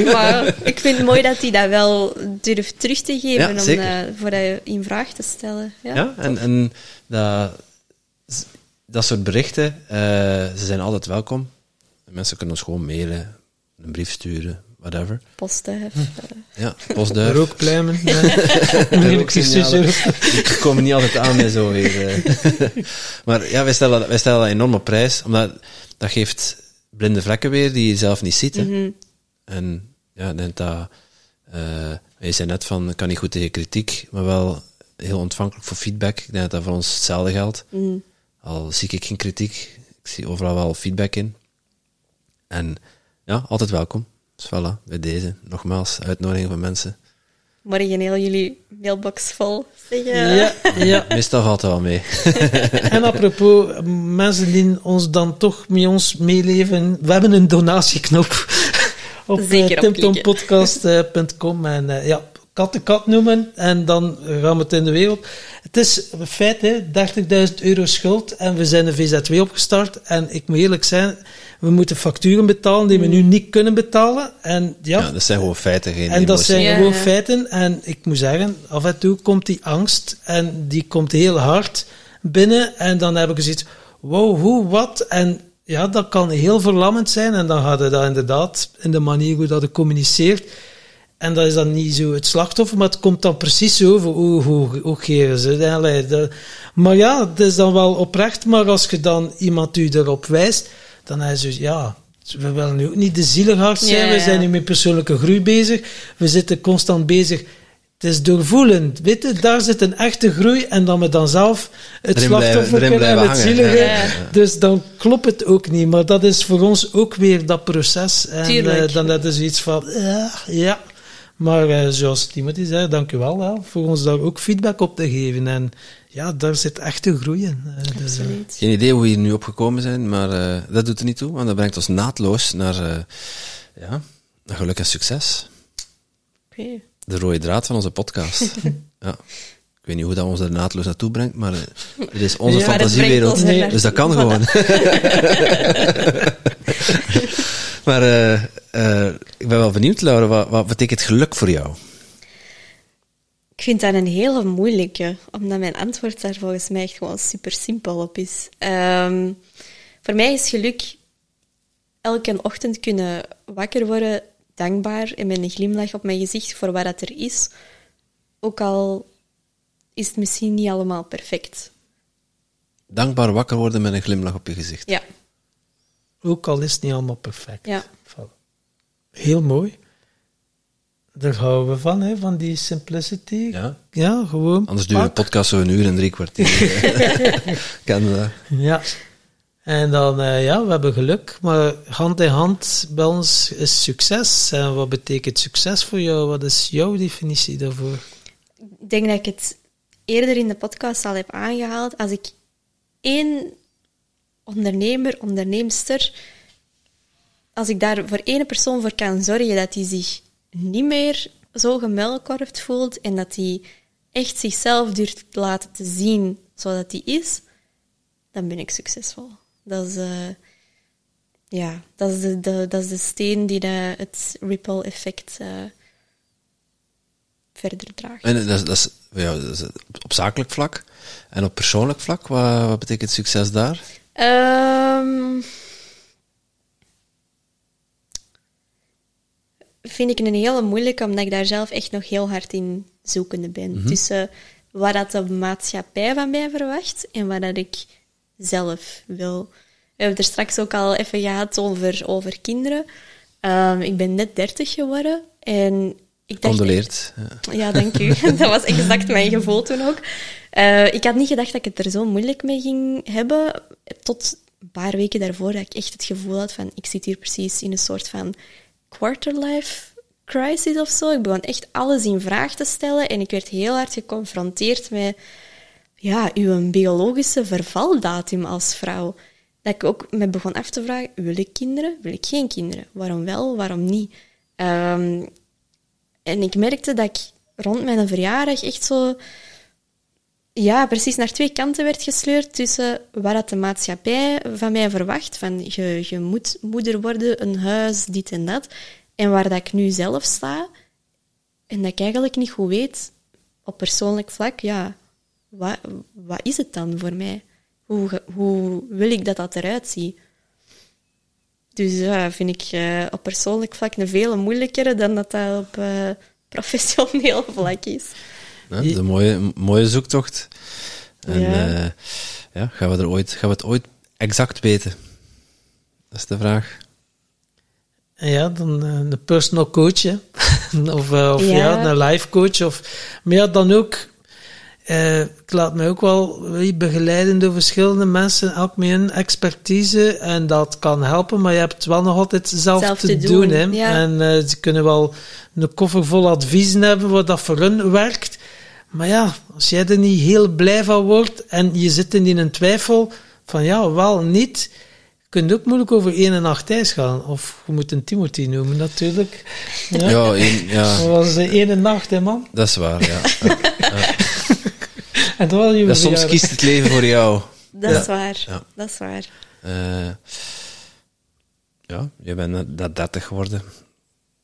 Maar ik vind het mooi dat hij dat wel durft terug te geven Ja, om dat voor dat in vraag te stellen. Ja, Ja, en, en dat, dat soort berichten, eh, ze zijn altijd welkom. Mensen kunnen ons gewoon mailen, een brief sturen, whatever. Posten. hef, Hm. eh. Ja, postduif. Rookpluimen. Ja. Die komen niet altijd aan met zo weer. eh. maar ja, wij stellen, dat- wij stellen dat enorm op prijs, omdat dat geeft blinde vlekken weer die je zelf niet ziet. hè. Mhm. En ja, ik denk dat, eh, je zei net van, ik kan niet goed tegen kritiek, maar wel heel ontvankelijk voor feedback. Ik denk dat dat voor ons hetzelfde geldt. Mhm. Al zie ik geen kritiek, ik zie overal wel feedback in. En ja, altijd welkom. Dus voilà, bij deze, nogmaals, uitnodiging van mensen. morgen heel jullie mailbox vol zeggen. Ja, ja. Meestal valt het wel mee. En apropos, mensen die ons dan toch met ons meeleven, we hebben een donatieknop op op timtompodcast.com en eh, ja, kat de kat noemen en dan gaan we het in de wereld. Het is een feit, hè, 30.000 euro schuld en we zijn een VZW opgestart en ik moet eerlijk zijn, we moeten facturen betalen die we nu niet kunnen betalen en ja, Ja, dat zijn gewoon feiten, geen en dat zijn Ja, gewoon ja. feiten. En ik moet zeggen, af en toe komt die angst en die komt heel hard binnen. En dan heb ik zoiets, wow, hoe, wat? En ja, dat kan heel verlammend zijn. En dan gaat het dat inderdaad in de manier hoe dat je communiceert. En dat is dan niet zo het slachtoffer, maar het komt dan precies zo over hoe, hoe, hoe geren ze het. Maar ja, het is dan wel oprecht. Maar als je dan iemand u erop wijst, dan is het zo, ja, we willen nu ook niet de zielighart zijn. Ja, We zijn nu met persoonlijke groei bezig. We zitten constant bezig. Het is doorvoelend. Weet je, daar zit een echte groei en dan we dan zelf het Erin slachtoffer kunnen en het hangen. zielige. Ja, ja. Dus dan klopt het ook niet. Maar dat is voor ons ook weer dat proces. En eh, dan hebben ze iets van, ja, ja. Maar eh, zoals Timothy zei, dank u wel voor ons daar ook feedback op te geven. En ja, daar zit echt te groeien. Eh, dus, eh. Geen idee hoe we hier nu opgekomen zijn, maar eh, dat doet er niet toe, want dat brengt ons naadloos naar, eh, ja, naar geluk en succes. Oké. De rode draad van onze podcast. ja. Ik weet niet hoe dat ons er naadloos naartoe brengt, maar dit is onze Ja, het fantasiewereld. er Nee, Dus dat kan gewoon. maar eh, eh, ik ben wel benieuwd, Laura, wat, wat betekent geluk voor jou? Ik vind dat een hele moeilijke, omdat mijn antwoord daar volgens mij echt gewoon super simpel op is. Ehm, voor mij is geluk elke ochtend kunnen wakker worden, dankbaar en met een glimlach op mijn gezicht voor wat dat er is. Ook al is het misschien niet allemaal perfect. Dankbaar wakker worden met een glimlach op je gezicht. Ja, ook al is het niet allemaal perfect. ja. Heel mooi. Daar houden we van, hè, van die simplicity. Ja. Ja, gewoon. Anders duurt een podcast zo een uur en drie kwartier. Ken dat? Ja. En dan, eh, ja, we hebben geluk, maar hand in hand bij ons is succes. En wat betekent succes voor jou? Wat is jouw definitie daarvoor? Ik denk dat ik het eerder in de podcast al heb aangehaald. Als ik één ondernemer, onderneemster, als ik daar voor één persoon voor kan zorgen dat hij zich niet meer zo gemuilkorfd voelt en dat hij echt zichzelf durft te laten te zien zodat hij is, dan ben ik succesvol. Dat is, eh, ja, dat is, de, de, dat is de steen die de, het ripple effect eh, verder draagt. En dat is, dat, is, ja, dat is op zakelijk vlak. En op persoonlijk vlak, wat, wat betekent succes daar? Ehm, vind ik een hele moeilijke, omdat ik daar zelf echt nog heel hard in zoekende ben. Tussen wat dat de maatschappij van mij verwacht en wat dat ik zelf wil. We hebben het er straks ook al even gehad over, over kinderen. Ehm, ik ben net 30 geworden en ik dacht... Ja, dank u. dat was exact mijn gevoel toen ook. Eh, ik had niet gedacht dat ik het er zo moeilijk mee ging hebben. Tot een paar weken daarvoor dat ik echt het gevoel had van... Ik zit hier precies in een soort van quarterlife crisis of zo. Ik begon echt alles in vraag te stellen. En ik werd heel hard geconfronteerd met... Ja, uw biologische vervaldatum als vrouw. Dat ik ook me begon af te vragen... Wil ik kinderen? Wil ik geen kinderen? Waarom wel? Waarom niet? Ehm, en ik merkte dat ik rond mijn verjaardag echt zo... Ja, precies naar twee kanten werd gesleurd tussen wat dat de maatschappij van mij verwacht. Van je, je moet moeder worden, een huis, dit en dat. En waar dat ik nu zelf sta. En dat ik eigenlijk niet goed weet, op persoonlijk vlak, ja, wat, wat is het dan voor mij? Hoe, hoe wil ik dat dat eruit ziet? Dus ja, vind ik eh, op persoonlijk vlak een veel moeilijkere dan dat dat op eh, professioneel vlak is. Ja, dat is een mooie, een mooie zoektocht. En Ja. ja. ja, gaan, we er ooit, gaan we het ooit exact weten? Dat is de vraag. En ja, dan eh, een personal coach, hè. of, eh, of ja. Ja. een life coach. Of, maar ja, dan ook... eh, ik laat mij ook wel begeleiden door verschillende mensen, elk met hun expertise. En dat kan helpen, maar je hebt wel nog altijd zelf, Zelf te, te doen. doen, hè. ja. En eh, ze kunnen wel een koffer vol adviezen hebben wat dat voor hun werkt. Maar ja, als jij er niet heel blij van wordt en je zit in een twijfel van ja, wel, niet, kun je ook moeilijk over één en nacht ijs gaan. Of je moet een Timothy noemen natuurlijk. Ja. Ja, één- ja, Dat was de ene nacht, hè man. dat is waar, ja. ja. En dat was je Ja, soms kiest het leven voor jou. Dat Ja. is waar. Ja. Dat is waar. Eh, ja, je bent net 30 geworden.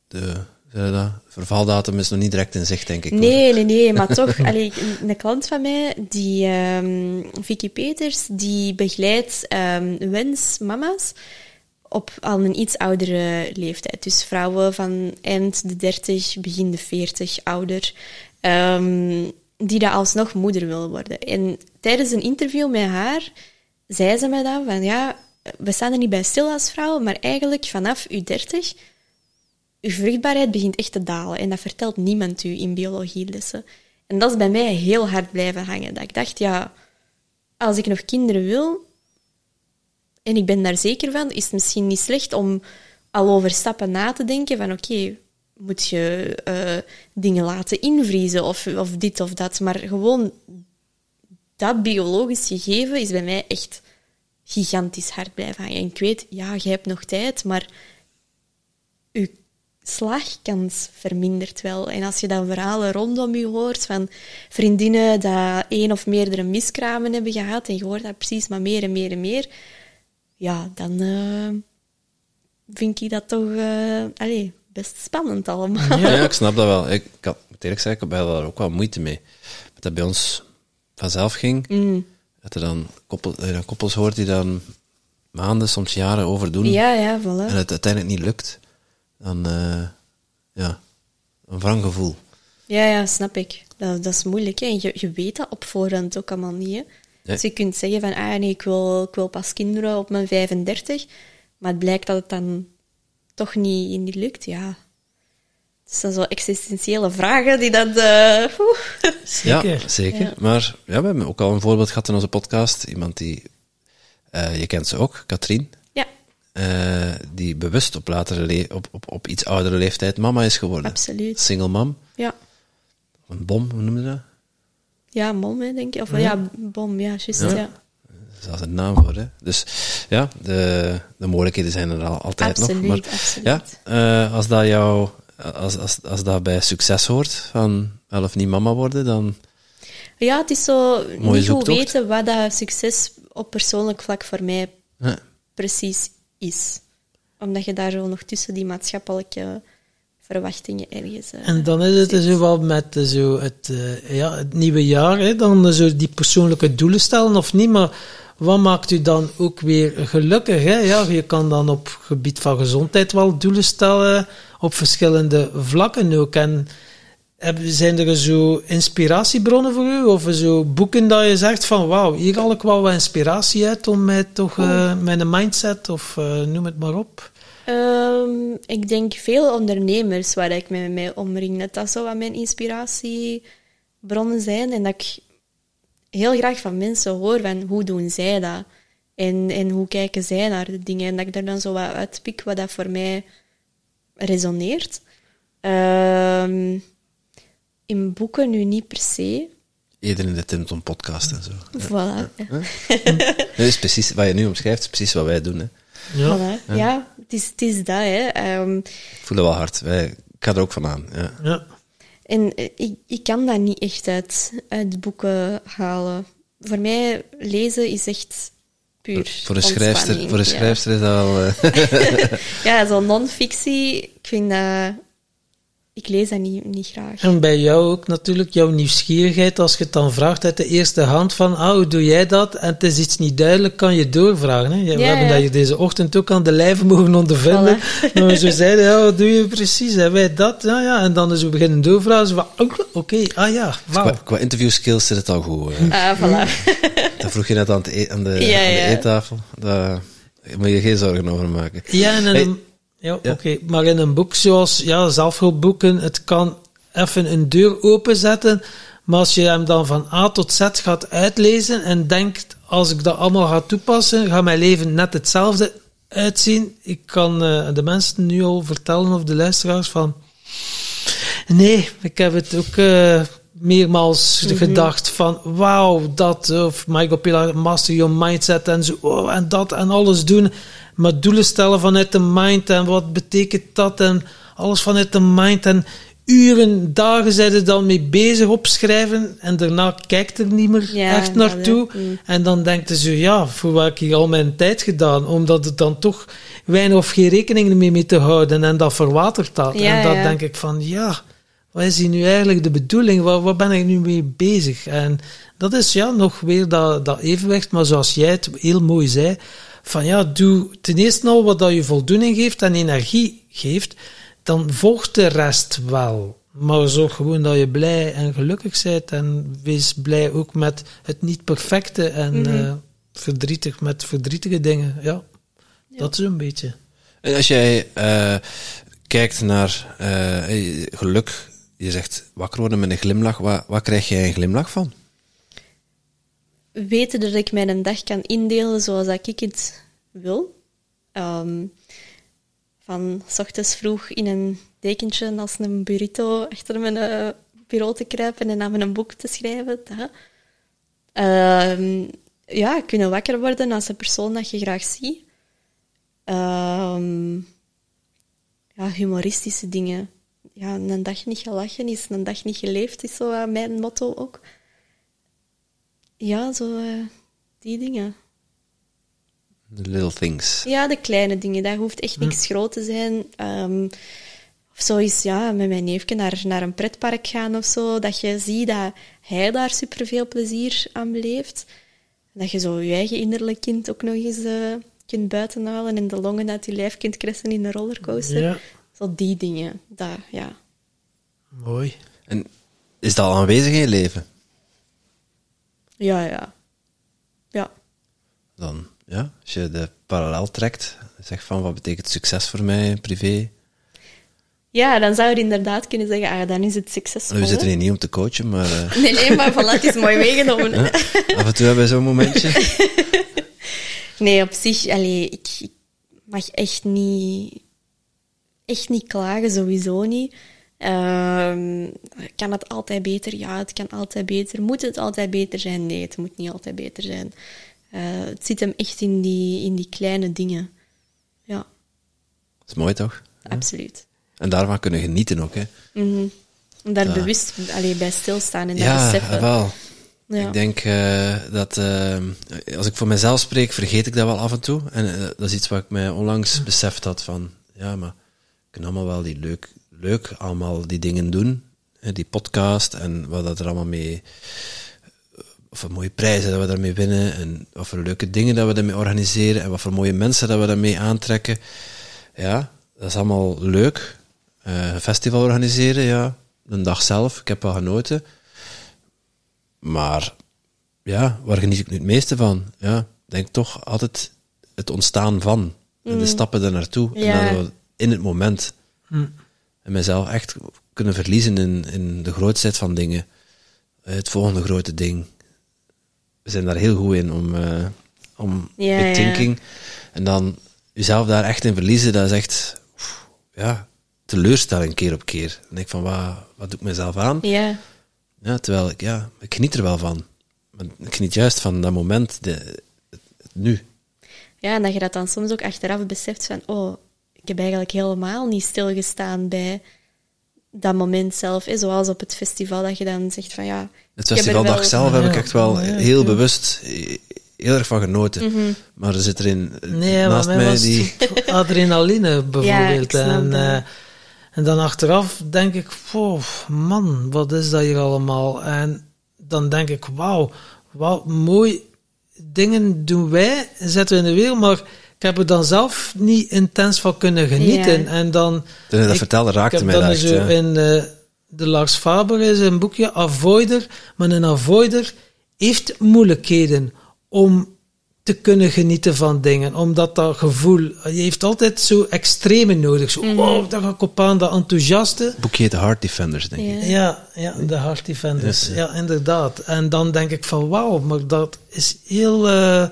De je dat? vervaldatum is nog niet direct in zicht, denk ik. hoor. Nee, nee, nee, maar toch, allee, een- klant van mij, die ehm, Vicky Peters, die begeleidt ehm wensmama's op al een iets oudere leeftijd. Dus vrouwen van eind de 30, begin de 40, ouder, ehm, die daar alsnog moeder wil worden. En tijdens een interview met haar zei ze mij dan van ja, we staan er niet bij stil als vrouwen, maar eigenlijk vanaf uw 30 uw vruchtbaarheid begint echt te dalen. En dat vertelt niemand u in biologielessen. En dat is bij mij heel hard blijven hangen. Dat ik dacht, ja, als ik nog kinderen wil, en ik ben daar zeker van, is het misschien niet slecht om al over stappen na te denken van oké, moet je eh, dingen laten invriezen of, of dit of dat. Maar gewoon dat biologisch gegeven is bij mij echt gigantisch hard blijven hangen. En ik weet, ja, je hebt nog tijd, maar je slaagkans vermindert wel. En als je dan verhalen rondom je hoort van vriendinnen dat één of meerdere miskramen hebben gehad en je hoort dat precies maar meer en meer en meer, ja, dan eh, vind ik dat toch eh, allee, best spannend allemaal. Ja. ik snap dat wel. Ik, ik had, moet eerlijk zeggen, ik heb daar ook wel moeite mee. Dat dat bij ons vanzelf ging. Mm. Dat er dan, koppel, dan koppels hoort die dan maanden, soms jaren over doen. Ja, ja, En voilà. het uiteindelijk niet lukt. Dan, eh, ja, een wrang gevoel. Ja, ja, snap ik. Dat, dat is moeilijk. Hè? En je, je weet dat op voorhand ook allemaal niet. Hè? Nee. Dus je kunt zeggen van, ah nee, ik wil, ik wil pas kinderen op mijn 35. Maar het blijkt dat het dan toch niet, niet lukt. Ja. Het zijn zo existentiële vragen die dat... oeh. Zeker. Ja, zeker. Ja. Maar ja, we hebben ook al een voorbeeld gehad in onze podcast. Iemand die, eh, je kent ze ook, Katrien. Eh, die bewust op, latere op, op, op iets oudere leeftijd mama is geworden. absoluut. Single mom. Ja. Een bom, hoe noem je dat? Ja, mom, hè, denk ik. Of ja, bom, ja, juist, Ja. ja. Daar is een naam voor, hè. Dus ja, de, de mogelijkheden zijn er al, altijd Absoluut, nog. Maar absoluut. ja, eh, als dat jou, als, als, als dat bij succes hoort, van wel of niet mama worden, dan Ja, het is zo Mooie niet goed weten wat dat succes op persoonlijk vlak voor mij ja, precies is. Omdat je daar zo nog tussen die maatschappelijke verwachtingen ergens... eh, En dan is het zit. zo wel met eh, zo het, eh, ja, het nieuwe jaar, hè, dan zo die persoonlijke doelen stellen of niet, maar wat maakt u dan ook weer gelukkig? Hè? Ja, je kan dan op gebied van gezondheid wel doelen stellen, op verschillende vlakken ook. En zijn er zo inspiratiebronnen voor u? Of zo boeken dat je zegt van wauw, hier haal ik wel wat inspiratie uit om mij toch, eh, mijn mindset of eh, noem het maar op. Ehm, ik denk veel ondernemers waar ik me mee omring, dat dat zo wat mijn inspiratiebronnen zijn. En dat ik heel graag van mensen hoor van hoe doen zij dat? En, en hoe kijken zij naar de dingen? En dat ik er dan zo wat uitpik wat dat voor mij resoneert. Ehm, in boeken nu niet per se. eerder in de Tinton podcast en zo. Voilà. Dat is precies, wat je nu omschrijft, is precies wat wij doen. Hè. Ja. Voilà. Ja, het, is, het is dat. Hè. Ehm, Ik voel dat wel hard. Wij, ik ga er ook van aan. Ja. Ja. En eh, ik, ik kan dat niet echt uit, uit boeken halen. Voor mij, lezen is echt puur Voor een schrijfster, voor een ja. schrijfster is dat wel... eh, Ja, zo'n non-fictie, ik vind dat... Ik lees dat niet, niet graag. En bij jou ook natuurlijk jouw nieuwsgierigheid, als je het dan vraagt uit de eerste hand van, ah, hoe doe jij dat? En het is iets niet duidelijk, kan je doorvragen. Hè? Ja, we Ja, hebben dat hier deze ochtend ook aan de lijve mogen ondervinden. Maar we zo zeiden, ja, wat doe je precies? En wij dat, ja, ja. En dan is we beginnen doorvragen, zo van, oh, oké, ah ja, wauw. qua, qua interview skills zit het al goed. hè. Ah, voilà. Dat vroeg je net aan, het e- aan de, Ja, aan de ja. eettafel. Daar moet je geen zorgen over maken. Ja, en Hey. Ja, Ja. oké. Maar in een boek zoals ja, zelfhulpboeken, het kan even een deur openzetten, Maar als je hem dan van A tot Z gaat uitlezen en denkt, als ik dat allemaal ga toepassen, gaat mijn leven net hetzelfde uitzien. Ik kan uh, de mensen nu al vertellen, of de luisteraars, van... Nee, ik heb het ook uh, meermaals mm -hmm. gedacht van, wauw, dat, of Michael Pilar, master your mindset en zo, oh, en dat en alles doen. Maar doelen stellen vanuit de mind en wat betekent dat en alles vanuit de mind en uren, dagen zijn er dan mee bezig opschrijven en daarna kijkt er niet meer Ja, echt naartoe. mm. En dan denkt ze, ja, voor wat heb ik hier al mijn tijd gedaan? Omdat het dan toch weinig of geen rekening mee mee te houden en dat verwatert dat. En dat denk ik van, ja, wat is hier nu eigenlijk de bedoeling? Waar, waar ben ik nu mee bezig? En dat is ja, nog weer dat, dat evenwicht, maar zoals jij het heel mooi zei, van ja, doe ten eerste al wat dat je voldoening geeft en energie geeft, dan volgt de rest wel. Maar zorg gewoon dat je blij en gelukkig bent en wees blij ook met het niet perfecte en Mhm. eh, verdrietig met verdrietige dingen. Ja, dat is een beetje. En als jij eh, kijkt naar eh, geluk, je zegt wakker worden met een glimlach, waar, waar krijg jij een glimlach van? Weten dat ik mijn dag kan indelen zoals dat ik het wil. Ehm, van s ochtends vroeg in een dekentje als een burrito achter mijn eh, bureau te kruipen en aan mijn boek te schrijven. Dat. Ehm, ja, kunnen wakker worden als een persoon dat je graag ziet. Ehm, ja, humoristische dingen. Ja, een dag niet gelachen is een dag niet geleefd, is zo eh, mijn motto ook. Ja, zo eh, die dingen. The little things. Ja, de kleine dingen. Dat hoeft echt niks groot te zijn. Ehm, of zo is, ja, met mijn neefje naar, naar een pretpark gaan of zo. Dat je ziet dat hij daar superveel plezier aan beleeft. Dat je zo je eigen innerlijk kind ook nog eens eh, kunt buitenhalen en de longen uit je lijf kunt kressen in een rollercoaster. Ja, Zo die dingen. Dat, ja. mooi. En is dat al aanwezig in je leven? Ja, ja. Ja. Dan, ja, als je de parallel trekt, zeg van wat betekent succes voor mij, privé. Ja, dan zou je inderdaad kunnen zeggen, ah, dan is het succesvol. We zitten hier niet om te coachen, maar eh, Nee, nee, maar voilà, het is mooi meegenomen. af en toe hebben we zo'n momentje. Nee, op zich, allee, ik, ik mag echt niet, echt niet klagen, sowieso niet. Ehm, kan het altijd beter? Ja, het kan altijd beter. Moet het altijd beter zijn? Nee, het moet niet altijd beter zijn. Eh, het zit hem echt in die, in die kleine dingen. Ja, Dat is mooi toch? absoluut. En daarvan kunnen genieten ook, hè? Mhm. Om daar Ja. bewust allee, bij stilstaan en dat Ja, beseffen. wel. Ja. Ik denk eh, dat eh, als ik voor mezelf spreek, vergeet ik dat wel af en toe. En dat is iets wat ik mij onlangs beseft had van, ja, maar we kunnen allemaal wel die leuk, leuk allemaal die dingen doen. Hè, die podcast en wat dat er allemaal mee, of voor mooie prijzen dat we daarmee winnen en wat voor leuke dingen dat we daarmee organiseren en wat voor mooie mensen dat we daarmee aantrekken. Ja, dat is allemaal leuk. Eh, een festival organiseren, ja. Een dag zelf, ik heb wel genoten. Maar ja, waar geniet ik nu het meeste van? Ja, ik denk toch altijd het ontstaan van. En de stappen er naartoe. Mm. Ja. En dan in het moment. Hm. En mezelf echt kunnen verliezen in, in de grootheid van dingen. Eh, Het volgende grote ding. We zijn daar heel goed in om, eh om Ja, big ja. thinking. En dan jezelf daar echt in verliezen, dat is echt oef, ja, teleurstelling keer op keer. Dan denk ik van, wat, wat doe ik mezelf aan? Ja, Ja, terwijl ik, ja, ik geniet er wel van. Maar ik geniet juist van dat moment, de, het, het nu. Ja, en dat je dat dan soms ook achteraf beseft van, oh, ik heb eigenlijk helemaal niet stilgestaan bij dat moment zelf. Hè? Zoals op het festival, dat je dan zegt van, ja... Het festivaldag wel- zelf heb Ja, ik echt wel heel ja. bewust, eh, heel erg van genoten. Maar er zit er een Nee, naast maar mij mij was die... adrenaline bijvoorbeeld. ik snap en, dat. eh, en dan achteraf denk ik, wow, man, wat is dat hier allemaal? En dan denk ik, wauw, wat mooi dingen doen wij, zetten we in de wereld, maar heb er dan zelf niet intens van kunnen genieten. Ja. En dan... Toen je dat ik- vertelde, raakte ik heb mij dan dat echt, zo ja. in eh, de Lars Faber is een boekje, Avoider, maar een avoider heeft moeilijkheden om te kunnen genieten van dingen. Omdat dat gevoel, je heeft altijd zo extreme nodig. Zo, oh, daar ga ik op aan, dat enthousiaste. Boekje de Heart Defenders, denk ik. Ja. Ja, de Heart Defenders. Ja, Ja, ja. inderdaad. En dan denk ik van wauw, maar dat is heel, eh,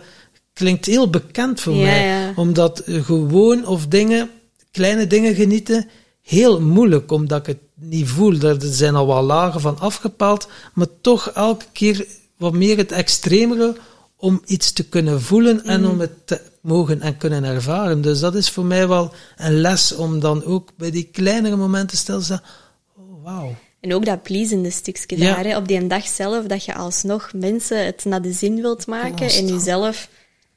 klinkt heel bekend voor Ja, mij. ja. Omdat eh, gewoon of dingen, kleine dingen genieten, heel moeilijk, omdat ik het niet voel. Er zijn al wel lagen van afgepaald, maar toch elke keer wat meer het extremere om iets te kunnen voelen en om het te mogen en kunnen ervaren. Dus dat is voor mij wel een les om dan ook bij die kleinere momenten stil te staan. Oh, wauw. En ook dat pleasende stukje Ja. daar, hè, op die dag zelf, dat je alsnog mensen het naar de zin wilt maken en Constant. jezelf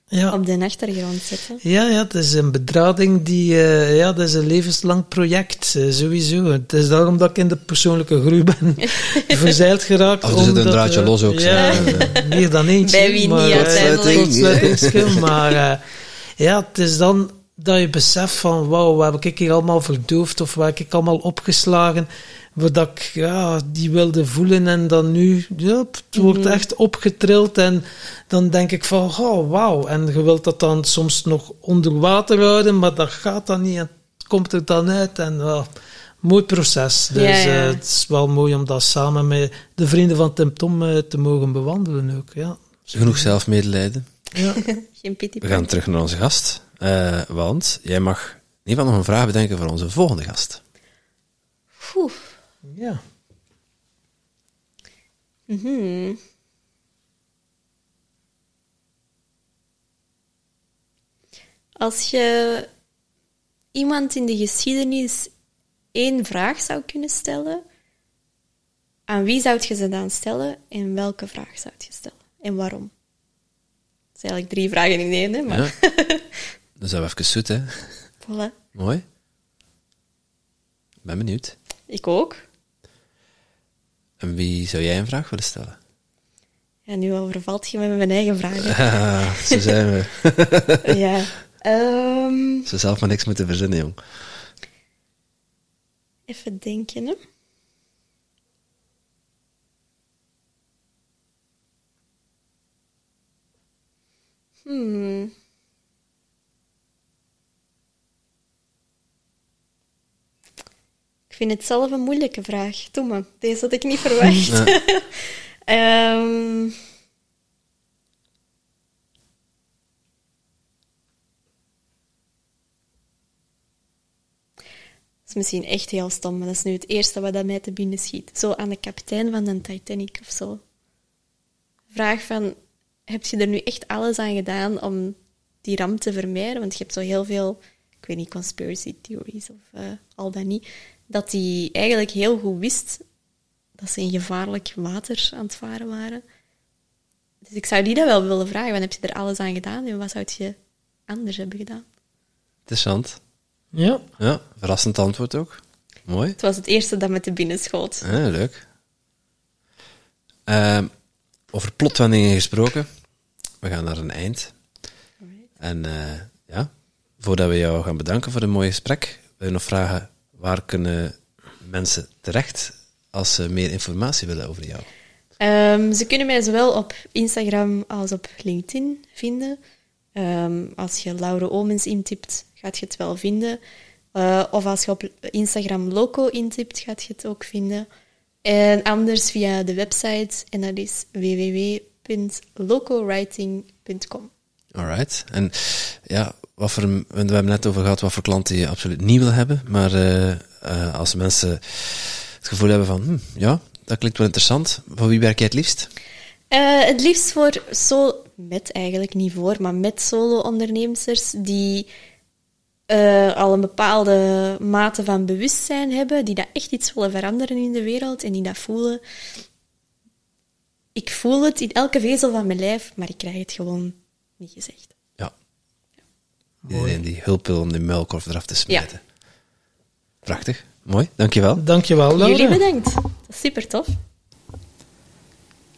Ja. op de achtergrond zetten. Ja, ja, het is een bedrading die, eh, ja, dat is een levenslang project, eh, sowieso. Het is daarom dat ik in de persoonlijke groei ben verzeild geraakt. Oh, er zit een draadje eh, los ook, Ja, meer dan eentje. Bij wie maar, niet uiteindelijk. maar ja, het is dan dat je beseft van, wauw, wat heb ik hier allemaal verdoofd of wat heb ik allemaal opgeslagen, wat ik ja, die wilde voelen en dan nu, ja, het wordt Mhm. echt opgetrild en dan denk ik van, oh, wauw, en je wilt dat dan soms nog onder water houden, maar dat gaat dan niet en het komt er dan uit en oh, mooi proces. Dus Ja, ja. eh, het is wel mooi om dat samen met de vrienden van Tim Tom eh, te mogen bewandelen ook, ja. Genoeg zelfmedelijden. Ja. Geen pity We gaan terug naar onze gast. eh, want jij mag in ieder geval nog een vraag bedenken voor onze volgende gast. Oeh. Ja. Mhm. Als je iemand in de geschiedenis één vraag zou kunnen stellen, aan wie zou je ze dan stellen en welke vraag zou je stellen en waarom? Dat zijn eigenlijk drie vragen in één, hè? Maar Ja. Dan zijn we even zoet, hè. voilà. Mooi. Ben benieuwd. Ik ook. En wie zou jij een vraag willen stellen? Ja, nu overvalt je me met mijn eigen vragen. Ah, zo zijn we. ja. Ehm, Ze zelf maar niks moeten verzinnen, jong. even denken, hè. Hmm. Vind het zelf een moeilijke vraag. Doe maar, deze had ik niet verwacht. Ehm, dat is misschien echt heel stom, maar dat is nu het eerste wat dat mij te binnen schiet. Zo aan de kapitein van de Titanic of zo. Vraag van, heb je er nu echt alles aan gedaan om die ramp te vermijden? Want je hebt zo heel veel, ik weet niet, conspiracy theories of eh, al dat niet, dat die eigenlijk heel goed wist dat ze in gevaarlijk water aan het varen waren. Dus ik zou die dat wel willen vragen. Wat heb je er alles aan gedaan en wat zou je anders hebben gedaan? Interessant. Ja. Ja, verrassend antwoord ook. Mooi. Het was het eerste dat me te binnen schoot. Ah, leuk. Ehm, over plotwendingen gesproken. We gaan naar een eind. En eh, ja, voordat we jou gaan bedanken voor een mooi gesprek, wil je nog vragen, waar kunnen mensen terecht als ze meer informatie willen over jou? Ehm, ze kunnen mij zowel op Instagram als op LinkedIn vinden. Ehm, als je Laure Omens intipt, gaat je het wel vinden. Eh, of als je op Instagram Loco intipt, gaat je het ook vinden. En anders via de website, en dat is www.locowriting.com. Alright. En ja, wat voor, we hebben net over gehad wat voor klanten je absoluut niet wil hebben. Maar eh, eh, als mensen het gevoel hebben van, hm, ja, dat klinkt wel interessant. Voor wie werk jij het liefst? Eh, het liefst voor solo, met eigenlijk niet voor, maar met solo-ondernemers die al een bepaalde mate van bewustzijn hebben, die dat echt iets willen veranderen in de wereld en die dat voelen. Ik voel het in elke vezel van mijn lijf, maar ik krijg het gewoon niet gezegd. Iedereen die hulp wil om die muilkorf eraf te smijten. Prachtig. Mooi. Dankjewel. Dankjewel, Laura. Jullie bedankt. Dat is super tof.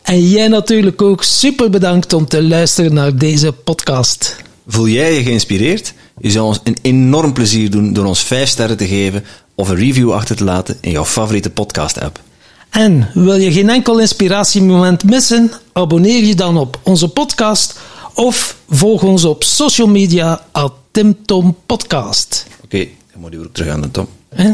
En jij natuurlijk ook super bedankt om te luisteren naar deze podcast. Voel jij je geïnspireerd? Je zou ons een enorm plezier doen door ons 5 sterren te geven of een review achter te laten in jouw favoriete podcast-app. En wil je geen enkel inspiratiemoment missen? Abonneer je dan op onze podcast Of volg ons op social media at Tim Tom Podcast. Oké, dan moet je ook terug aan de Tom. Hè?